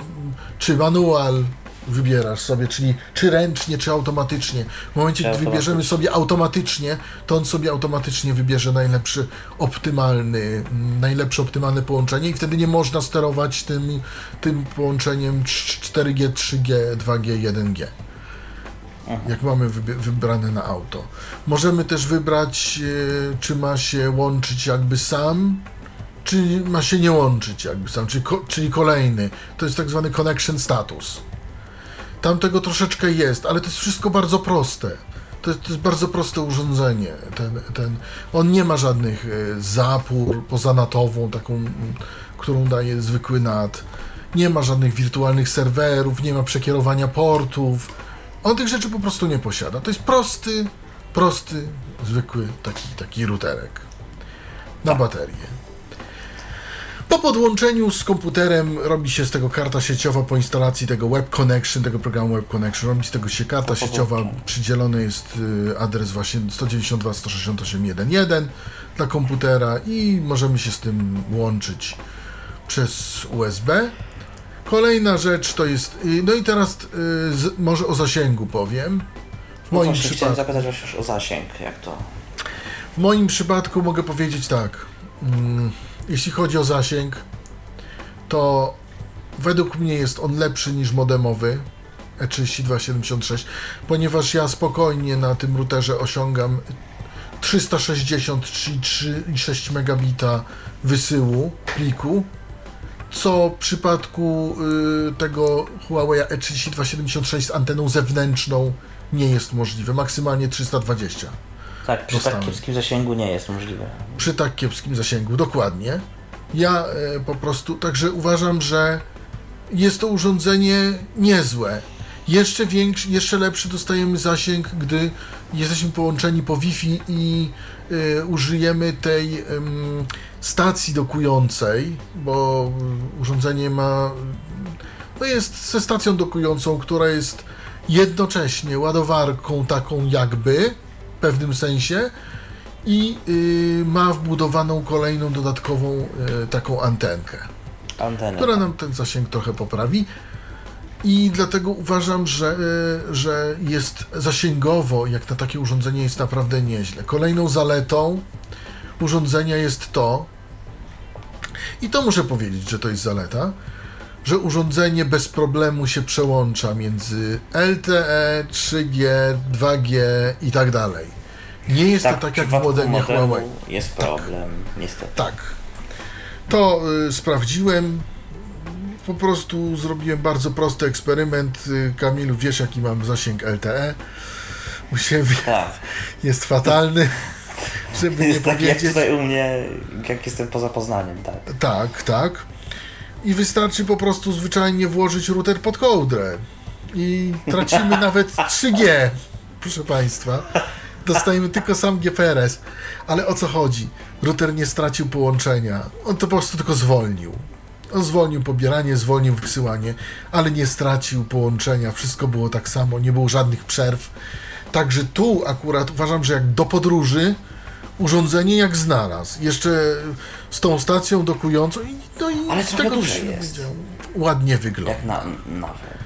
czy manual wybierasz sobie, czyli czy ręcznie, czy automatycznie. W momencie, gdy wybierzemy sobie automatycznie, to on sobie automatycznie wybierze najlepszy optymalny, mm, najlepsze optymalne połączenie i wtedy nie można sterować tym, tym połączeniem 4G, 3G, 2G, 1G. Jak mamy wybrane na auto. Możemy też wybrać, e, czy ma się łączyć jakby sam, czy ma się nie łączyć jakby sam, czyli, ko- czyli kolejny. To jest tak zwany connection status. Tam tego troszeczkę jest, ale to jest wszystko bardzo proste. To jest, to jest bardzo proste urządzenie. Ten, ten, on nie ma żadnych e, zapór poza natową, taką, którą daje zwykły NAT. Nie ma żadnych wirtualnych serwerów, nie ma przekierowania portów. On tych rzeczy po prostu nie posiada. To jest prosty, prosty, zwykły taki, taki routerek na baterię. Po podłączeniu z komputerem robi się z tego karta sieciowa po instalacji tego Web Connection, tego programu Web Connection. Robi z tego się karta sieciowa. Przydzielony jest y, adres właśnie 192.168.1.1 dla komputera i możemy się z tym łączyć przez USB. Kolejna rzecz to jest. y, No i teraz y, z, może o zasięgu powiem. W No moim, właśnie chciałem przypadku, zapytać właśnie o zasięg, jak to... w moim przypadku mogę powiedzieć tak. Mm, jeśli chodzi o zasięg, to według mnie jest on lepszy niż modemowy E E3276, ponieważ ja spokojnie na tym routerze osiągam 360 czyli 3,6 megabita wysyłu pliku co w przypadku y, tego Huawei E E3276 z anteną zewnętrzną nie jest możliwe. Maksymalnie 320 Tak, przy Dostałem. tak kiepskim zasięgu nie jest możliwe. przy tak kiepskim zasięgu, dokładnie. Ja e, po prostu, także uważam, że jest to urządzenie niezłe. Jeszcze większy, jeszcze lepszy dostajemy zasięg, gdy jesteśmy połączeni po Wi-Fi i e, użyjemy tej em, stacji dokującej, bo urządzenie ma, no jest ze stacją dokującą, która jest jednocześnie ładowarką taką jakby, pewnym sensie, i y, ma wbudowaną kolejną dodatkową y, taką antenkę, Anteny. która nam ten zasięg trochę poprawi. I dlatego uważam, że, y, że jest zasięgowo, jak na takie urządzenie, jest naprawdę nieźle. Kolejną zaletą urządzenia jest to, i to muszę powiedzieć, że to jest zaleta, że urządzenie bez problemu się przełącza między LTE, 3G, 2G i tak dalej. Nie jest to tak jak w modemie Huawei. Jest problem, niestety. Tak. To y, sprawdziłem. Po prostu zrobiłem bardzo prosty eksperyment. Y, Kamilu, wiesz jaki mam zasięg LTE? U siebie Tak. jest fatalny. Żeby nie Jest tak jak powiedzieć. tutaj u mnie, jak jestem poza Poznaniem, tak. Tak, tak. I wystarczy po prostu zwyczajnie włożyć router pod kołdrę. I tracimy nawet 3G, proszę Państwa. Dostajemy tylko sam GPRS. Ale o co chodzi? Router nie stracił połączenia. On to po prostu tylko zwolnił. On zwolnił pobieranie, zwolnił wysyłanie, ale nie stracił połączenia. Wszystko było tak samo, nie było żadnych przerw. Także tu akurat uważam, że jak do podróży, urządzenie jak znalazł. Jeszcze z tą stacją dokującą. I, no i Ale z tego duże jest. Ładnie wygląda. Jak na, nawet.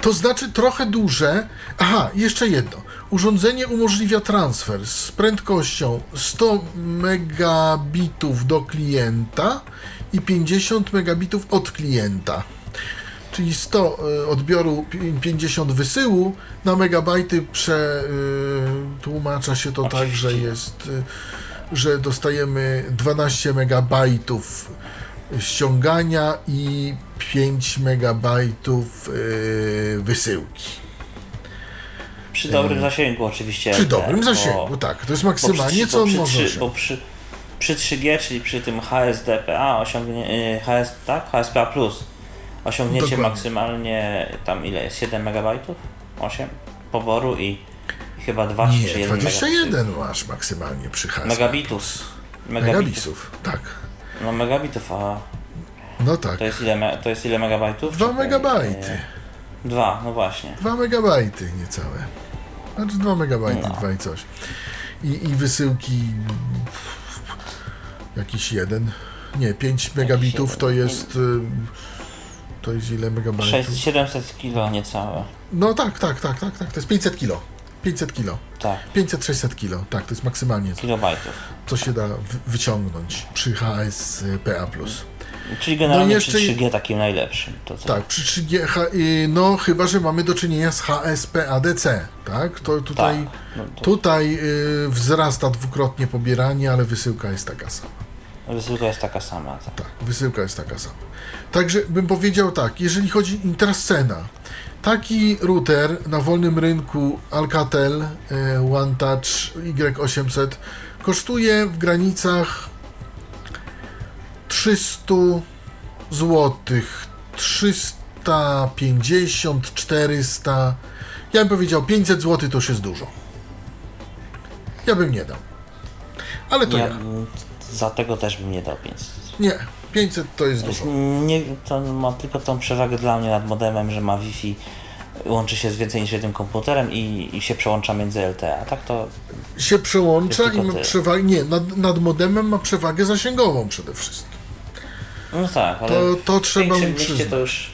To znaczy trochę duże. Aha, jeszcze jedno. Urządzenie umożliwia transfer z prędkością 100 megabitów do klienta i 50 megabitów od klienta. Czyli 100 y, odbioru, pi- 50 wysyłu na megabajty przetłumacza się to tak, że jest, y, że dostajemy 12 megabajtów ściągania i 5 megabajtów wysyłki. Przy dobrym zasięgu oczywiście. Przy dobrym bo- zasięgu, tak. To jest maksymalnie, przy, co on przy, może. trzy- Bo przy, przy 3G, czyli przy tym HSDPA osiągnie, y, HS, tak? HSPA Plus osiągniecie Dokładnie. maksymalnie tam ile jest? 7 megabajtów? 8 poboru i chyba 2 czy Nie, 1 21 masz maksymalnie przy hasle. megabitów. Megabitów. Megabitów, tak. No megabitów, a No tak. to jest ile, to jest ile megabajtów? Dwa Czekaj, megabajty. e, Dwa, no właśnie. 2 megabajty niecałe. Znaczy 2 megabajty, No. 2 i coś. I, I wysyłki jakiś jeden. Nie, 5 megabitów to jest. To jest ile megabajtów? 6, 700 kilo niecałe. No tak, tak, tak, tak, tak. To jest 500 kilo. 500 kilo. Tak, 500-600 kilo. Tak, to jest maksymalnie kilobajtów. co się da wy- wyciągnąć przy HSPA+. Czyli generalnie jeszcze przy je- 3G takim najlepszym. To co? Tak, przy 3G, H- y, no chyba, że mamy do czynienia z HSPADC, tak? To tutaj, Tak, no to tutaj y, wzrasta dwukrotnie pobieranie, ale wysyłka jest taka sama. Wysyłka jest taka sama. Tak. Tak, wysyłka jest taka sama. Także bym powiedział tak, jeżeli chodzi i teraz cena. Taki router na wolnym rynku Alcatel y, One Touch Y800 kosztuje w granicach 300 złotych, 350, 400. Ja bym powiedział 500 zł to już jest dużo. Ja bym nie dał. Ale to Ja, ja. Za tego też bym nie dał 500. Nie, 500 to jest dużo. nie, to ma tylko tą przewagę dla mnie nad modemem, że ma Wi-Fi, łączy się z więcej niż jednym komputerem i, i się przełącza między LTE. A tak to Się przełącza i ma tyle. przewagę. Nie, nad, nad modemem ma przewagę zasięgową przede wszystkim. No tak, ale To- to w trzeba większym mieście to już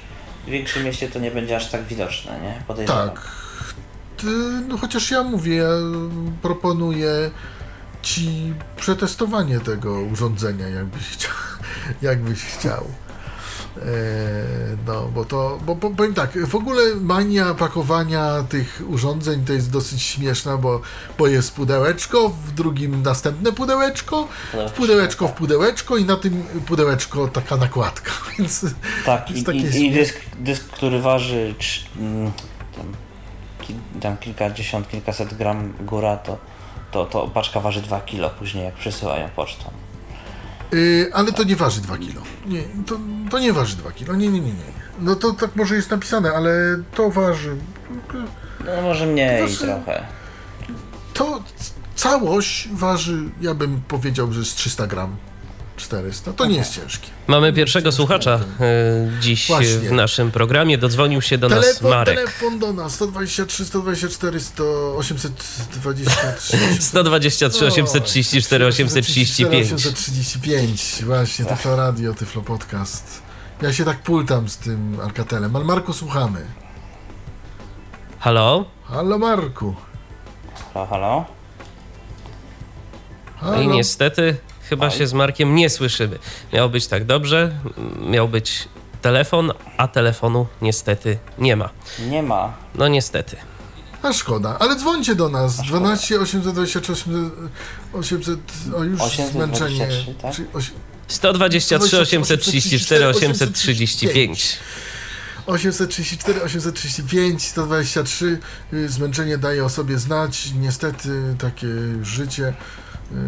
w większym mieście to nie będzie aż tak widoczne, nie? Podejrzewam. Tak. No chociaż ja mówię, ja proponuję ci przetestowanie tego urządzenia, jakbyś chciał. Jakbyś chciał. E, no, bo to, bo, bo powiem tak, w ogóle mania pakowania tych urządzeń to jest dosyć śmieszna, bo, bo jest pudełeczko, w drugim następne pudełeczko, w pudełeczko w pudełeczko i na tym pudełeczko taka nakładka, więc Tak, i, i, i dysk, dysk, który waży mm, tam, tam kilkadziesiąt, kilkaset gram góra, to, to, to paczka waży 2 kilo później, jak przesyłają pocztą. Yy, ale to nie waży 2 kilo. Nie, to, to nie waży 2 kilo. Nie, nie, nie, nie. No to tak może jest napisane, ale to waży. No może mniej Waży- trochę. To całość waży, ja bym powiedział, że z 300 gram. 400. To nie jest ciężkie. Mamy pierwszego słuchacza e, dziś Właśnie. w naszym programie. Dodzwonił się do nas Telefon, Marek. telefon do nas 123, 124, 100, 823. 123 834 835. 835, właśnie, Tyflo Radio, Tyflo Podcast. Ja się tak pultam z tym Alcatelem. Ale Marku, słuchamy. Halo? Halo Marku. Halo, halo? No i niestety chyba się z Markiem nie słyszymy. Miał być tak dobrze, miał być telefon, a telefonu niestety nie ma. Nie ma. No niestety. A szkoda, ale dzwońcie do nas. 12 823 800, 800 o już 823, zmęczenie. tak? Czy osi- 123 834 835. 834, 835, 123. y, Zmęczenie daje o sobie znać. Niestety takie życie.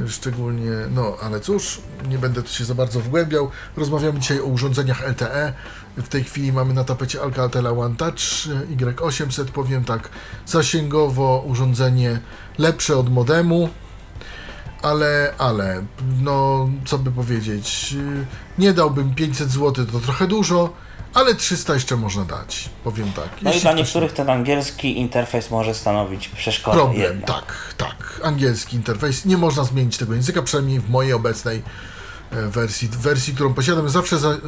Y, Szczególnie, no ale cóż, nie będę tu się za bardzo wgłębiał. Rozmawiamy dzisiaj o urządzeniach LTE. W tej chwili mamy na tapecie Alcatela One Touch y, Y800. Powiem tak, zasięgowo urządzenie lepsze od modemu. Ale, ale, no co by powiedzieć, y, nie dałbym 500 zł, to trochę dużo, ale 300 jeszcze można dać, powiem tak. No i dla niektórych ten angielski interfejs może stanowić przeszkodę problem, jednak. tak, tak, angielski interfejs, nie można zmienić tego języka, przynajmniej w mojej obecnej e, wersji, wersji, którą posiadam. Zawsze za, e,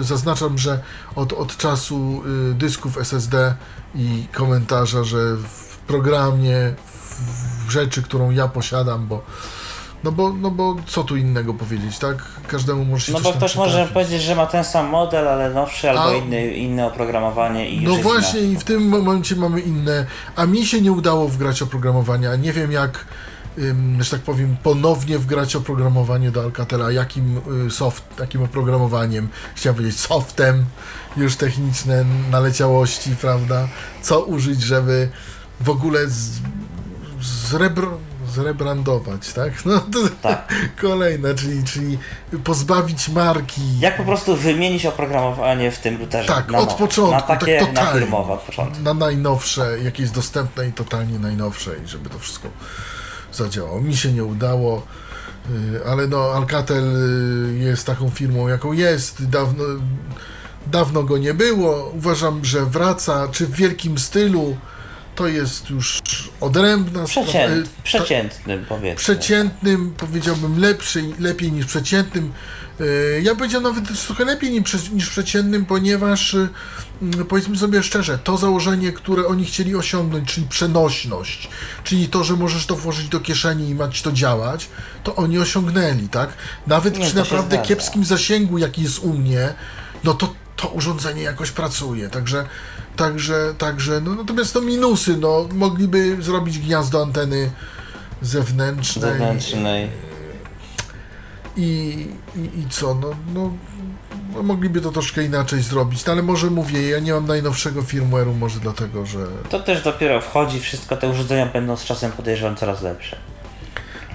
zaznaczam, że od, od czasu e, dysków SSD i komentarza, że w programie, w rzeczy, którą ja posiadam, bo no bo, no bo co tu innego powiedzieć, tak? Każdemu może się No bo ktoś może powiedzieć, że ma ten sam model, ale nowszy albo A- inny, inne oprogramowanie i No właśnie i w tym momencie mamy inne, a mi się nie udało wgrać oprogramowania, nie wiem jak, że tak powiem, ponownie wgrać oprogramowanie do Alcatela, jakim y, soft, jakim oprogramowaniem, chciałem powiedzieć softem, już techniczne naleciałości, prawda, co użyć, żeby w ogóle z, zrebr, zrebrandować, tak? No to Tak. kolejne, czyli, czyli pozbawić marki. Jak po prostu wymienić oprogramowanie w tym routerze? Tak, na od nowe. początku, Na takie, tak na totalnie. firmowe od początku. Na najnowsze, jakie jest dostępne i totalnie najnowsze i żeby to wszystko zadziałało. Mi się nie udało, y, ale no Alcatel y, jest taką firmą, jaką jest. Dawno, dawno go nie było. Uważam, że wraca, czy w wielkim stylu. To jest już odrębna sprawa. Przecięt, Y, przeciętnym powiedzmy. przeciętnym, powiedziałbym lepszy, lepiej niż przeciętnym. Yy, Ja powiedziałbym nawet trochę lepiej niż, niż przeciętnym, ponieważ yy, mm, powiedzmy sobie szczerze, to założenie, które oni chcieli osiągnąć, czyli przenośność, czyli to, że możesz to włożyć do kieszeni i mać to działać, to oni osiągnęli, tak? Nawet Nie, przy naprawdę kiepskim zasięgu, jaki jest u mnie, no to to urządzenie jakoś pracuje, także Także, także, no natomiast to minusy, no mogliby zrobić gniazdo anteny zewnętrznej zewnętrznej. i, i, i co, no, no, no mogliby to troszkę inaczej zrobić, no ale może mówię, ja nie mam najnowszego firmware'u, może dlatego, że To też dopiero wchodzi, wszystko te urządzenia będą z czasem podejrzewam coraz lepsze.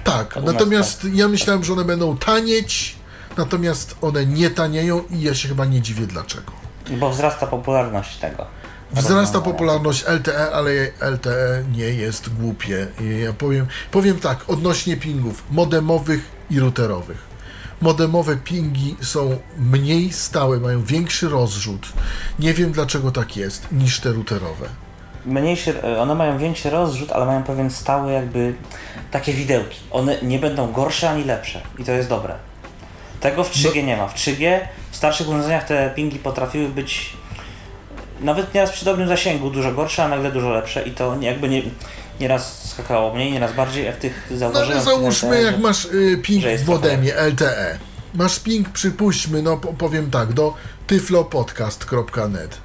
tak, U natomiast ja myślałem, że one będą tanieć, natomiast one nie tanieją i ja się chyba nie dziwię dlaczego. Bo wzrasta popularność tego. Wzrasta popularność LTE, ale LTE nie jest głupie. Ja powiem, powiem tak, odnośnie pingów modemowych i routerowych. Modemowe pingi są mniej stałe, mają większy rozrzut. Nie wiem dlaczego tak jest, niż te routerowe. Mniejszy, e, one mają większy rozrzut, ale mają pewien stały jakby takie widełki. One nie będą gorsze ani lepsze i to jest dobre. Tego w 3G nie ma. W 3G w starszych urządzeniach te pingi potrafiły być nawet nieraz przy dobrym zasięgu dużo gorsze, a nagle dużo lepsze i to jakby nie, nieraz skakało mniej, nieraz bardziej, a w tych No zauważyłem... tych załóżmy, LTE, jak że- masz y, ping w modemie LTE. masz ping, przypuśćmy, no po- powiem tak, do tyflopodcast.net.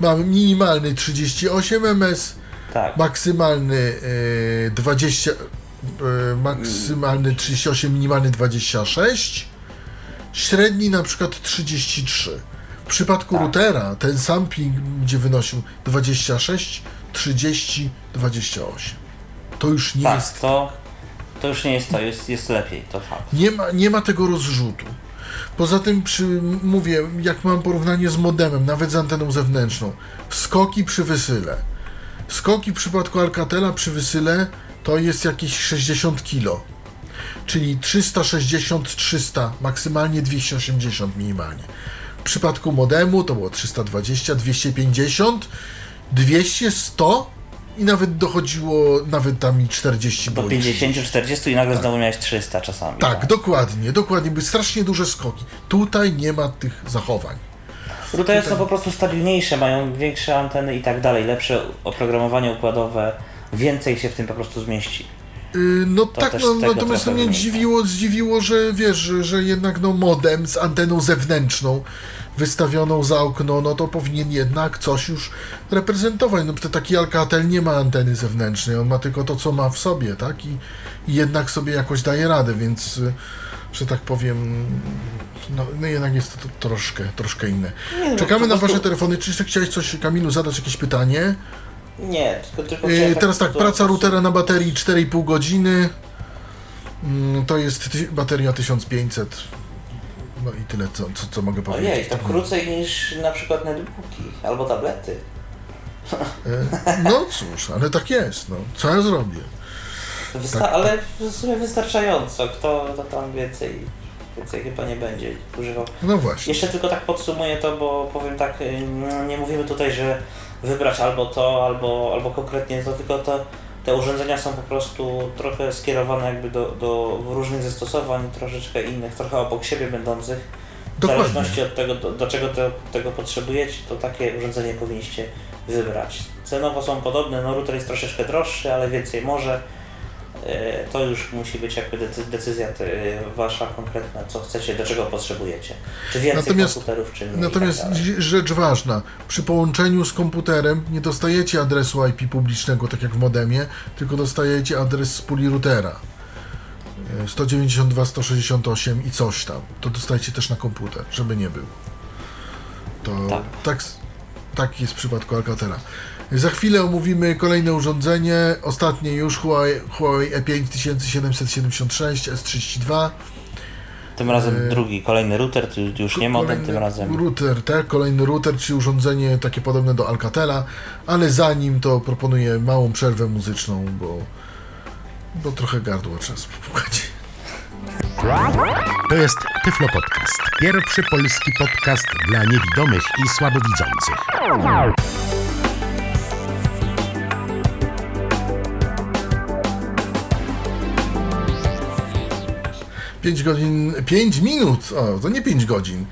Mam minimalny 38 ms, Tak. maksymalny e, 20, e, maksymalny 38, minimalny 26, średni na przykład 33. W przypadku Tak. routera ten sam ping będzie wynosił 26, 30, 28. To już nie tak, jest to, to już nie jest to, jest, jest lepiej, to fakt. nie ma, nie ma tego rozrzutu. Poza tym, przy, mówię, jak mam porównanie z modemem, nawet z anteną zewnętrzną, skoki przy wysyle. Skoki w przypadku Alcatela przy wysyle to jest jakieś 60 kg. Czyli 360-300, maksymalnie 280 minimalnie. W przypadku modemu to było 320, 250, 200, 100 i nawet dochodziło nawet tam i 40 Do było i 30. 50-40 i nagle znowu miałeś 300 czasami. Tak, dokładnie, dokładnie. Były strasznie duże skoki. Tutaj nie ma tych zachowań. Routery są po prostu stabilniejsze, mają większe anteny i tak dalej, lepsze oprogramowanie układowe, więcej się w tym po prostu zmieści. Yy, no tak, też no, natomiast to mnie wynika. zdziwiło, zdziwiło, że wiesz, że, że jednak no modem z anteną zewnętrzną wystawioną za okno, no to powinien jednak coś już reprezentować. No to taki Alcatel nie ma anteny zewnętrznej, on ma tylko to, co ma w sobie, tak? I, i jednak sobie jakoś daje radę, więc y, że tak powiem, no, no jednak jest to, to troszkę, troszkę inne. Nie, no, Czekamy po na prostu- wasze telefony. Czy jeszcze chciałeś coś, Kamilu, zadać jakieś pytanie? Nie, tylko, tylko Yy, teraz tak, do- praca routera na baterii 4,5 godziny. Mm, To jest ty, bateria 1500. No i tyle, co, co, co mogę powiedzieć. Ojej, to krócej niż na przykład netbooki albo tablety. E, No cóż, ale tak jest. No. Co ja zrobię? Wysta- Tak. Ale w sumie wystarczająco. Kto to tam więcej, więcej chyba nie będzie używał. No właśnie. Jeszcze tylko tak podsumuję to, bo powiem tak, y, no, nie mówimy tutaj, że wybrać albo to, albo, albo konkretnie to, tylko to, te urządzenia są po prostu trochę skierowane jakby do, do różnych zastosowań, troszeczkę innych, trochę obok siebie będących. W Dokładnie. zależności od tego, do, do czego te, tego potrzebujecie, to takie urządzenie powinniście wybrać. Cenowo są podobne, no router jest troszeczkę droższy, ale więcej może. E, To już musi być jakby decy- decyzja te, wasza konkretna, co chcecie, do czego potrzebujecie. Czy więcej Natomiast- komputerów, czy mniej. Natomiast i tak rzecz ważna, przy połączeniu z komputerem nie dostajecie adresu IP publicznego, tak jak w modemie, tylko dostajecie adres z puli routera. E, 192, 168 i coś tam. To dostajecie też na komputer, żeby nie był. To Tak. tak, tak jest w przypadku Alcatela. Za chwilę omówimy kolejne urządzenie, ostatnie już Huawei, Huawei E E5776 S32. Tym razem e, drugi, kolejny router, tu już nie modem, tym razem. Router, tak, kolejny router, czyli urządzenie takie podobne do Alcatela, ale zanim to proponuję małą przerwę muzyczną, bo, bo trochę gardło trzeba spłukać. To jest Tyflo Podcast. Pierwszy polski podcast dla niewidomych i słabowidzących. 5 godzin, 5 minut, o, to nie 5 godzin.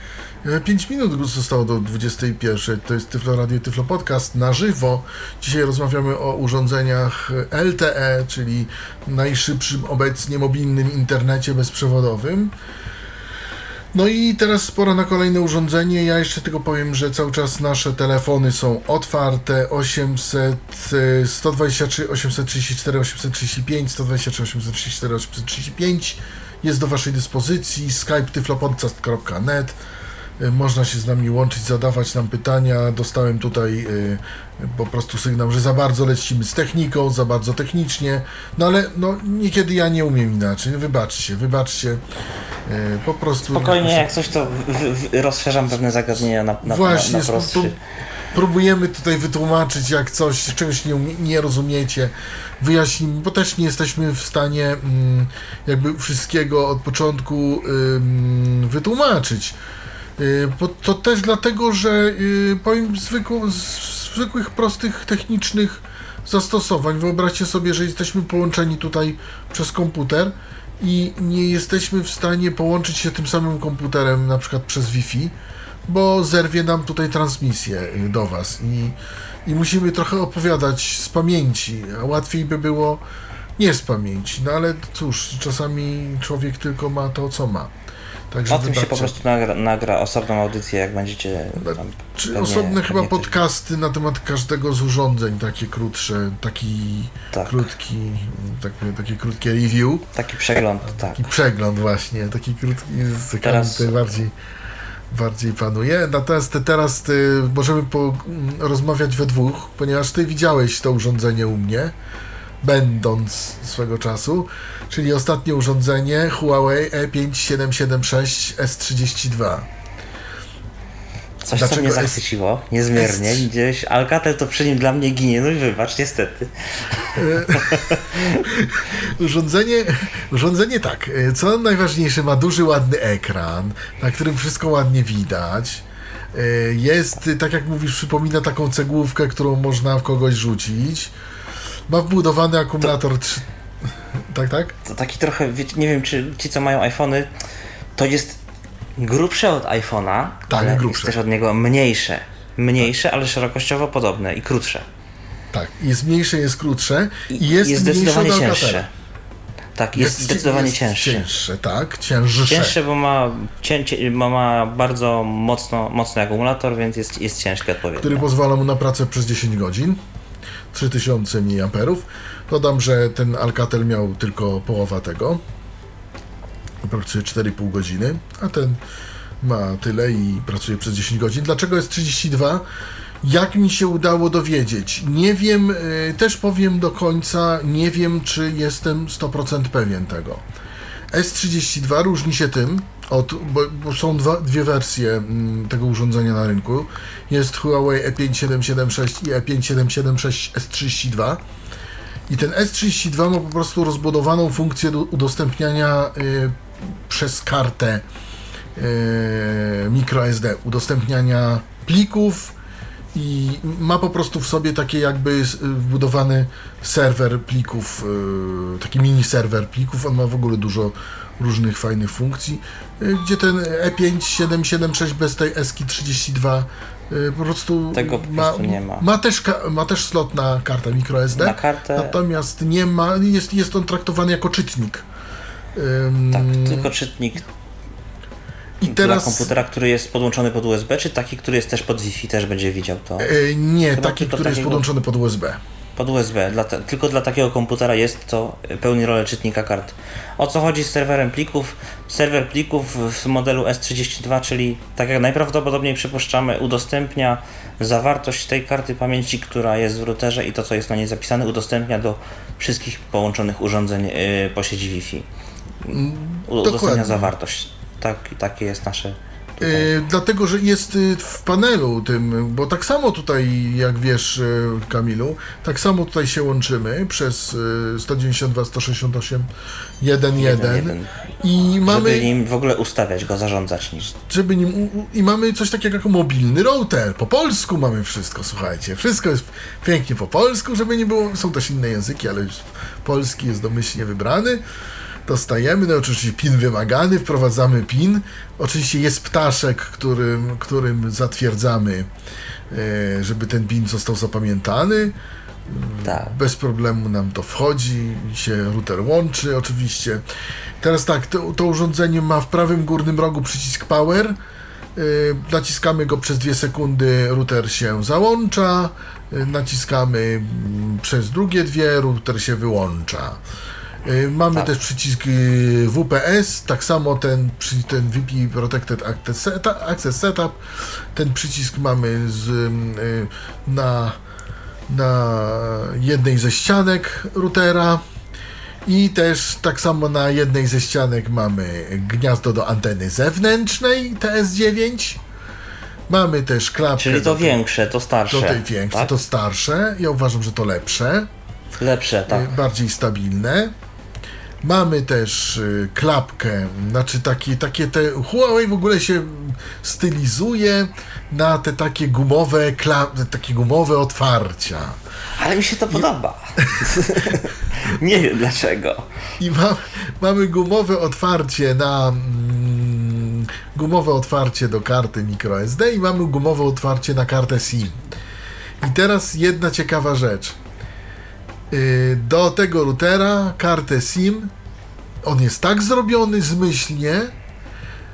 5 minut zostało do 21. To jest Tyflo Radio, Tyflo Podcast na żywo. Dzisiaj rozmawiamy o urządzeniach LTE, czyli najszybszym obecnie mobilnym internecie bezprzewodowym. No i teraz pora na kolejne urządzenie. Ja jeszcze tylko powiem, że cały czas nasze telefony są otwarte 800, e, 123, 834, 835, 123, 834, 835 jest do Waszej dyspozycji. Skype tyflopodcast.net E, Można się z nami łączyć, zadawać nam pytania. Dostałem tutaj e, po prostu sygnał, że za bardzo lecimy z techniką, za bardzo technicznie. No ale no, niekiedy ja nie umiem inaczej. Wybaczcie, wybaczcie. E, Po prostu. Spokojnie, jak coś to w, w, rozszerzam pewne zagadnienia na, na, Właśnie, na, na próbujemy tutaj wytłumaczyć, jak coś, czegoś nie, nie rozumiecie, wyjaśnimy, bo też nie jesteśmy w stanie mm, jakby wszystkiego od początku wytłumaczyć. Y, to też dlatego, że y, powiem zwykłych, prostych, technicznych zastosowań. Wyobraźcie sobie, że jesteśmy połączeni tutaj przez komputer i nie jesteśmy w stanie połączyć się tym samym komputerem, na przykład przez Wi-Fi, bo zerwie nam tutaj transmisję y, do Was i, i musimy trochę opowiadać z pamięci, a łatwiej by było nie z pamięci, no ale cóż, czasami człowiek tylko ma to, co ma. Także O tym się po prostu nagra, nagra osobną audycję, jak będziecie tam Czy pewnie- osobne chyba pewnie coś- podcasty na temat każdego z urządzeń, takie krótsze, taki Tak. krótki, tak, takie krótkie review, Taki przegląd, tak. taki przegląd właśnie, taki krótki, z Teraz- bardziej, bardziej panuje. Natomiast te- teraz ty, możemy mm, rozmawiać we dwóch, ponieważ ty widziałeś to urządzenie u mnie, będąc swego czasu, czyli ostatnie urządzenie Huawei E E5776 S32. Coś, Dlaczego co mnie zachwyciło niezmiernie. S- Gdzieś Alcatel to przy nim dla mnie ginie, no i wybacz, niestety. Urządzenie, urządzenie tak, y, co najważniejsze, ma duży, ładny ekran, na którym wszystko ładnie widać. Y, Jest, tak jak mówisz, przypomina taką cegłówkę, którą można w kogoś rzucić. Ma wbudowany akumulator 3... Tak, tak? To taki trochę, nie wiem, czy ci, co mają iPhony, to jest grubsze od iPhone'a, Tak, ale grubsze. jest też od niego mniejsze. Mniejsze, ale szerokościowo podobne i krótsze. Tak. Jest mniejsze, jest krótsze i jest, jest zdecydowanie cięższe. Tak, jest, zdecydowanie jest cięższy. Cięższe, tak. Cięższe. Cięższe, bo ma, cię, cię, ma bardzo mocno, mocny akumulator, więc jest, jest ciężki odpowiednio. który pozwala mu na pracę przez 10 godzin. 3000 mAh. Dodam, że ten Alcatel miał tylko połowa tego. Pracuje 4,5 godziny, a ten ma tyle i pracuje przez 10 godzin. Dlaczego jest 32? Jak mi się udało dowiedzieć? Nie wiem, y, też powiem do końca, nie wiem, czy jestem 100% pewien tego. S32 różni się tym, od, bo, bo są dwa, dwie wersje mm, tego urządzenia na rynku. Jest Huawei E E5776 i E E5776 S32. I ten S32 ma po prostu rozbudowaną funkcję do udostępniania y, przez kartę y, microSD, udostępniania plików i ma po prostu w sobie takie jakby wbudowany serwer plików, y, taki mini serwer plików. On ma w ogóle dużo różnych fajnych funkcji, y, gdzie ten E5776 bez tej ESKI32 y, po prostu Tego po ma, prostu nie ma. Ma też, ma też slot na kartę microSD. Na kartę, Natomiast nie ma, jest, jest on traktowany jako czytnik. Tak, tylko czytnik I dla teraz komputera, który jest podłączony pod USB, czy taki, który jest też pod Wi-Fi, też będzie widział to? e, nie Chyba taki, który jest takiego- podłączony pod USB. Pod USB. Dla te, tylko dla takiego komputera jest to pełni rolę czytnika kart. O co chodzi z serwerem plików? Serwer plików w modelu S32, czyli tak jak najprawdopodobniej przypuszczamy, udostępnia zawartość tej karty pamięci, która jest w routerze i to, co jest na niej zapisane, udostępnia do wszystkich połączonych urządzeń yy, po sieci Wi-Fi. Dokładnie. zawartość. Tak, takie jest nasze. E, dlatego, że jest y, w panelu tym, bo tak samo tutaj, jak wiesz, y, Kamilu, tak samo tutaj się łączymy przez y, 192, 168, 1.1 jeden. i mamy, Żeby nim w ogóle ustawiać go, zarządzać nim. żeby nim, u- i mamy coś takiego jak mobilny router. Po polsku mamy wszystko, słuchajcie. Wszystko jest pięknie po polsku, żeby nie było, są też inne języki, ale polski jest domyślnie wybrany. Dostajemy, no oczywiście PIN wymagany, wprowadzamy PIN. Oczywiście jest ptaszek, którym, którym zatwierdzamy, e, żeby ten PIN został zapamiętany. Tak. Bez problemu nam to wchodzi, się router łączy oczywiście. Teraz tak, to, to urządzenie ma w prawym górnym rogu przycisk power. Yy, naciskamy go przez dwie sekundy, router się załącza. Yy, naciskamy mm, przez drugie dwie, router się wyłącza. Yy, Mamy Tak. też przycisk yy, WPS, tak samo ten, ten VP Protected Access Setup. Ten przycisk mamy z, yy, na na jednej ze ścianek routera i też tak samo na jednej ze ścianek mamy gniazdo do anteny zewnętrznej TS9. Mamy też klapkę Czyli to większe, to starsze. do tej większej, tak? to starsze. Ja uważam, że to lepsze, Lepsze, tak. bardziej stabilne. Mamy też y, klapkę, znaczy takie, takie te. Huawei w ogóle się stylizuje na te takie gumowe, kla, takie gumowe otwarcia. Ale mi się to podoba. nie wiem dlaczego. I ma, mamy gumowe otwarcie na. Mm, gumowe otwarcie do karty microSD i mamy gumowe otwarcie na kartę SIM. I teraz jedna ciekawa rzecz. Yy, Do tego routera kartę SIM on jest tak zrobiony zmyślnie,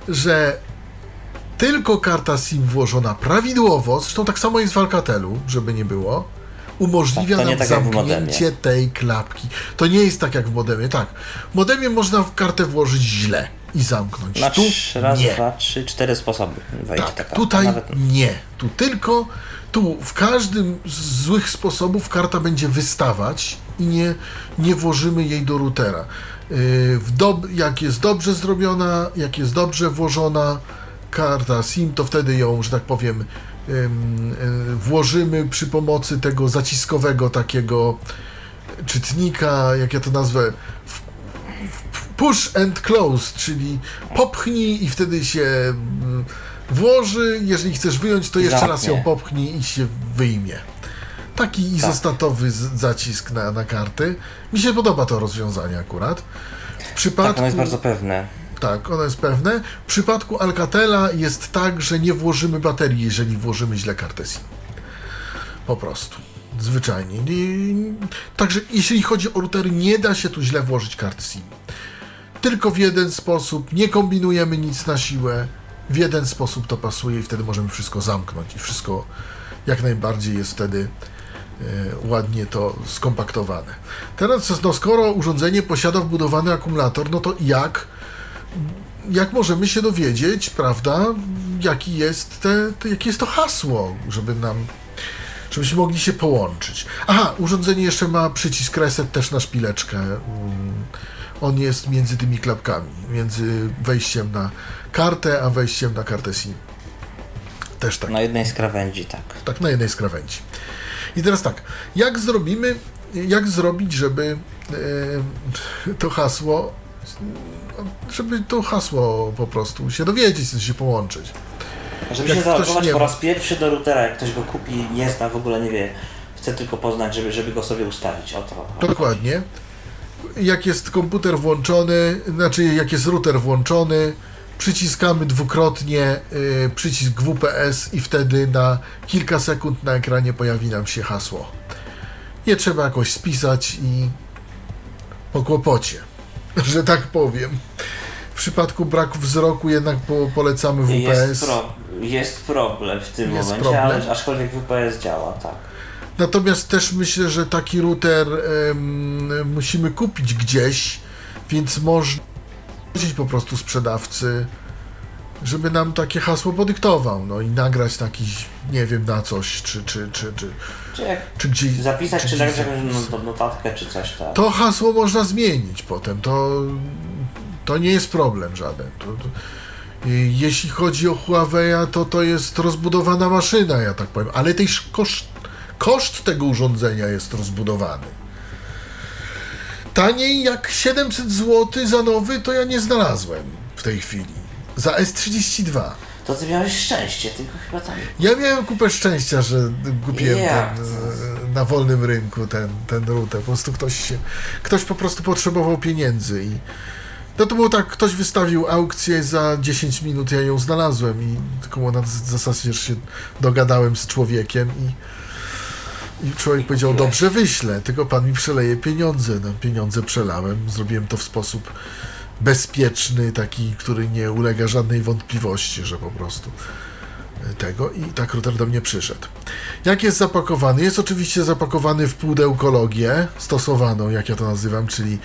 że tylko karta SIM włożona prawidłowo, zresztą tak samo jest w Alcatelu, żeby nie było, umożliwia Tak, nam tak zamknięcie tej klapki. To nie jest tak jak w modemie, tak. W modemie można w kartę włożyć źle i zamknąć. Na tu raz, nie. dwa, trzy, cztery sposoby wejdzie Tak, taka. tutaj Nawet nie. Tu tylko, tu w każdym z złych sposobów karta będzie wystawać i nie, nie włożymy jej do routera. W dob- jak jest dobrze zrobiona, jak jest dobrze włożona karta SIM, to wtedy ją, że tak powiem, yy, włożymy przy pomocy tego zaciskowego takiego czytnika, jak ja to nazwę, push and close, czyli popchnij i wtedy się mm, włoży. Jeżeli chcesz wyjąć, to jeszcze raz ją popchnij i się wyjmie. Taki izostatowy z- zacisk na, na karty. Mi się podoba to rozwiązanie akurat. W przypadku, tak, ono jest bardzo pewne. tak, ono jest pewne. W przypadku Alcatela jest tak, że nie włożymy baterii, jeżeli włożymy źle kartę SIM. Po prostu. Zwyczajnie. Nie, także jeśli chodzi o routery, nie da się tu źle włożyć karty SIM. Tylko w jeden sposób, nie kombinujemy nic na siłę. W jeden sposób to pasuje i wtedy możemy wszystko zamknąć i wszystko jak najbardziej jest wtedy e, ładnie to skompaktowane. Teraz, no, skoro urządzenie posiada wbudowany akumulator, no to jak jak możemy się dowiedzieć, prawda, jaki jest, te, te, jakie jest to hasło, żeby nam, żebyśmy mogli się połączyć. Aha, urządzenie jeszcze ma przycisk reset też na szpileczkę. Mm, On jest między tymi klapkami, między wejściem na kartę, a wejściem na kartę SIM. Też tak Na jednej z krawędzi, tak. tak na jednej z krawędzi. I teraz tak, jak zrobimy, jak zrobić, żeby e, to hasło, żeby to hasło po prostu się dowiedzieć, się połączyć. Żeby Jak się zalogować po raz pierwszy do routera, jak ktoś go kupi, nie zna, w ogóle nie wie, chce tylko poznać, żeby, żeby go sobie ustawić. O to. Dokładnie. Jak jest komputer włączony, znaczy jak jest router włączony, przyciskamy dwukrotnie y, przycisk WPS i wtedy na kilka sekund na ekranie pojawi nam się hasło. Nie trzeba jakoś spisać i po kłopocie, że tak powiem. W przypadku braku wzroku jednak po, polecamy WPS. Jest, pro, jest problem w tym Jest momencie, problem. ale aczkolwiek WPS działa, tak. Natomiast też myślę, że taki router em, musimy kupić gdzieś, więc można prosić po prostu sprzedawcy, żeby nam takie hasło podyktował, no i nagrać taki, nie wiem, na coś, czy, czy, czy, czy, Czy czy gdzieś... zapisać, czy gdzieś nagrać jakąś not- notatkę, czy coś tak. To hasło można zmienić potem, to, to nie jest problem żaden. To, to, jeśli chodzi o Huawei'a, to to jest rozbudowana maszyna, ja tak powiem, ale też koszt, koszt tego urządzenia jest rozbudowany. Taniej jak 700 zł za nowy, to ja nie znalazłem w tej chwili. Za S32. To ty miałeś szczęście, tylko chyba tam... Ja miałem kupę szczęścia, że kupiłem ten, e, na wolnym rynku ten, ten router. Po prostu ktoś się, ktoś po prostu potrzebował pieniędzy i no to było tak, ktoś wystawił aukcję za 10 minut, ja ją znalazłem i tylko na zasadzie że się dogadałem z człowiekiem i, i człowiek powiedział, dobrze wyślę, tylko pan mi przeleje pieniądze. No, pieniądze przelałem, zrobiłem to w sposób bezpieczny, taki, który nie ulega żadnej wątpliwości, że po prostu tego i tak router do mnie przyszedł. Jak jest zapakowany? Jest oczywiście zapakowany w pudełkologię stosowaną, jak ja to nazywam, czyli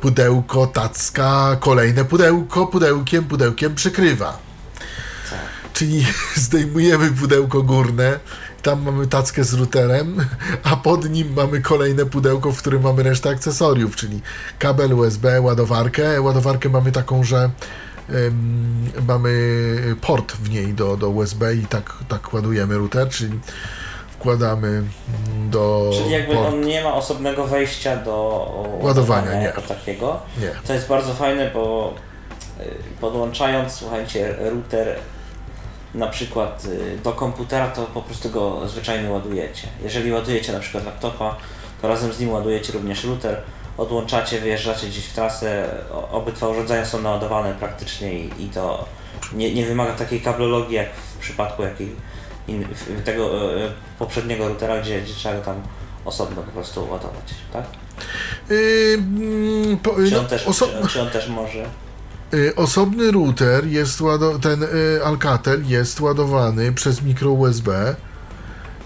pudełko, tacka, kolejne pudełko, pudełkiem, pudełkiem przykrywa. Czyli zdejmujemy pudełko górne, tam mamy tackę z routerem, a pod nim mamy kolejne pudełko, w którym mamy resztę akcesoriów, czyli kabel USB, ładowarkę. Ładowarkę mamy taką, że em, mamy port w niej do, do USB i tak, tak ładujemy router, czyli wkładamy mm, do Czyli jakby port- on nie ma osobnego wejścia do Ładowania, nie. jako takiego. Nie. To jest bardzo fajne, bo y, podłączając, słuchajcie, router na przykład y, do komputera, to po prostu go zwyczajnie ładujecie. Jeżeli ładujecie na przykład laptopa, to razem z nim ładujecie również router, odłączacie, wyjeżdżacie gdzieś w trasę, obydwa urządzenia są naładowane praktycznie i, i to nie, nie wymaga takiej kablologii jak w przypadku jakiej in, tego y, poprzedniego routera, gdzie, gdzie trzeba go tam osobno po prostu ładować, tak? Yy, mm, po, Czy no, on też, oso- czy, czy on też może? Y, Osobny router jest ten y, Alcatel jest ładowany przez mikro USB.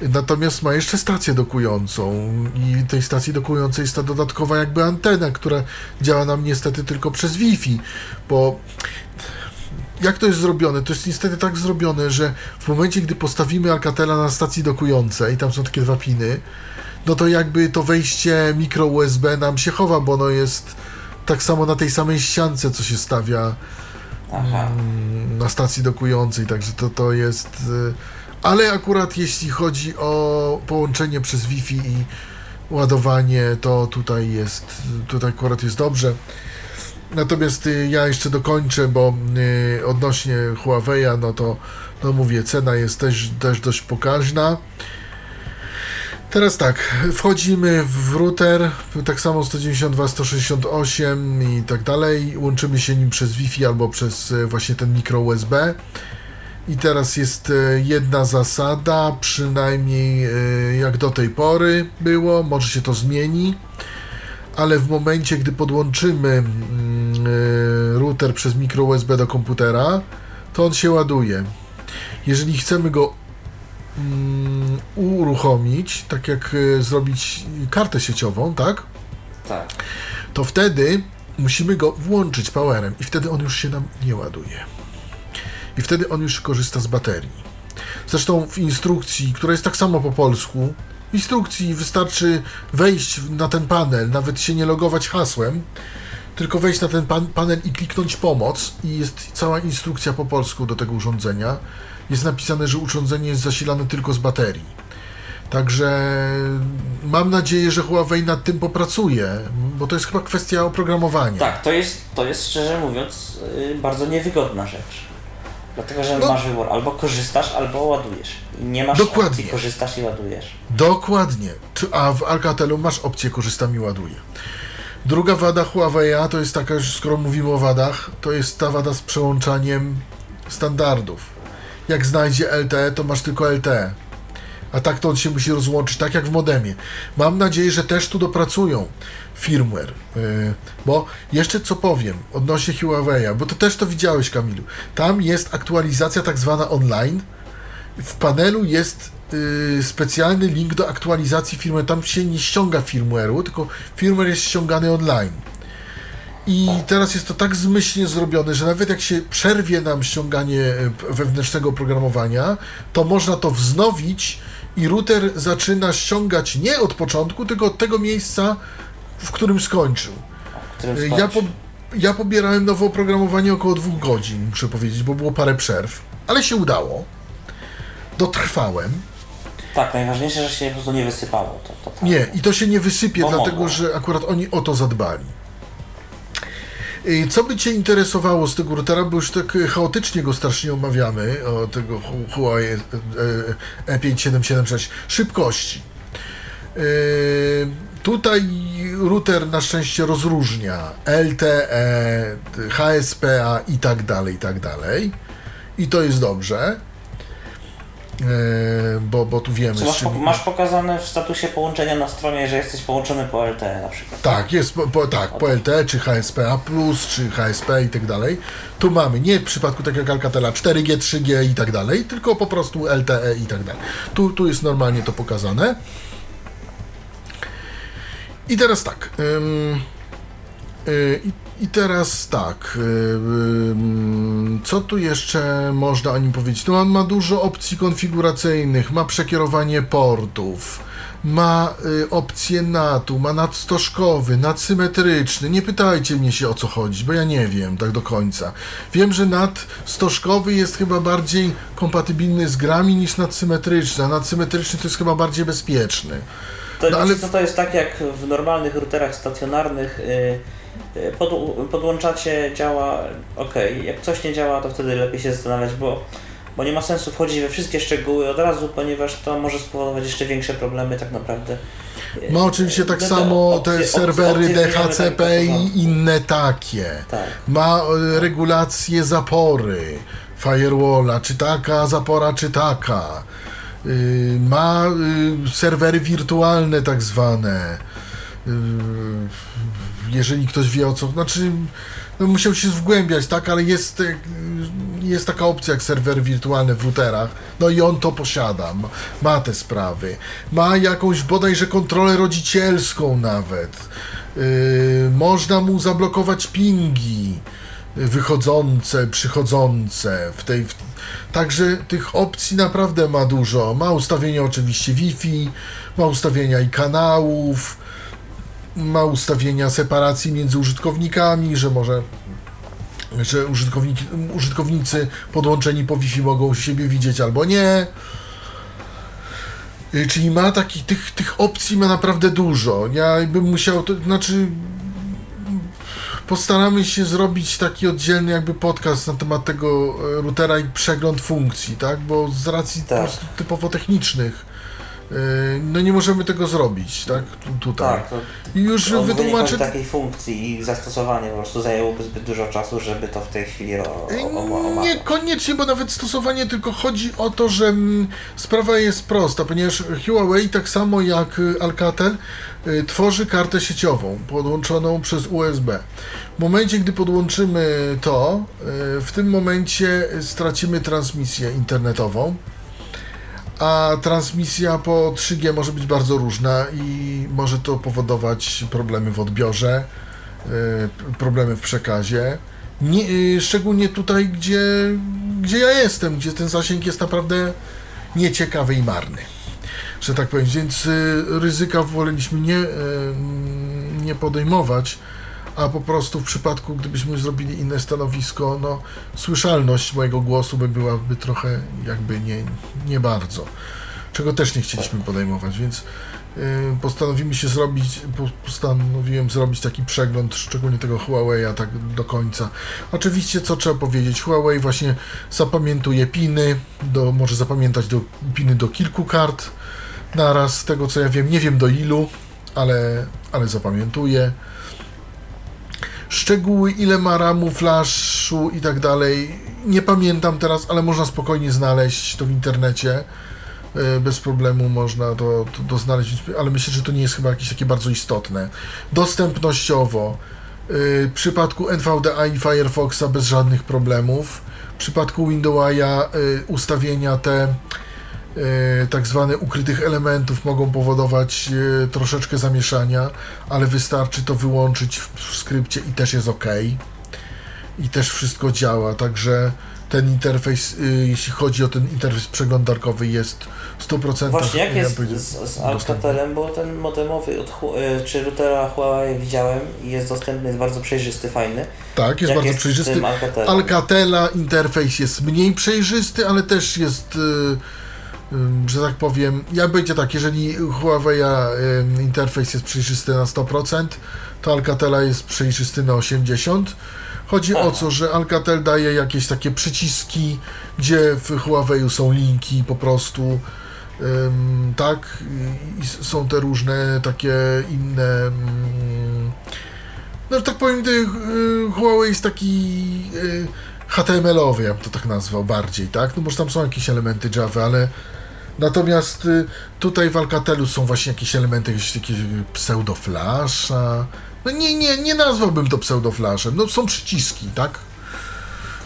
Natomiast ma jeszcze stację dokującą i tej stacji dokującej jest ta dodatkowa jakby antena, która działa nam niestety tylko przez Wi-Fi, bo jak to jest zrobione? To jest niestety tak zrobione, że w momencie, gdy postawimy Alcatela na stacji dokującej, tam są takie dwa piny, no to jakby to wejście mikro USB nam się chowa, bo ono jest tak samo na tej samej ściance, co się stawia Aha. na stacji dokującej, także to, to jest. y, Ale akurat jeśli chodzi o połączenie przez Wi-Fi i ładowanie, to tutaj jest, tutaj akurat jest dobrze. Natomiast y, ja jeszcze dokończę, bo y, odnośnie Huawei'a, no to no mówię, cena jest też, też dość pokaźna. Teraz tak, wchodzimy w router, tak samo 192, 168 i tak dalej. Łączymy się nim przez Wi-Fi albo przez e, właśnie ten mikro USB. I teraz jest e, jedna zasada, przynajmniej e, jak do tej pory było, może się to zmieni, ale w momencie, gdy podłączymy mm, router przez mikro USB do komputera, to on się ładuje. Jeżeli chcemy go mm, uruchomić, tak jak e, zrobić kartę sieciową, tak? Tak. To wtedy musimy go włączyć powerem i wtedy on już się nam nie ładuje. I wtedy on już korzysta z baterii. Zresztą w instrukcji, która jest tak samo po polsku, w instrukcji wystarczy wejść na ten panel, nawet się nie logować hasłem, tylko wejść na ten pan, panel i kliknąć pomoc i jest cała instrukcja po polsku do tego urządzenia. Jest napisane, że urządzenie jest zasilane tylko z baterii. Także mam nadzieję, że Huawei nad tym popracuje, bo to jest chyba kwestia oprogramowania. Tak, to jest, to jest szczerze mówiąc y, bardzo niewygodna rzecz. Dlatego, że No. masz wybór, albo korzystasz, albo ładujesz. I nie masz Dokładnie. opcji korzystasz i ładujesz. Dokładnie. A w Alcatelu masz opcję korzystam i ładuję. Druga wada Huawei'a to jest taka, skoro mówimy o wadach, to jest ta wada z przełączaniem standardów. Jak znajdzie LTE, to masz tylko LTE. A tak to on się musi rozłączyć, tak jak w modemie. Mam nadzieję, że też tu dopracują firmware. Yy, bo jeszcze co powiem odnośnie Huawei'a, bo to też to widziałeś, Kamilu. Tam jest aktualizacja tak zwana online. W panelu jest yy, specjalny link do aktualizacji firmware. Tam się nie ściąga firmware'u, tylko firmware jest ściągany online. I teraz jest to tak zmyślnie zrobione, że nawet jak się przerwie nam ściąganie e, wewnętrznego oprogramowania, to można to wznowić i router zaczyna ściągać nie od początku, tylko od tego miejsca, w którym skończył. w którym E, Ja, po, ja pobierałem nowe oprogramowanie około dwóch godzin, muszę powiedzieć, bo było parę przerw, ale się udało. Dotrwałem. Tak, najważniejsze, że się po prostu nie wysypało. To, to tak. Nie, i to się nie wysypie, dlatego mogło. że akurat oni o to zadbali. Co by Cię interesowało z tego routera, bo już tak chaotycznie go strasznie omawiamy, o tego Hu- Huawei e, e, E5776. Szybkości. Y, Tutaj router na szczęście rozróżnia LTE, HSPA i tak dalej, i tak dalej. I to jest dobrze. Y, Bo, bo tu wiemy, masz, czym... masz pokazane w statusie połączenia na stronie, że jesteś połączony po LTE na przykład. Tak, jest po, po, tak, po LTE, czy HSPA+, czy HSP i tak dalej. Tu mamy, nie w przypadku tak jak Alcatela 4G, 3G i tak dalej, tylko po prostu LTE i tak dalej. Tu, tu jest normalnie to pokazane. I teraz tak. ym, y, i, teraz tak. y, ym, co tu jeszcze można o nim powiedzieć? No on ma dużo opcji konfiguracyjnych, ma przekierowanie portów, ma y, opcję NAT-u, ma NAT stożkowy, NAT symetryczny. Nie pytajcie mnie się o co chodzi, bo ja nie wiem tak do końca. Wiem, że NAT stożkowy jest chyba bardziej kompatybilny z grami niż NAT symetryczny, a NAT symetryczny to jest chyba bardziej bezpieczny. To, No, ale- co to jest tak jak w normalnych routerach stacjonarnych. y, y, Pod, podłączacie, działa ok. Jak coś nie działa, to wtedy lepiej się zastanawiać, bo, bo nie ma sensu wchodzić we wszystkie szczegóły od razu, ponieważ to może spowodować jeszcze większe problemy tak naprawdę. Y, Ma oczywiście tak te samo opcje- te serwery opcje wymiany DHCP tak i inne takie. Tak. Ma e, regulację zapory firewalla, czy taka zapora, czy taka. Y, Ma y, serwery wirtualne tak zwane. Jeżeli ktoś wie o co, znaczy no musiał się wgłębiać, tak, ale jest, yy, jest taka opcja jak serwery wirtualne w routerach, no i on to posiada, ma, ma te sprawy, ma jakąś bodajże kontrolę rodzicielską nawet, yy, można mu zablokować pingi wychodzące, przychodzące w tej, w, także tych opcji naprawdę ma dużo, ma ustawienia oczywiście Wi-Fi, ma ustawienia i kanałów, ma ustawienia separacji między użytkownikami, że może że użytkowniki, użytkownicy podłączeni po Wi-Fi mogą siebie widzieć albo nie. Y, Czyli ma takich, tych, tych opcji ma naprawdę dużo. Ja bym musiał, to znaczy postaramy się zrobić taki oddzielny jakby podcast na temat tego e, routera i przegląd funkcji, tak? Bo z racji po Tak. prostu typowo technicznych no nie możemy tego zrobić, tak? Tu, tutaj. Tak, to I już wytłumaczę. takiej funkcji i zastosowanie po prostu zajęłoby zbyt dużo czasu, żeby to w tej chwili o, o, o, omawiać. Niekoniecznie, bo nawet stosowanie, tylko chodzi o to, że mm, sprawa jest prosta, ponieważ Huawei, tak samo jak y, Alcatel, y, tworzy kartę sieciową podłączoną przez USB. W momencie, gdy podłączymy to, y, w tym momencie stracimy transmisję internetową. A transmisja po 3G może być bardzo różna i może to powodować problemy w odbiorze, y, problemy w przekazie. Nie, y, szczególnie tutaj, gdzie, gdzie ja jestem, gdzie ten zasięg jest naprawdę nieciekawy i marny. Że tak powiem, więc y, ryzyka woleliśmy nie, nie podejmować, a po prostu w przypadku, gdybyśmy zrobili inne stanowisko, no słyszalność mojego głosu by byłaby trochę jakby nie, nie bardzo. Czego też nie chcieliśmy podejmować, więc y, postanowimy się zrobić, po- postanowiłem zrobić taki przegląd, szczególnie tego Huawei'a tak do końca. Oczywiście, co trzeba powiedzieć, Huawei właśnie zapamiętuje piny, do, może zapamiętać do, piny do kilku kart naraz, z tego co ja wiem, nie wiem do ilu, ale, ale zapamiętuje. Szczegóły, ile ma ramu, flashu i tak dalej, nie pamiętam teraz, ale można spokojnie znaleźć to w internecie. E, Bez problemu można to, to, to znaleźć, ale myślę, że to nie jest chyba jakieś takie bardzo istotne. Dostępnościowo, e, w przypadku NVDA i Firefoxa bez żadnych problemów. W przypadku Windowsa e, ustawienia te tak zwane ukrytych elementów mogą powodować e, troszeczkę zamieszania, ale wystarczy to wyłączyć w, skrypcie i też jest ok. I też wszystko działa, także ten interfejs, y, jeśli chodzi o ten interfejs przeglądarkowy jest w 100% Właśnie jak ja jest z, z. Alcatelem, bo ten modemowy od, czy routera Huawei widziałem i jest dostępny, jest bardzo przejrzysty, fajny. Tak, jest jak bardzo jest przejrzysty. Alcatelem? Alcatela interfejs jest mniej przejrzysty, ale też jest, że tak powiem, ja będzie tak, jeżeli Huawei'a y, interfejs jest przejrzysty na 100%, to Alcatela jest przejrzysty na 80%. Chodzi o to, że Alcatel daje jakieś takie przyciski, gdzie w Huawei'u są linki po prostu. Tak, i, są te różne takie inne. mm, no, że tak powiem, y, Huawei jest taki y, HTML-owy, ja bym to tak nazwał bardziej, tak? No może tam są jakieś elementy Java, ale natomiast y, tutaj w Alcatelu są właśnie jakieś elementy, jakieś takie pseudoflasha. No nie, nie, nie nazwałbym to pseudoflashem, no są przyciski, tak?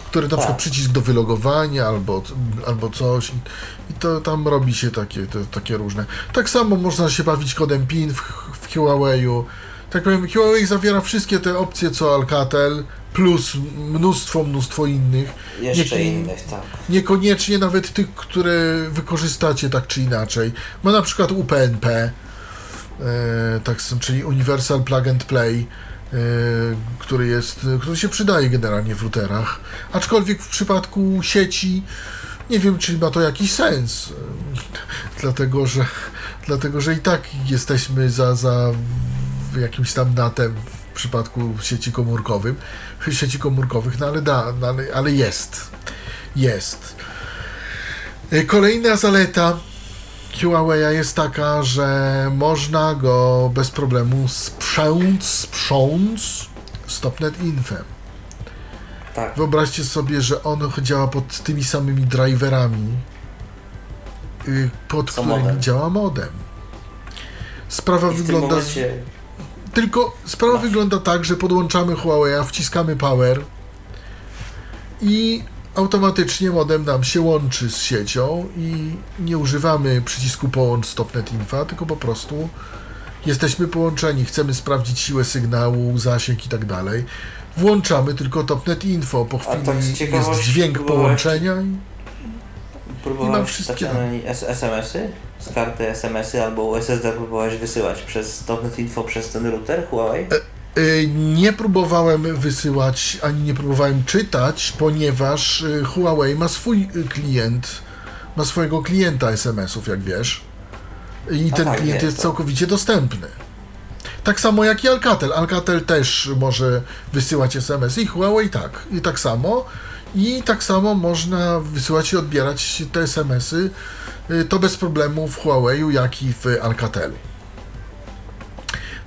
Które na przykład przycisk do wylogowania albo, albo coś i, i to tam robi się takie, to, takie różne. Tak samo można się bawić kodem PIN w, w Huawei'u. Tak powiem, Huawei zawiera wszystkie te opcje co Alcatel, plus mnóstwo, mnóstwo innych. Jeszcze innych, tak. Niekoniecznie nawet tych, które wykorzystacie tak czy inaczej. Ma na przykład UPnP, e, tak, czyli Universal Plug and Play, e, który jest, który się przydaje generalnie w routerach. Aczkolwiek w przypadku sieci nie wiem, czy ma to jakiś sens. Dlatego, że, dlatego, że i tak jesteśmy za, za jakimś tam natem w przypadku sieci komórkowym, sieci komórkowych, no ale da, no ale, ale jest. Jest. Y, Kolejna zaleta Huawei'a jest taka, że można go bez problemu sprząc, sprząc stopnet infem. Tak. Wyobraźcie sobie, że on działa pod tymi samymi driverami, y, pod Co którymi modem. działa modem. Sprawa I wygląda. momencie Tylko sprawa wygląda tak, że podłączamy Huawei, wciskamy power i automatycznie modem nam się łączy z siecią i nie używamy przycisku połącz stopnet info, tylko po prostu jesteśmy połączeni, chcemy sprawdzić siłę sygnału, zasięg i tak dalej. Włączamy tylko topnet info, po tak chwili jest ciekawości dźwięk połączenia i Anali- S- SMS-y? Z karty SMS-y albo USSD próbowałeś wysyłać przez Topnet Info przez ten router Huawei? Y, Nie próbowałem wysyłać, ani nie próbowałem czytać, ponieważ y, Huawei ma swój y, klient, ma swojego klienta SMS-ów, jak wiesz. I A ten tak, klient jest to- całkowicie dostępny. Tak samo jak i Alcatel. Alcatel też może wysyłać SMS i Huawei tak. I tak samo. I tak samo można wysyłać i odbierać te SMS-y. y, To bez problemu w Huawei, jak i w Alcatelu.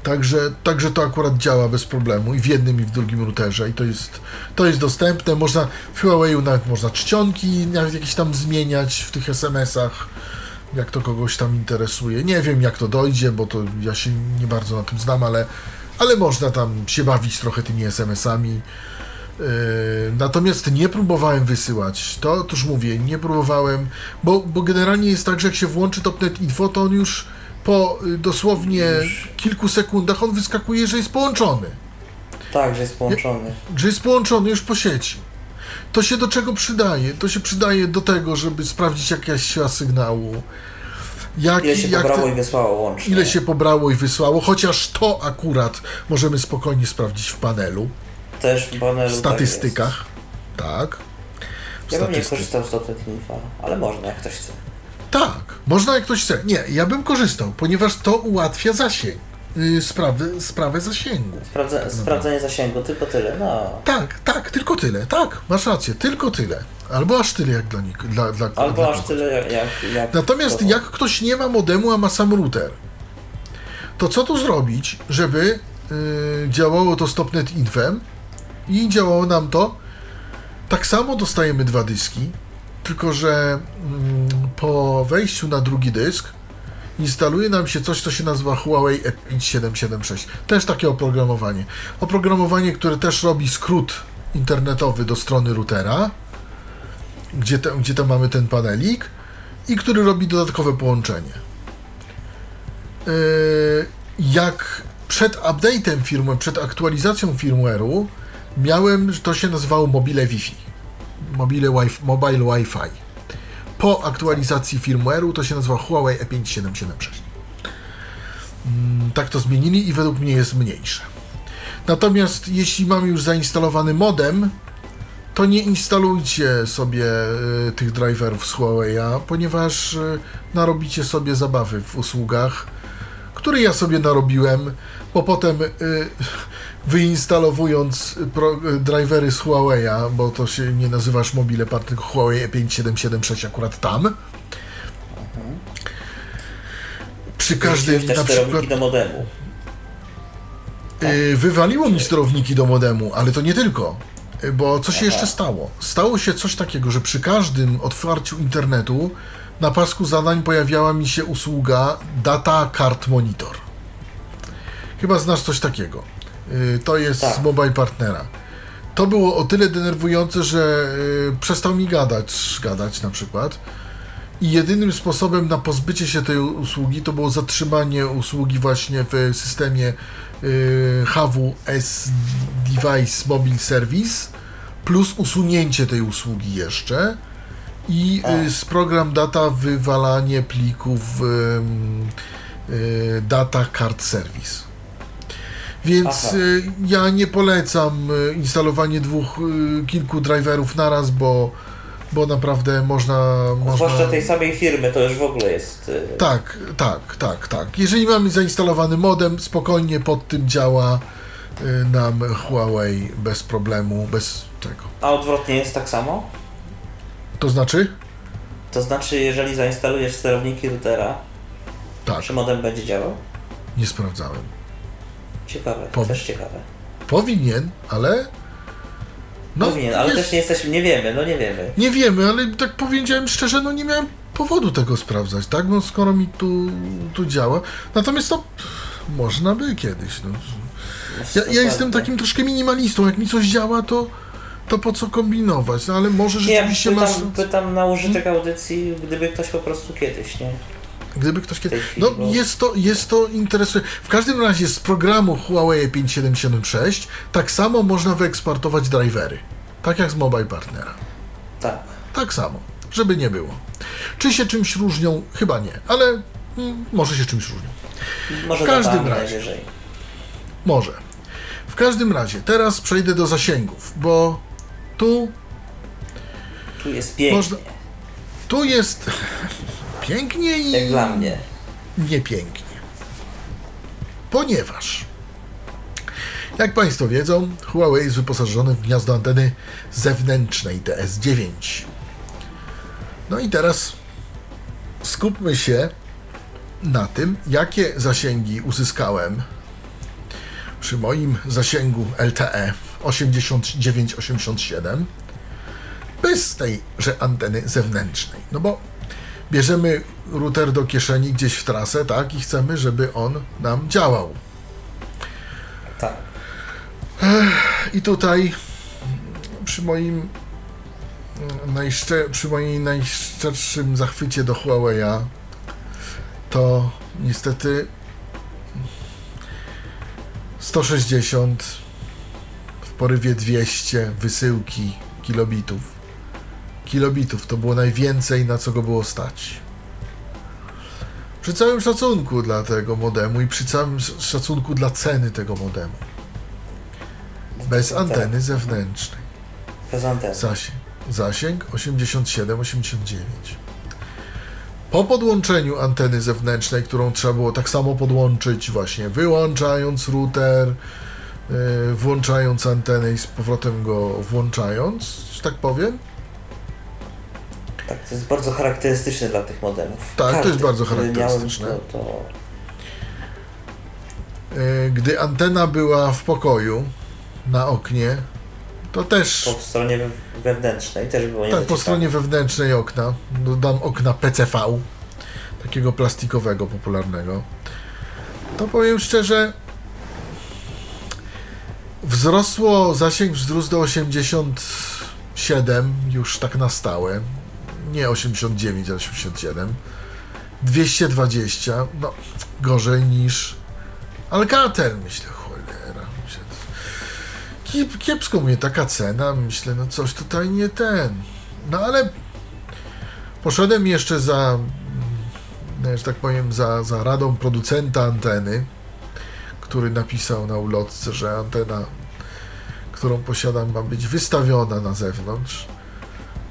Także, także to akurat działa bez problemu i w jednym i w drugim routerze i to jest, to jest dostępne. Można w Huawei nawet można czcionki nawet jakieś tam zmieniać w tych SMS-ach, jak to kogoś tam interesuje. Nie wiem jak to dojdzie, bo to ja się nie bardzo na tym znam, ale, ale można tam się bawić trochę tymi SMS-ami. Yy, Natomiast nie próbowałem wysyłać. To otóż mówię, nie próbowałem, bo, bo generalnie jest tak, że jak się włączy Topnet Info, to on już po y, dosłownie kilku sekundach on wyskakuje, że jest połączony. Tak, że jest połączony. Że jest połączony już po sieci. To się do czego przydaje? To się przydaje do tego, żeby sprawdzić jakaś siła sygnału. Jak, Ile się jak pobrało te- i wysłało łącznie. ile się pobrało i wysłało, chociaż to akurat możemy spokojnie sprawdzić w panelu, Też w w tak statystykach. Tak. W jest. Ja bym nie korzystał z Topnet Info, ale można jak ktoś chce. Tak, można jak ktoś chce. Nie, ja bym korzystał, ponieważ to ułatwia zasięg. Yy, sprawy, sprawę zasięgu. Sprawdza, sprawdzenie zasięgu, tylko tyle. No. Tak, tak, tylko tyle. Tak, masz rację, tylko tyle. Albo aż tyle jak dla nik- dla, dla, Albo dla aż kogoś. tyle jak. jak, jak Natomiast kogo. jak ktoś nie ma modemu, a ma sam router, to co tu zrobić, żeby yy, działało to Stopnet Infem i działało nam to? Tak samo dostajemy dwa dyski, tylko że mm, po wejściu na drugi dysk instaluje nam się coś, co się nazywa Huawei E E5776. Też takie oprogramowanie. Oprogramowanie, które też robi skrót internetowy do strony routera, gdzie, te, gdzie tam mamy ten panelik i który robi dodatkowe połączenie. Yy, Jak przed update'em firmware, przed aktualizacją firmware'u miałem, to się nazywało mobile Wi-Fi. Mobile Wi-Fi, mobile Wi-Fi. Po aktualizacji firmware'u to się nazywa Huawei E E5776. Mm, Tak to zmienili i według mnie jest mniejsze. Natomiast jeśli mam już zainstalowany modem, to nie instalujcie sobie y, tych driverów z Huawei'a, ponieważ y, narobicie sobie zabawy w usługach, które ja sobie narobiłem, bo potem y, wyinstalowując pro, drivery z Huawei'a, bo to się nie nazywasz mobile part, tylko Huawei E E5776 akurat tam. Przy każdym na przykład do modemu. y, wywaliło mi sterowniki do modemu, ale to nie tylko. Y, Bo co się Aha. jeszcze stało? Stało się coś takiego, że przy każdym otwarciu internetu na pasku zadań pojawiała mi się usługa Data Card Monitor. Chyba znasz coś takiego. Y, To jest Tak. z Mobile Partnera. To było o tyle denerwujące, że y, przestał mi gadać, gadać na przykład. I jedynym sposobem na pozbycie się tej usługi to było zatrzymanie usługi właśnie w systemie y, HWS Device Mobile Service plus usunięcie tej usługi jeszcze i z program data wywalanie plików Data Card Service. Więc Aha. y, ja nie polecam y, instalowanie dwóch, y, kilku driverów naraz, bo, bo naprawdę można, można... Zwłaszcza tej samej firmy, to już w ogóle jest. Tak, tak, tak, tak. Jeżeli mamy zainstalowany modem, spokojnie pod tym działa nam Huawei bez problemu, bez tego. A odwrotnie jest tak samo? To znaczy? To znaczy, jeżeli zainstalujesz sterowniki routera, Tak, czy modem będzie działał? nie sprawdzałem. Ciekawe, Po- też ciekawe. Powinien, ale. No, Powinien, ale jest- też nie jesteśmy, nie wiemy, no nie wiemy. Nie wiemy, ale tak powiedziałem szczerze, no nie miałem powodu tego sprawdzać, tak? No skoro mi tu, tu działa. Natomiast to można by kiedyś. No. Ja, ja jestem takim troszkę minimalistą. Jak mi coś działa, to, to po co kombinować? No ale może Nie, rzeczywiście pytam, masz. pytam na użytek audycji, gdyby ktoś po prostu kiedyś, nie? Gdyby ktoś w kiedy. tej chwili, No jest to, jest to interesujące. W każdym razie z programu Huawei 5776 tak samo można wyeksportować drivery. Tak jak z Mobile Partnera. Tak. Tak samo, żeby nie było. Czy się czymś różnią? Chyba nie, ale mm, może się czymś różnią. Może W każdym razie. najwyżej. Może. W każdym razie, teraz przejdę do zasięgów, bo tu, Tu jest pięknie, Można- tu jest pięknie i jak dla mnie. niepięknie. Ponieważ, jak Państwo wiedzą, Huawei jest wyposażony w gniazdo anteny zewnętrznej TS9. No i teraz skupmy się na tym, jakie zasięgi uzyskałem przy moim zasięgu LTE 8987 bez tejże anteny zewnętrznej. No bo bierzemy router do kieszeni gdzieś w trasę, tak, i chcemy, żeby on nam działał. Tak. I tutaj przy moim mm, najszcze, przy mojej najszczerszym zachwycie do Huawei'a to niestety 160 w porywie 200 wysyłki kilobitów. Kilobitów to było najwięcej, na co go było stać. Przy całym szacunku dla tego modemu i przy całym sz- szacunku dla ceny tego modemu. Bez anteny zewnętrznej. Bez anteny. Zasięg, zasięg 87-89. Po podłączeniu anteny zewnętrznej, którą trzeba było tak samo podłączyć, właśnie wyłączając router, yy, włączając antenę i z powrotem go włączając, że tak powiem. Tak, to jest bardzo charakterystyczne dla tych modemów. Tak, to jest bardzo który miałem, charakterystyczne. To, to Yy, Gdy antena była w pokoju, na oknie, to też po stronie we- wewnętrznej też było Tak, po stronie wewnętrznej okna. Dodam okna PCV, takiego plastikowego, popularnego. To powiem szczerze, wzrosło, zasięg wzrósł do 87, już tak na stałe. Nie 89, ale 87. 220, no gorzej niż Alcatel, myślę, cholera. Myślę, Kiep, kiepsko mnie taka cena, myślę, no coś tutaj nie ten. No ale poszedłem jeszcze za, mm, że tak powiem, za, za radą producenta anteny, który napisał na ulotce, że antena, którą posiadam, ma być wystawiona na zewnątrz.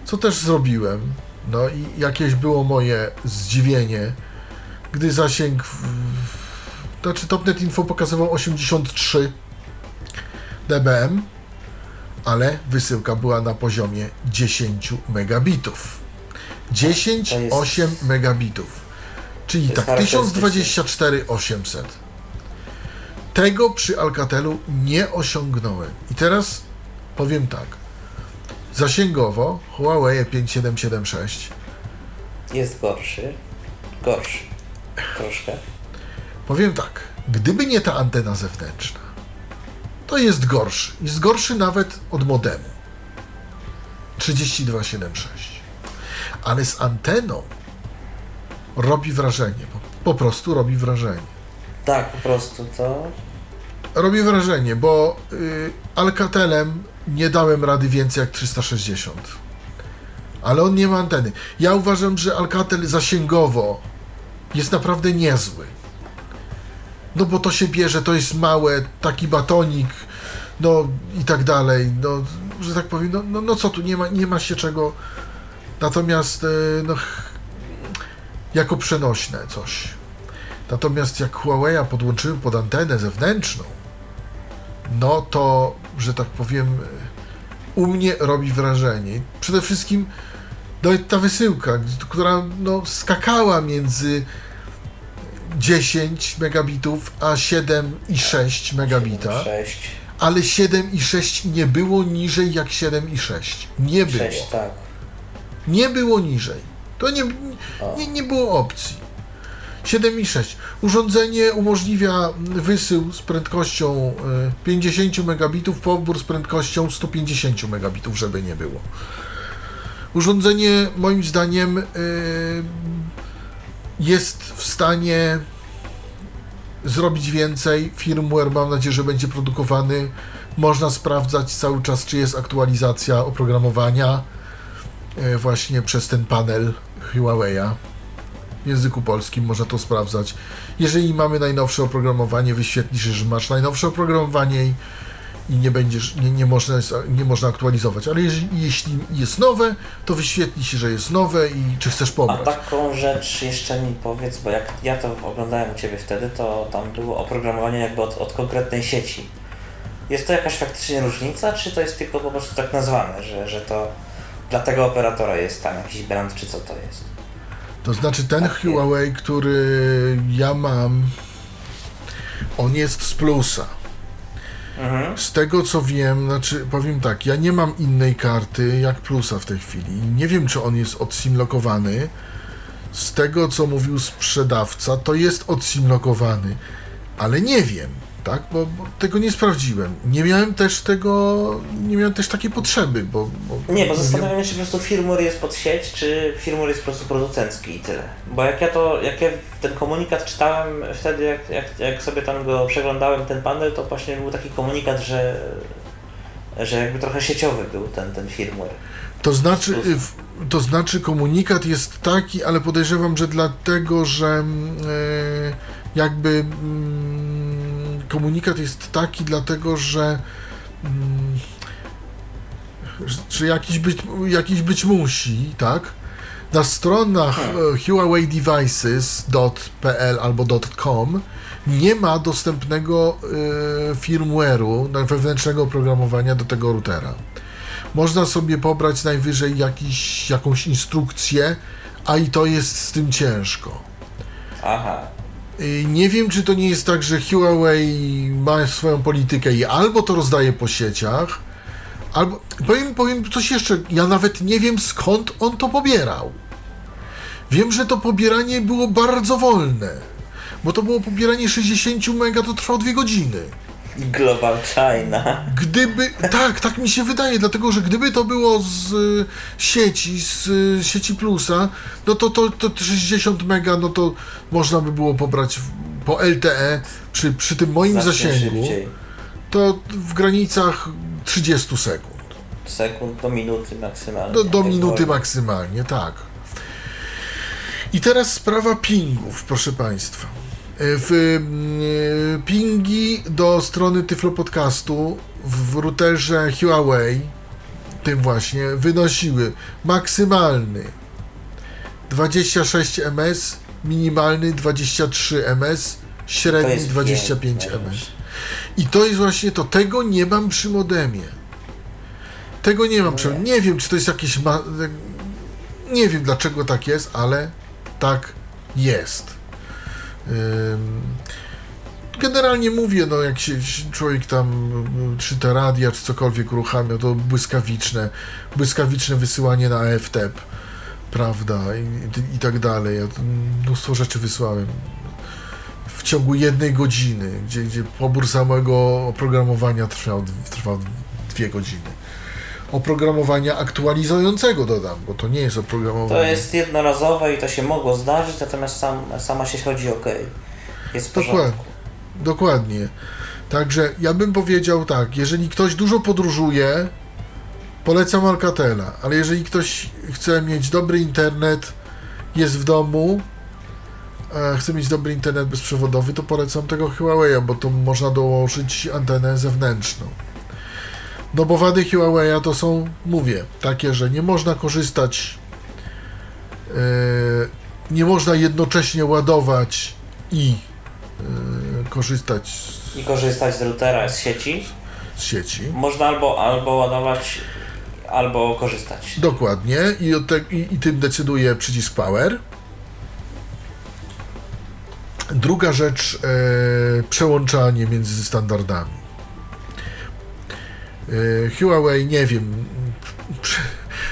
Co też zrobiłem. No i jakieś było moje zdziwienie, gdy zasięg, w, znaczy Topnet Info pokazywał 83 dBm, ale wysyłka była na poziomie 10 megabitów. 10, To jest- 8 megabitów. Czyli tak, charakterystyczne. 1024 800. Tego przy Alcatelu nie osiągnąłem. I teraz powiem tak. Zasięgowo Huawei 5776 Jest gorszy. Gorszy. Troszkę. Powiem tak, gdyby nie ta antena zewnętrzna, to jest gorszy. Jest gorszy nawet od modemu. 3276. Ale z anteną robi wrażenie. Po, po prostu robi wrażenie. Tak, po prostu to... Robi wrażenie, bo y, Alcatelem nie dałem rady więcej jak 360. Ale on nie ma anteny. Ja uważam, że Alcatel zasięgowo jest naprawdę niezły. No bo to się bierze, to jest małe, taki batonik, no i tak dalej. No, że tak powiem, no, no, no co tu, nie ma, nie ma się czego. Natomiast, y, no, jako przenośne coś. Natomiast jak Huawei'a podłączyłem pod antenę zewnętrzną, no to, że tak powiem, u mnie robi wrażenie. Przede wszystkim no, ta wysyłka, która no, skakała między 10 megabitów a 7,6 megabita, 6. ale 7,6 nie było niżej jak 7,6. Nie było. 6, tak. Nie było niżej. To nie, nie, nie było opcji. 7,6. Urządzenie umożliwia wysył z prędkością e, 50 megabitów, pobór z prędkością 150 megabitów, żeby nie było. Urządzenie moim zdaniem e, jest w stanie zrobić więcej. Firmware mam nadzieję, że będzie produkowany. Można sprawdzać cały czas, czy jest aktualizacja oprogramowania e, właśnie przez ten panel Huawei'a. W języku polskim można to sprawdzać. Jeżeli mamy najnowsze oprogramowanie, wyświetli się, że masz najnowsze oprogramowanie i, i nie będziesz, nie, nie, można, nie można aktualizować. Ale jeżeli, jeśli jest nowe, to wyświetli się, że jest nowe i czy chcesz A pobrać. taką rzecz jeszcze mi powiedz, bo jak ja to oglądałem u Ciebie wtedy, to tam było oprogramowanie jakby od, od konkretnej sieci. Jest to jakaś faktycznie różnica, czy to jest tylko po prostu tak nazwane, że, że to dla tego operatora jest tam jakiś brand, czy co to jest? To znaczy ten Takie. Huawei, który ja mam, on jest z plusa. Mhm. Z tego co wiem, znaczy powiem tak, ja nie mam innej karty jak plusa w tej chwili. Nie wiem, czy on jest odsimlokowany. Z tego co mówił sprzedawca, to jest odsimlokowany, ale nie wiem, tak? Bo, bo tego nie sprawdziłem. Nie miałem też tego, nie miałem też takiej potrzeby, bo. bo Nie, bo zastanawiam się, czy po prostu firmware jest pod sieć, czy firmware jest po prostu producencki i tyle. Bo jak ja to, jak ja ten komunikat czytałem wtedy, jak, jak, jak sobie tam go przeglądałem, ten panel, to właśnie był taki komunikat, że, że jakby trochę sieciowy był ten, ten firmware. To znaczy, to znaczy komunikat jest taki, ale podejrzewam, że dlatego, że mm, e, jakby mm, komunikat jest taki, dlatego, że mm, że- że jakiś być, jakiś być musi, tak? Na stronach e, huaweidevices.pl albo .com nie ma dostępnego e, firmware'u, wewnętrznego oprogramowania do tego routera. Można sobie pobrać najwyżej jakiś, jakąś instrukcję, a i to jest z tym ciężko. Aha. Y, Nie wiem, czy to nie jest tak, że Huawei ma swoją politykę i albo to rozdaje po sieciach, albo. Powiem, powiem coś jeszcze. Ja nawet nie wiem skąd on to pobierał. Wiem, że to pobieranie było bardzo wolne, bo to było pobieranie 60 mega, to trwało 2 godziny. Global China. Gdyby, tak, tak mi się wydaje, dlatego że gdyby to było z y, sieci, z y, sieci plusa, no to, to, to 60 mega, no to można by było pobrać po LTE przy, przy tym moim Znacznie zasięgu, szybciej. to w granicach 30 sekund. Sekund do minuty maksymalnie. Do, do Jak minuty maksymalnie, tak. I teraz sprawa pingów, proszę Państwa. W mm, pingi do strony Tyflo Podcastu w routerze Huawei, tym właśnie, wynosiły maksymalny 26 ms, minimalny 23 ms, średni jest 25 piękne ms. już. I to jest właśnie to. Tego nie mam przy modemie. Tego nie mam przy. Nie wiem, czy to jest jakieś. Ma... Nie wiem dlaczego tak jest, ale tak jest. Generalnie mówię, no jak się człowiek tam y, czy te radia, czy cokolwiek uruchamia, to błyskawiczne, błyskawiczne wysyłanie na AFTEP, prawda, i, i tak dalej. Ja mnóstwo rzeczy wysłałem w ciągu jednej godziny, gdzie, gdzie pobór samego oprogramowania trwał, trwał dwie godziny. Oprogramowania aktualizującego dodam, bo to nie jest oprogramowanie. To jest jednorazowe i to się mogło zdarzyć, natomiast sam, sama sieć chodzi ok. Jest w porządku. Dokładnie. Dokładnie. Także ja bym powiedział tak, jeżeli ktoś dużo podróżuje, polecam Alcatela, ale jeżeli ktoś chce mieć dobry internet, jest w domu, e, chce mieć dobry internet bezprzewodowy, to polecam tego Huawei'a, bo to można dołożyć antenę zewnętrzną. No bo wady Huawei'a to są, mówię, takie, że nie można korzystać, e, nie można jednocześnie ładować i e, korzystać z, I korzystać z routera, z sieci. z sieci. Można albo, albo ładować, albo korzystać. Dokładnie. I, te, i, I tym decyduje przycisk Power. Druga rzecz, e, przełączanie między standardami. E, Huawei, nie wiem, przy,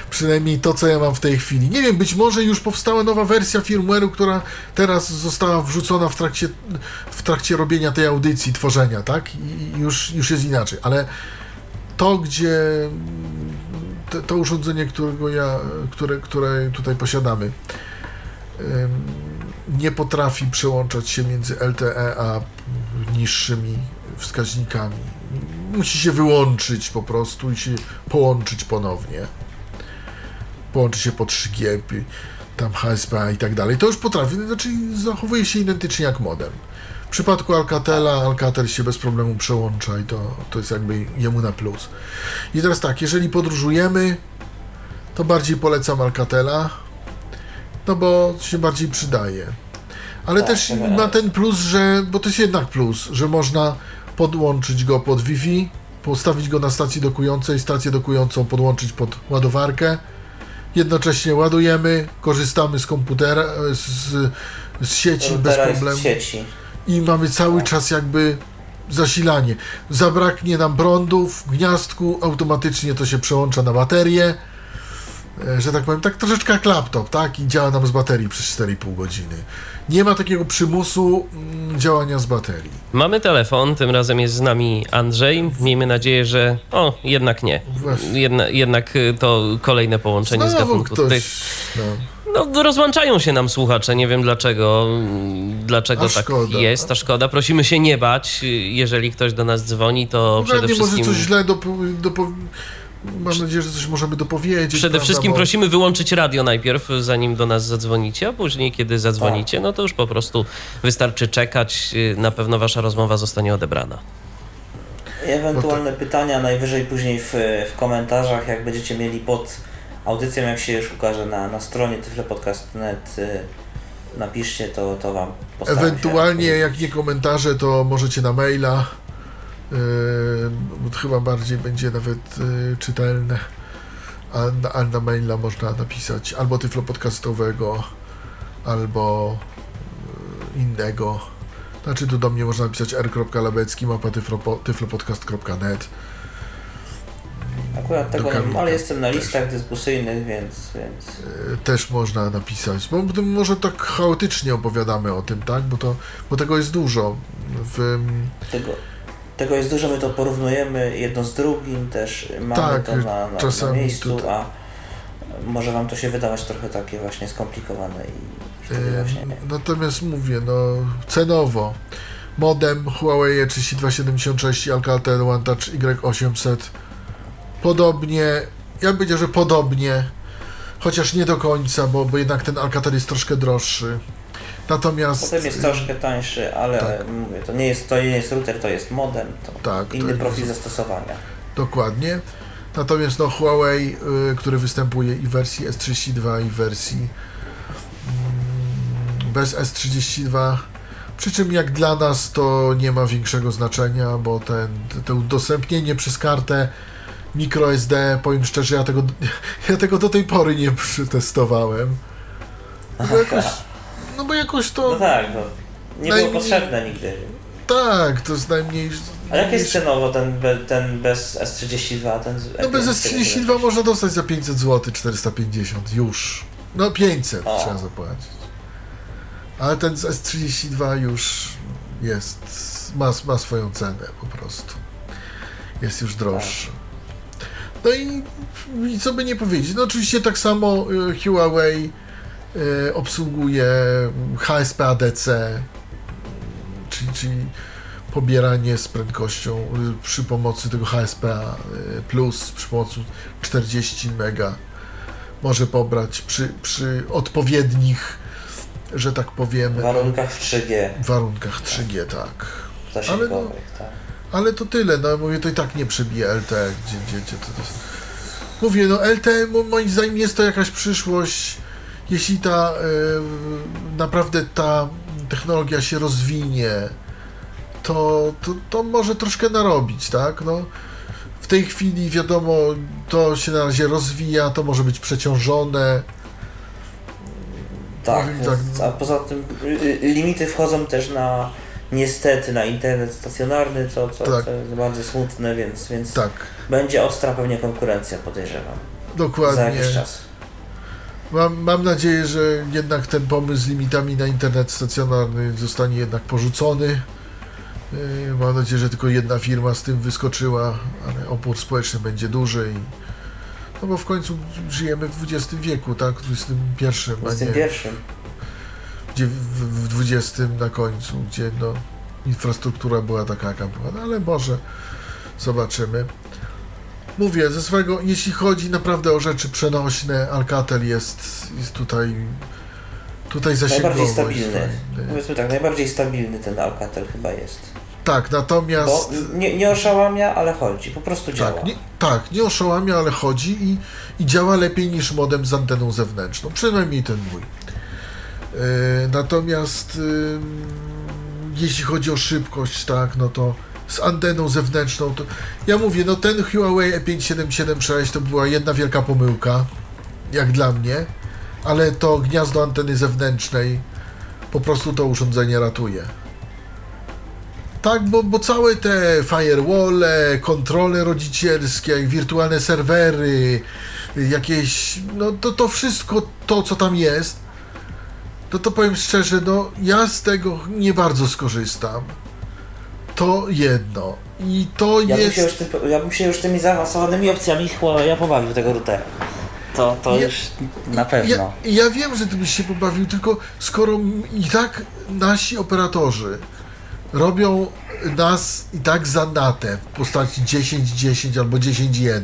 Przynajmniej to, co ja mam w tej chwili. Nie wiem, być może już powstała nowa wersja firmware'u, która teraz została wrzucona w trakcie, w trakcie robienia tej audycji, tworzenia, tak? I już, już jest inaczej, ale to, gdzie to, to urządzenie, którego ja, które, które tutaj posiadamy, nie potrafi przełączać się między LTE a niższymi wskaźnikami. Musi się wyłączyć po prostu i się połączyć ponownie. Połączy się po 3G, pi- tam HSPA i tak dalej. To już potrafi, znaczy zachowuje się identycznie jak modem. W przypadku Alcatela, Alcatel się bez problemu przełącza i to, to jest jakby jemu na plus. I teraz tak, jeżeli podróżujemy, to bardziej polecam Alcatela, no bo się bardziej przydaje. Ale Tak, też ma ten plus, że, bo to jest jednak plus, że można podłączyć go pod Wi-Fi, postawić go na stacji dokującej, stację dokującą podłączyć pod ładowarkę, jednocześnie ładujemy, korzystamy z komputera, z, z sieci bez problemu sieci. i mamy cały czas jakby zasilanie. Zabraknie nam prądu w gniazdku, automatycznie to się przełącza na baterię, że tak powiem, tak troszeczkę jak laptop, tak? I działa nam z baterii przez 4,5 godziny. Nie ma takiego przymusu mm, działania z baterii. Mamy telefon, tym razem jest z nami Andrzej. Miejmy nadzieję, że. O, jednak nie. Jedna, jednak y, to kolejne połączenie z gatunku ktoś... tych. No, No, rozłączają się nam słuchacze, nie wiem dlaczego, dlaczego A tak szkoda. jest, a szkoda. Prosimy się nie bać, jeżeli ktoś do nas dzwoni, to przede pewnie może wszystkim... coś źle dopo... dopo... Mam nadzieję, że coś możemy dopowiedzieć. Przede prawda, wszystkim bo- prosimy wyłączyć radio najpierw, zanim do nas zadzwonicie, a później, kiedy zadzwonicie, no to już po prostu wystarczy czekać. y, Na pewno wasza rozmowa zostanie odebrana. Ewentualne pytania najwyżej później w, w komentarzach, jak będziecie mieli pod audycją, jak się już ukaże na, na stronie tyflopodcast.net, y, napiszcie, to, to Wam postaram Ewentualnie, się jak nie komentarze, to możecie na maila. Yy, to chyba bardziej będzie nawet yy, czytelne. A a na maila można napisać albo tyflopodcastowego, albo yy, innego. Znaczy tu do mnie można napisać r.labecki mapa tyflopo- tyflopodcast.net Akurat tego nie mam, ale jestem na też. listach dyskusyjnych, więc, więc Yy, też można napisać. Bo może tak chaotycznie opowiadamy o tym, tak? Bo, to, bo tego jest dużo. W, tego, tego jest dużo, my to porównujemy jedno z drugim, też mamy Tak, to na, na, na miejscu, a może Wam to się wydawać trochę takie właśnie skomplikowane i, wtedy Yy, właśnie nie. Natomiast mówię, no cenowo modem Huawei 3276 i Alcatel One Touch Y800 podobnie, ja bym powiedział, że podobnie chociaż nie do końca, bo, bo jednak ten Alcatel jest troszkę droższy natomiast Potem jest troszkę tańszy, ale tak. mówię, to nie jest, to nie jest router, to jest modem, to Tak, to inny jest- profil zastosowania. Dokładnie. Natomiast no Huawei, y, który występuje i w wersji S32 i w wersji mm, bez S32. Przy czym jak dla nas to nie ma większego znaczenia, bo ten, to udostępnienie przez kartę microSD, powiem szczerze, ja tego, ja tego do tej pory nie przetestowałem. Jakoś, no bo jakoś to, No tak, no, nie było Najmniej- potrzebne nigdy. tak, to jest najmniej... A jak jest cenowo ten, ten bez S32? Ten z- No bez z tego S32 wydać? można dostać za 500 zł, 450 już. No 500 O. trzeba zapłacić. Ale ten z S32 już jest, ma, ma swoją cenę po prostu. Jest już droższy. No i, i co by nie powiedzieć, no oczywiście tak samo y, Huawei obsługuje HSP ADC, czyli, czyli pobieranie z prędkością y, przy pomocy tego HSPA y, plus przy pomocy 40 mega może pobrać przy, przy odpowiednich, że tak powiem, W warunkach w 3G warunkach 3G, tak. zasięgowych, tak. Ale to tyle, no mówię, to i tak nie przebije LTE, gdzie, gdzie, gdzie to, to. Mówię, no LTE mo- moim zdaniem jest to jakaś przyszłość, jeśli ta y, naprawdę ta technologia się rozwinie, to, to, to może troszkę narobić, tak? No, w tej chwili wiadomo, to się na razie rozwija, to może być przeciążone. Tak, więc- tak, a poza tym y, y, limity wchodzą też na niestety na internet stacjonarny, co, co, Tak. co jest bardzo smutne, więc, więc Tak. będzie ostra pewnie konkurencja, podejrzewam. za Dokładnie. jakiś czas. Mam, mam nadzieję, że jednak ten pomysł z limitami na internet stacjonarny zostanie jednak porzucony. Yy, Mam nadzieję, że tylko jedna firma z tym wyskoczyła, ale opór społeczny będzie duży. I, no bo w końcu żyjemy w XX wieku, tak? W XXI, pierwszym. gdzie w, w XX na końcu, gdzie no, infrastruktura była taka, jaka była. No ale może zobaczymy. Mówię, ze swojego, jeśli chodzi naprawdę o rzeczy przenośne, Alcatel jest, jest tutaj tutaj zasięgowo. Najbardziej stabilny. Powiedzmy tak, najbardziej stabilny ten Alcatel chyba jest. Tak, Bo natomiast... nie, nie oszałamia, ale chodzi. Po prostu działa. Tak nie, tak, nie oszałamia, ale chodzi i, i działa lepiej niż modem z anteną zewnętrzną. Przynajmniej ten mój. E, natomiast jeśli chodzi o szybkość, tak, no to z anteną zewnętrzną, to ja mówię, no ten Huawei E E5776 to była jedna wielka pomyłka, jak dla mnie, ale to gniazdo anteny zewnętrznej po prostu to urządzenie ratuje. Tak, bo, bo całe te firewall, kontrole rodzicielskie, wirtualne serwery, jakieś, no to, to wszystko to, co tam jest, no to powiem szczerze, no ja z tego nie bardzo skorzystam. To jedno. I to Ja bym, się już jest... ja bym się już tymi zaawansowanymi opcjami Huawei pobawił tego routera. To, to Ja- już na pewno. Ja, ja wiem, że ty byś się pobawił, tylko skoro i tak nasi operatorzy robią nas i tak za natę w postaci 10-10 albo 10-1,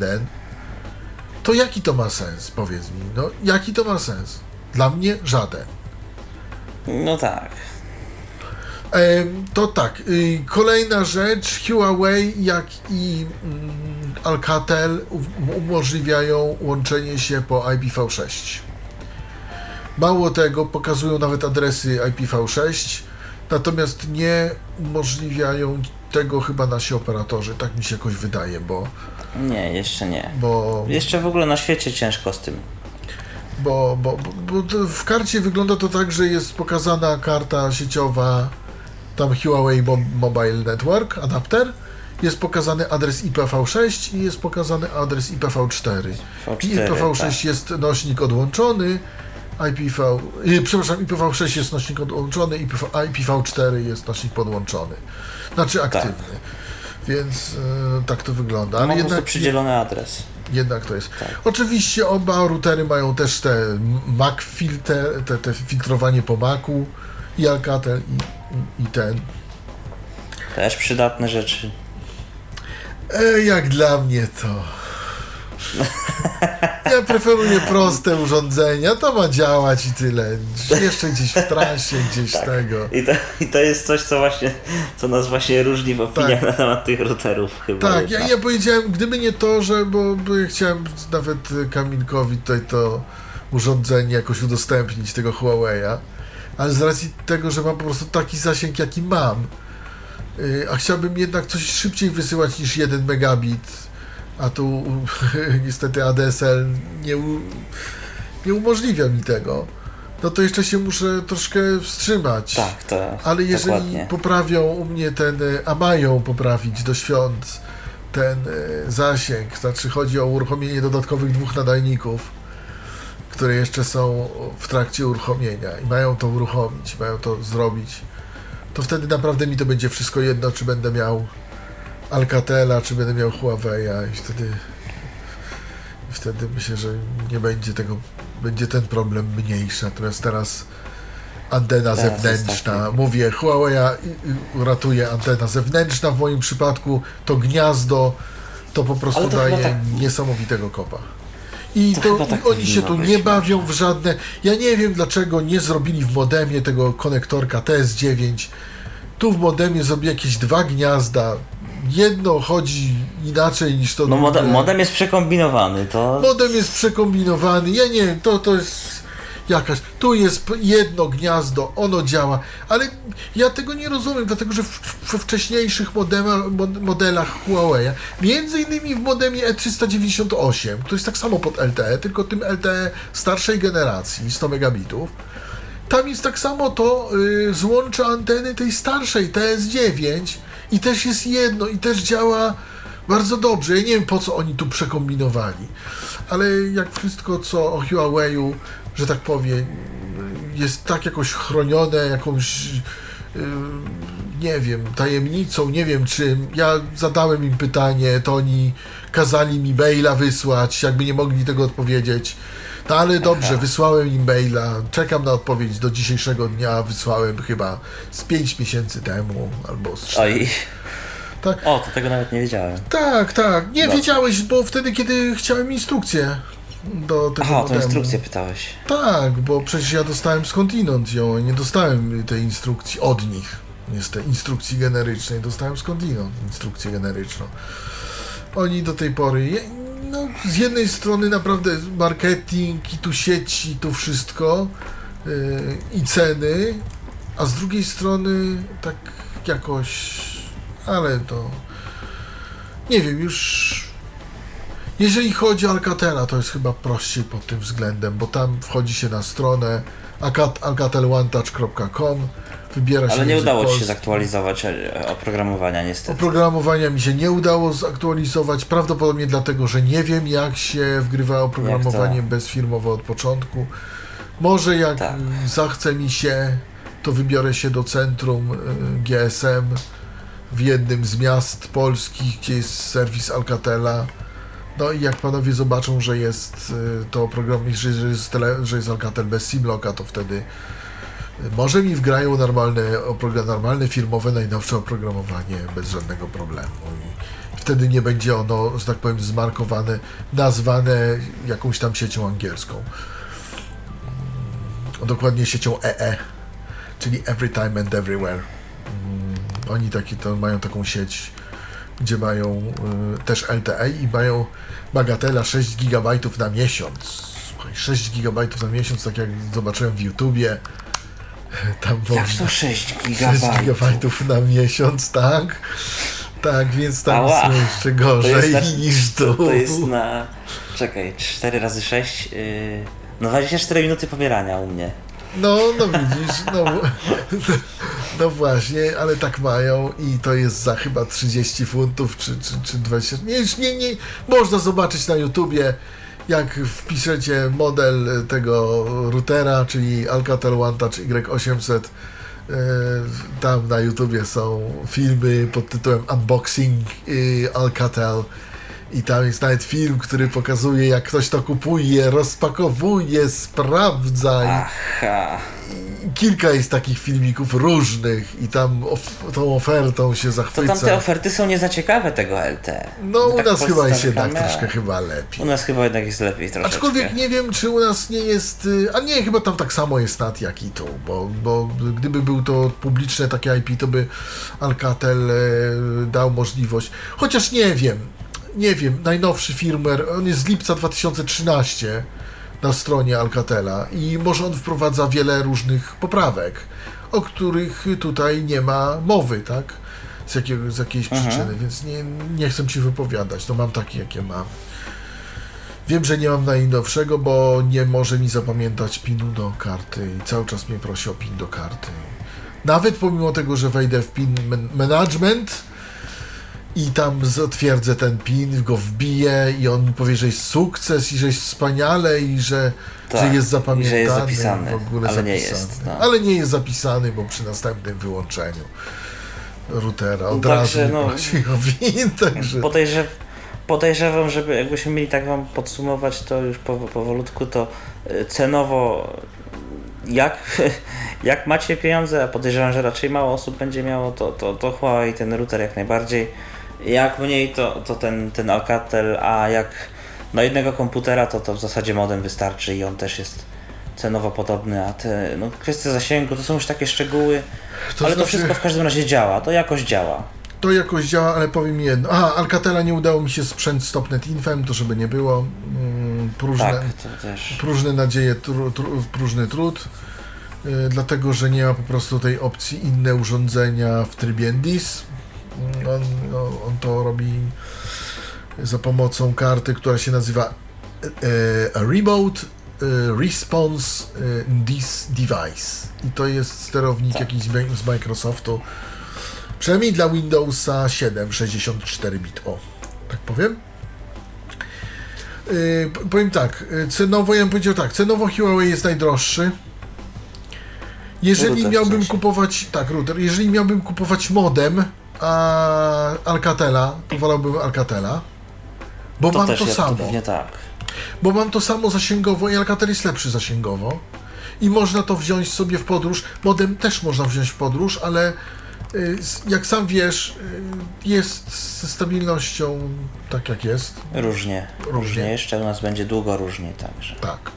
to jaki to ma sens, powiedz mi? No, jaki to ma sens? Dla mnie żaden. No tak. To tak, y, kolejna rzecz, Huawei jak i mm, Alcatel umożliwiają łączenie się po IPv6. Mało tego, pokazują nawet adresy IPv6, natomiast nie umożliwiają tego chyba nasi operatorzy, tak mi się jakoś wydaje, bo, Nie, jeszcze nie. bo, Jeszcze w ogóle na świecie ciężko z tym. bo, bo, bo, w karcie wygląda to tak, że jest pokazana karta sieciowa, tam Huawei Mo- Mobile Network, adapter, jest pokazany adres IPv6 i jest pokazany adres IPv4. I V4, IPv6 tak. jest nośnik odłączony, IPv, y, przepraszam, IPv6 jest nośnik odłączony, IPv, a IPv4 jest nośnik podłączony. Znaczy aktywny. Więc y, tak to wygląda. Ale prostu jednak, przydzielony adres. jednak to jest. Tak. Oczywiście oba routery mają też te Mac filter, te, te filtrowanie po Macu i Alcatel i, i, ten. Też przydatne rzeczy. E, jak dla mnie to. Ja preferuję proste urządzenia, to ma działać i tyle. Jeszcze gdzieś w trasie, gdzieś Tak. tego. I to, I to jest coś, co właśnie, co nas właśnie różni w opiniach Tak. na temat tych routerów chyba. Tak, ja, ja powiedziałem, gdyby nie to, że, bo, bo ja chciałem nawet Kamilkowi tutaj to urządzenie jakoś udostępnić, tego Huawei'a, ale z racji tego, że mam po prostu taki zasięg, jaki mam, yy, a chciałbym jednak coś szybciej wysyłać niż 1 megabit, a tu niestety ADSL nie, nie umożliwia mi tego, no to jeszcze się muszę troszkę wstrzymać. Tak, to Ale jeżeli dokładnie. poprawią u mnie ten, e, a mają poprawić do świąt ten e, zasięg, znaczy chodzi o uruchomienie dodatkowych dwóch nadajników, które jeszcze są w trakcie uruchomienia i mają to uruchomić, mają to zrobić, to wtedy naprawdę mi to będzie wszystko jedno, czy będę miał Alcatela, czy będę miał Huawei'a i wtedy i wtedy myślę, że nie będzie tego, będzie ten problem mniejszy, natomiast teraz antena Teraz zewnętrzna. Mówię, Huawei ratuje antena zewnętrzna. W moim przypadku to gniazdo to po prostu to daje tak- niesamowitego kopa. I To to, tak i oni się tu nie bawią w żadne. Ja nie wiem dlaczego nie zrobili w modemie tego konektorka TS9. Tu w modemie zrobili jakieś dwa gniazda. Jedno chodzi inaczej niż to No modem, modem jest przekombinowany, to Modem jest przekombinowany. Ja nie wiem, to, to jest jakaś. Tu jest jedno gniazdo, ono działa, ale ja tego nie rozumiem, dlatego że we wcześniejszych modema, mod- modelach Huawei, między innymi w modemie E E398, to jest tak samo pod LTE, tylko tym LTE starszej generacji, 100 megabitów. Tam jest tak samo to y, złącze anteny tej starszej TS9 i też jest jedno i też działa bardzo dobrze. Ja nie wiem po co oni tu przekombinowali. ale jak wszystko, co o Huawei'u, że tak powiem, jest tak jakoś chronione, jakąś yy, nie wiem, tajemnicą, nie wiem czym. Ja zadałem im pytanie, to oni kazali mi maila wysłać, jakby nie mogli tego odpowiedzieć. No ale dobrze, wysłałem im maila, czekam na odpowiedź do dzisiejszego dnia, wysłałem chyba z 5 miesięcy temu, albo z 4. Oj. Tak. O, to tego nawet nie wiedziałem. Tak, tak, nie No. wiedziałeś, bo wtedy, kiedy chciałem instrukcję do tego Aha, to modemu. instrukcję pytałeś. Tak, bo przecież ja dostałem skądinąd ją, nie dostałem tej instrukcji od nich. Niestety, instrukcji generycznej, dostałem skądinąd instrukcję generyczną. Oni do tej pory, no, z jednej strony naprawdę marketing i tu sieci, i tu wszystko yy, i ceny, a z drugiej strony tak jakoś, ale to nie wiem, już jeżeli chodzi o Alcatela, to jest chyba prościej pod tym względem, bo tam wchodzi się na stronę alcat- alcatelonetouch.com, wybiera się Ale nie udało ci się polski. zaktualizować e, oprogramowania niestety. Oprogramowania mi się nie udało zaktualizować, prawdopodobnie dlatego, że nie wiem jak się wgrywa oprogramowanie to? bezfirmowe od początku. Może jak Tak. zachce mi się, to wybiorę się do centrum y, GSM w jednym z miast polskich, gdzie jest serwis Alcatela. No i jak panowie zobaczą, że jest y, to program, że, jest tele, że jest Alcatel bez Simlocka, to wtedy może mi wgrają normalne, normalne firmowe, najnowsze oprogramowanie bez żadnego problemu. I wtedy nie będzie ono, że tak powiem, zmarkowane, nazwane jakąś tam siecią angielską. Mm, Dokładnie siecią EE, czyli Every Time and Everywhere. Mm, Oni taki, to mają taką sieć, gdzie mają y, też LTE i mają bagatela 6 GB na miesiąc. Słuchaj, 6 GB na miesiąc, tak jak zobaczyłem w YouTubie. Tam Jak to 6 6 gigabajtów? gigabajtów na miesiąc, tak? Tak, więc tam Ała. jest jeszcze gorzej na- niż tu. To jest na... Czekaj, 4 razy 6... Yy... No 24 minuty pobierania u mnie. No, no widzisz, no, no właśnie, ale tak mają i to jest za chyba 30 funtów czy, czy, czy 20. Nie, nie, nie, można zobaczyć na YouTubie, jak wpiszecie model tego routera, czyli Alcatel One Touch Y800. e, Tam na YouTubie są filmy pod tytułem Unboxing y, Alcatel. I tam jest nawet film, który pokazuje, jak ktoś to kupuje, rozpakowuje, sprawdza. Aha. kilka jest takich filmików różnych i tam of, tą ofertą się To zachwyca. tam te oferty są nie za ciekawe tego LT. no u Tak nas chyba jest jednak troszkę chyba lepiej. U nas chyba jednak jest lepiej troszeczkę. Aczkolwiek nie wiem, czy u nas nie jest. y, A nie, chyba tam tak samo jest NAT jak i tu, bo, bo gdyby był to publiczne takie IP, to by Alcatel e, dał możliwość. Chociaż nie wiem, nie wiem, najnowszy firmware, on jest z lipca 2013 na stronie Alcatela i może on wprowadza wiele różnych poprawek, o których tutaj nie ma mowy, tak? Z, jakiego, z jakiejś przyczyny, więc nie, nie chcę ci wypowiadać, to mam takie, jakie mam. Wiem, że nie mam najnowszego, bo nie może mi zapamiętać pinu do karty i cały czas mnie prosi o pin do karty. Nawet pomimo tego, że wejdę w pin man- management i tam zatwierdzę ten pin, go wbiję i on mi powie, że jest sukces i że jest wspaniale i że, Tak, że jest zapamiętany. że jest zapisany, w ogóle ale nie zapisany. jest, no. Ale nie jest zapisany, bo przy następnym wyłączeniu routera od Także, razu no, prosi o pin, także... Podejrzew, podejrzewam, żeby jakbyśmy mieli tak wam podsumować to już po, powolutku, to y, cenowo jak, jak macie pieniądze, a podejrzewam, że raczej mało osób będzie miało, to, to, to Huawei ten router jak najbardziej. Jak mniej, to, to ten, ten Alcatel, a jak na jednego komputera, to, to w zasadzie modem wystarczy i on też jest cenowo podobny, a te no, kwestie zasięgu to są już takie szczegóły, To ale to znaczy- wszystko w każdym razie działa, to jakoś działa. To jakoś działa, ale powiem jedno. Aha, Alcatela nie udało mi się sprzęt Stopnet Infem, to żeby nie było. Mm, próżne, Tak, to też. próżne nadzieje, tru, tru, próżny trud. y, dlatego, że nie ma po prostu tej opcji inne urządzenia w trybie NDIS. On, no, on to robi za pomocą karty, która się nazywa e, a Remote e, Response e, NDIS Device. I to jest sterownik Tak. jakiś z Mi- z Microsoftu. Przynajmniej dla Windowsa 7, 64 bit. O, tak powiem. Yy, powiem tak, cenowo ja bym powiedział tak, cenowo Huawei jest najdroższy. Jeżeli Router w miałbym sensie. kupować, tak, router, jeżeli miałbym kupować modem a Alcatela, to wolałbym Alcatela. Bo To mam też to samo. pewnie tak. Bo mam to samo zasięgowo i Alcatel jest lepszy zasięgowo. I można to wziąć sobie w podróż. Modem też można wziąć w podróż, ale y, jak sam wiesz, y, jest ze stabilnością tak jak jest. Różnie. Różnie. Różnie. Jeszcze u nas będzie długo różnie także. Tak.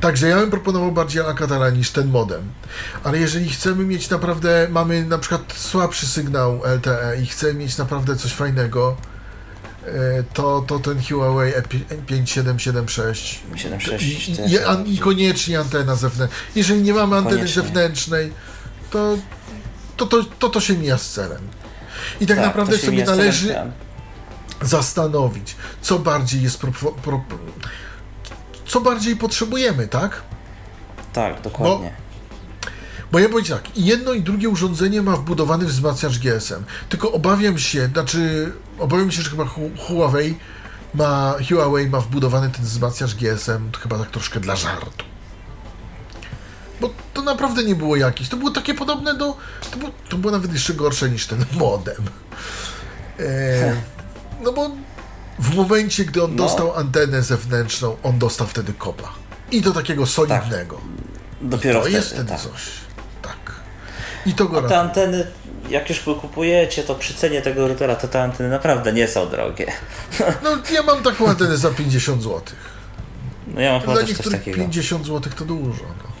Także ja bym proponował bardziej Alcatela niż ten modem. Ale jeżeli chcemy mieć naprawdę, mamy na przykład słabszy sygnał LTE i chcemy mieć naprawdę coś fajnego, e, to, to ten Huawei E E5776 7.6 i, i, an- I koniecznie antena zewnętrzna. Jeżeli nie mamy anteny Koniecznie. zewnętrznej, to to, to, to to się mija z celem. I tak, Tak, naprawdę sobie należy celem. zastanowić, co bardziej jest pro, pro, co bardziej potrzebujemy, tak? Tak, dokładnie. Bo ja powiem tak, jedno i drugie urządzenie ma wbudowany wzmacniacz GSM. Tylko obawiam się, znaczy obawiam się, że chyba Hu- Huawei ma, Huawei ma wbudowany ten wzmacniacz GSM, to chyba tak troszkę dla żartu. Bo to naprawdę nie było jakieś. To było takie podobne do. To było, to było nawet jeszcze gorsze niż ten modem. E, no bo w momencie, gdy on No. dostał antenę zewnętrzną, on dostał wtedy kopa. I to takiego solidnego. Dopiero To wtedy, jest wtedy tak. coś. Tak. I to go Te ratuje. anteny, jak już go kupujecie, to przy cenie tego routera, to te anteny naprawdę nie są drogie. No ja mam taką antenę za 50 zł. No ja mam chyba Dla niektórych takiego. 50 zł to dużo. No.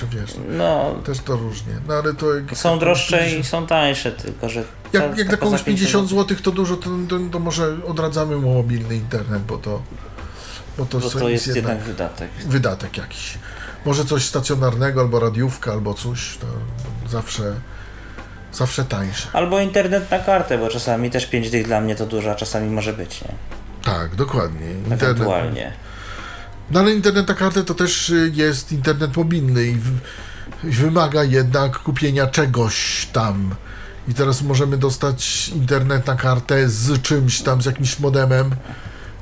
Także wiesz, No, też to różnie. No ale to są droższe 50 i są tańsze, tylko że... Jak, ta- jak dla komuś za 50 zł to dużo, to, to, to może odradzamy mu mobilny internet, bo to, bo to, Bo to jest jednak wydatek. wydatek jakiś. Może coś stacjonarnego, albo radiówka, albo coś, to zawsze, zawsze tańsze. Albo internet na kartę, bo czasami też 5 dych dla mnie to dużo, a czasami może być, nie? Tak, dokładnie. Internet, Ewentualnie. No ale internet na kartę to też y, jest internet mobilny i w, i wymaga jednak kupienia czegoś tam. I teraz możemy dostać internet na kartę z czymś tam, z jakimś modemem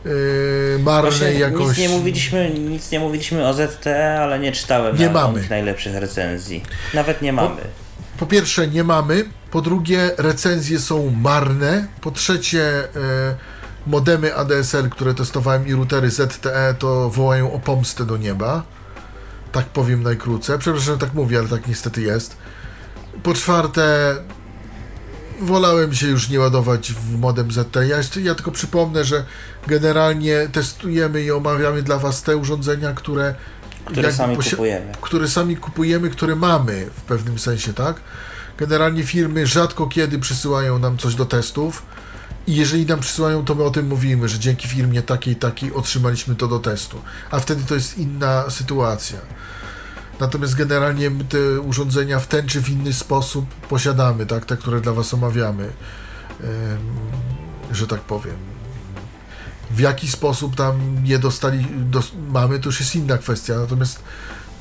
yy, marnej jakości. nic nie mówiliśmy, nic nie mówiliśmy o ZTE, ale nie czytałem Nie na, mamy. najlepszych recenzji. Nawet nie mamy. Po pierwsze nie mamy, po drugie recenzje są marne, po trzecie e, modemy ADSL, które testowałem i routery ZTE to wołają o pomstę do nieba. Tak powiem najkrócej. Przepraszam, że tak mówię, ale tak niestety jest. Po czwarte wolałem się już nie ładować w modem ZTE. Ja, ja tylko przypomnę, że generalnie testujemy i omawiamy dla Was te urządzenia, które Które sami kupujemy. które sami kupujemy, które mamy w pewnym sensie, tak? Generalnie firmy rzadko kiedy przysyłają nam coś do testów i jeżeli nam przysyłają, to my o tym mówimy, że dzięki firmie takiej, takiej otrzymaliśmy to do testu. A wtedy to jest inna sytuacja. Natomiast generalnie te urządzenia w ten czy w inny sposób posiadamy, tak? Te, które dla Was omawiamy, że tak powiem. W jaki sposób tam je dostali, dos, mamy, to już jest inna kwestia. Natomiast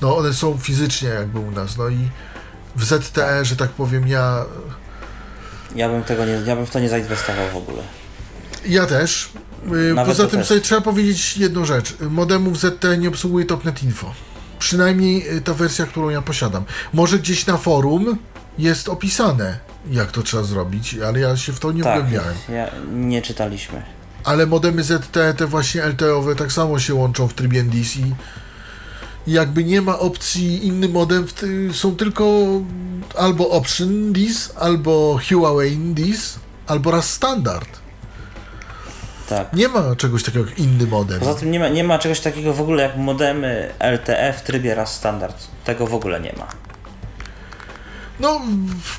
no, one są fizycznie jakby u nas. No i w ZTE, że tak powiem, ja, Ja bym tego nie, ja bym w to nie zainwestował w ogóle. ja też. Y, Nawet Poza tym testu. sobie trzeba powiedzieć jedną rzecz. Modemów ZTE nie obsługuje Topnet Info. Przynajmniej y, ta wersja, którą ja posiadam. Może gdzieś na forum jest opisane, jak to trzeba zrobić, ale ja się w to nie Tak, wgłębiałem. ja, nie czytaliśmy. Ale modemy ZTE, te właśnie LTE-owe, tak samo się łączą w trybie i jakby nie ma opcji inny modem, są tylko albo Option DIS, albo Huawei DIS, albo raz standard. Tak. Nie ma czegoś takiego jak inny modem. Poza tym nie ma, nie ma czegoś takiego w ogóle jak modemy LTE w trybie raz standard. Tego w ogóle nie ma. No,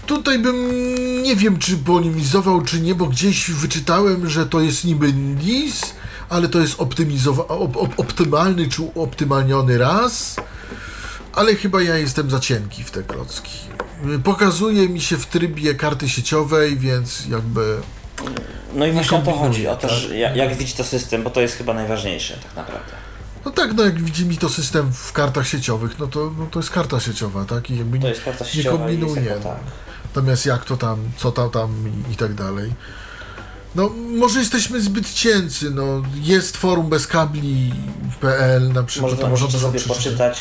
tutaj bym nie wiem, czy polemizował, czy nie, bo gdzieś wyczytałem, że to jest niby NIS, ale to jest optymizowa- op- op- optymalny czy optymalniony raz. Ale chyba ja jestem za cienki w te klocki. Pokazuje mi się w trybie karty sieciowej, więc jakby. No i właśnie o to chodzi, o to, tak? że jak, jak widzi to system, bo to jest chyba najważniejsze tak naprawdę. No tak, no jak widzi mi to system w kartach sieciowych, no to, no to jest karta sieciowa, tak? I jakby To jest karta nie sieciowa i jest tak. Natomiast jak to tam, co tam, tam i, i tak dalej. No, może jesteśmy zbyt cięcy, no. Jest forum bez kabli.pl na przykład. Można, możecie sobie przeczytać. poczytać.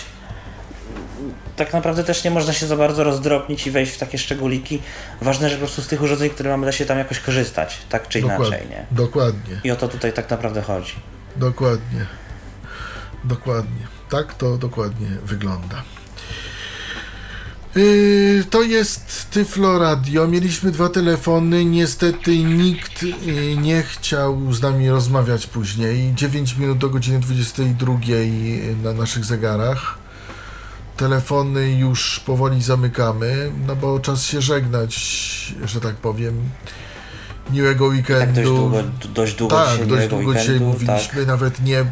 Tak naprawdę też nie można się za bardzo rozdrobnić i wejść w takie szczególiki. Ważne, że po prostu z tych urządzeń, które mamy, da się tam jakoś korzystać, tak czy inaczej, Dokładnie, nie? dokładnie, I o to tutaj tak naprawdę chodzi. dokładnie. Dokładnie. Tak to dokładnie wygląda. Yy, to jest Tyflo Radio. Mieliśmy dwa telefony. Niestety nikt yy, nie chciał z nami rozmawiać później. 9 minut do godziny 22 na naszych zegarach. Telefony już powoli zamykamy, no bo czas się żegnać, że tak powiem. Miłego weekendu. Tak dość długo, dość długo Tak, dzisiaj dość długo dzisiaj mówiliśmy, tak. nawet nie,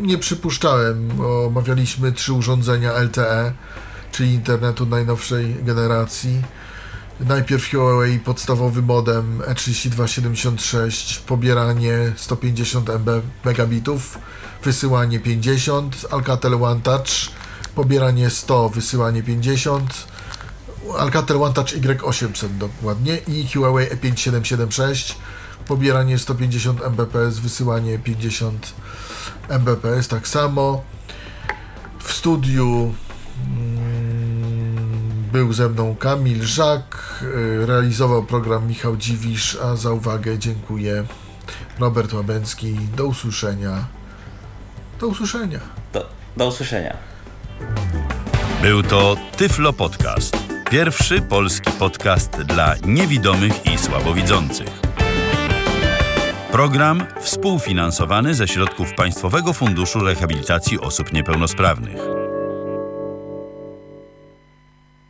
nie przypuszczałem. Omawialiśmy trzy urządzenia LTE, czyli internetu najnowszej generacji. Najpierw Huawei podstawowy modem E E3276, pobieranie 150 MB megabitów, wysyłanie 50, Alcatel One Touch, pobieranie 100, wysyłanie 50, Alcatel One Touch Y800 dokładnie i Huawei E E5776, pobieranie 150 Mbps, wysyłanie 50 Mbps, tak samo. W studiu był ze mną Kamil Żak, y, realizował program Michał Dziwisz, a za uwagę dziękuję Robert Łabęcki. Do usłyszenia. Do usłyszenia. Do, do usłyszenia. Był to Tyflo Podcast. Pierwszy polski podcast dla niewidomych i słabowidzących. Program współfinansowany ze środków Państwowego Funduszu Rehabilitacji Osób Niepełnosprawnych.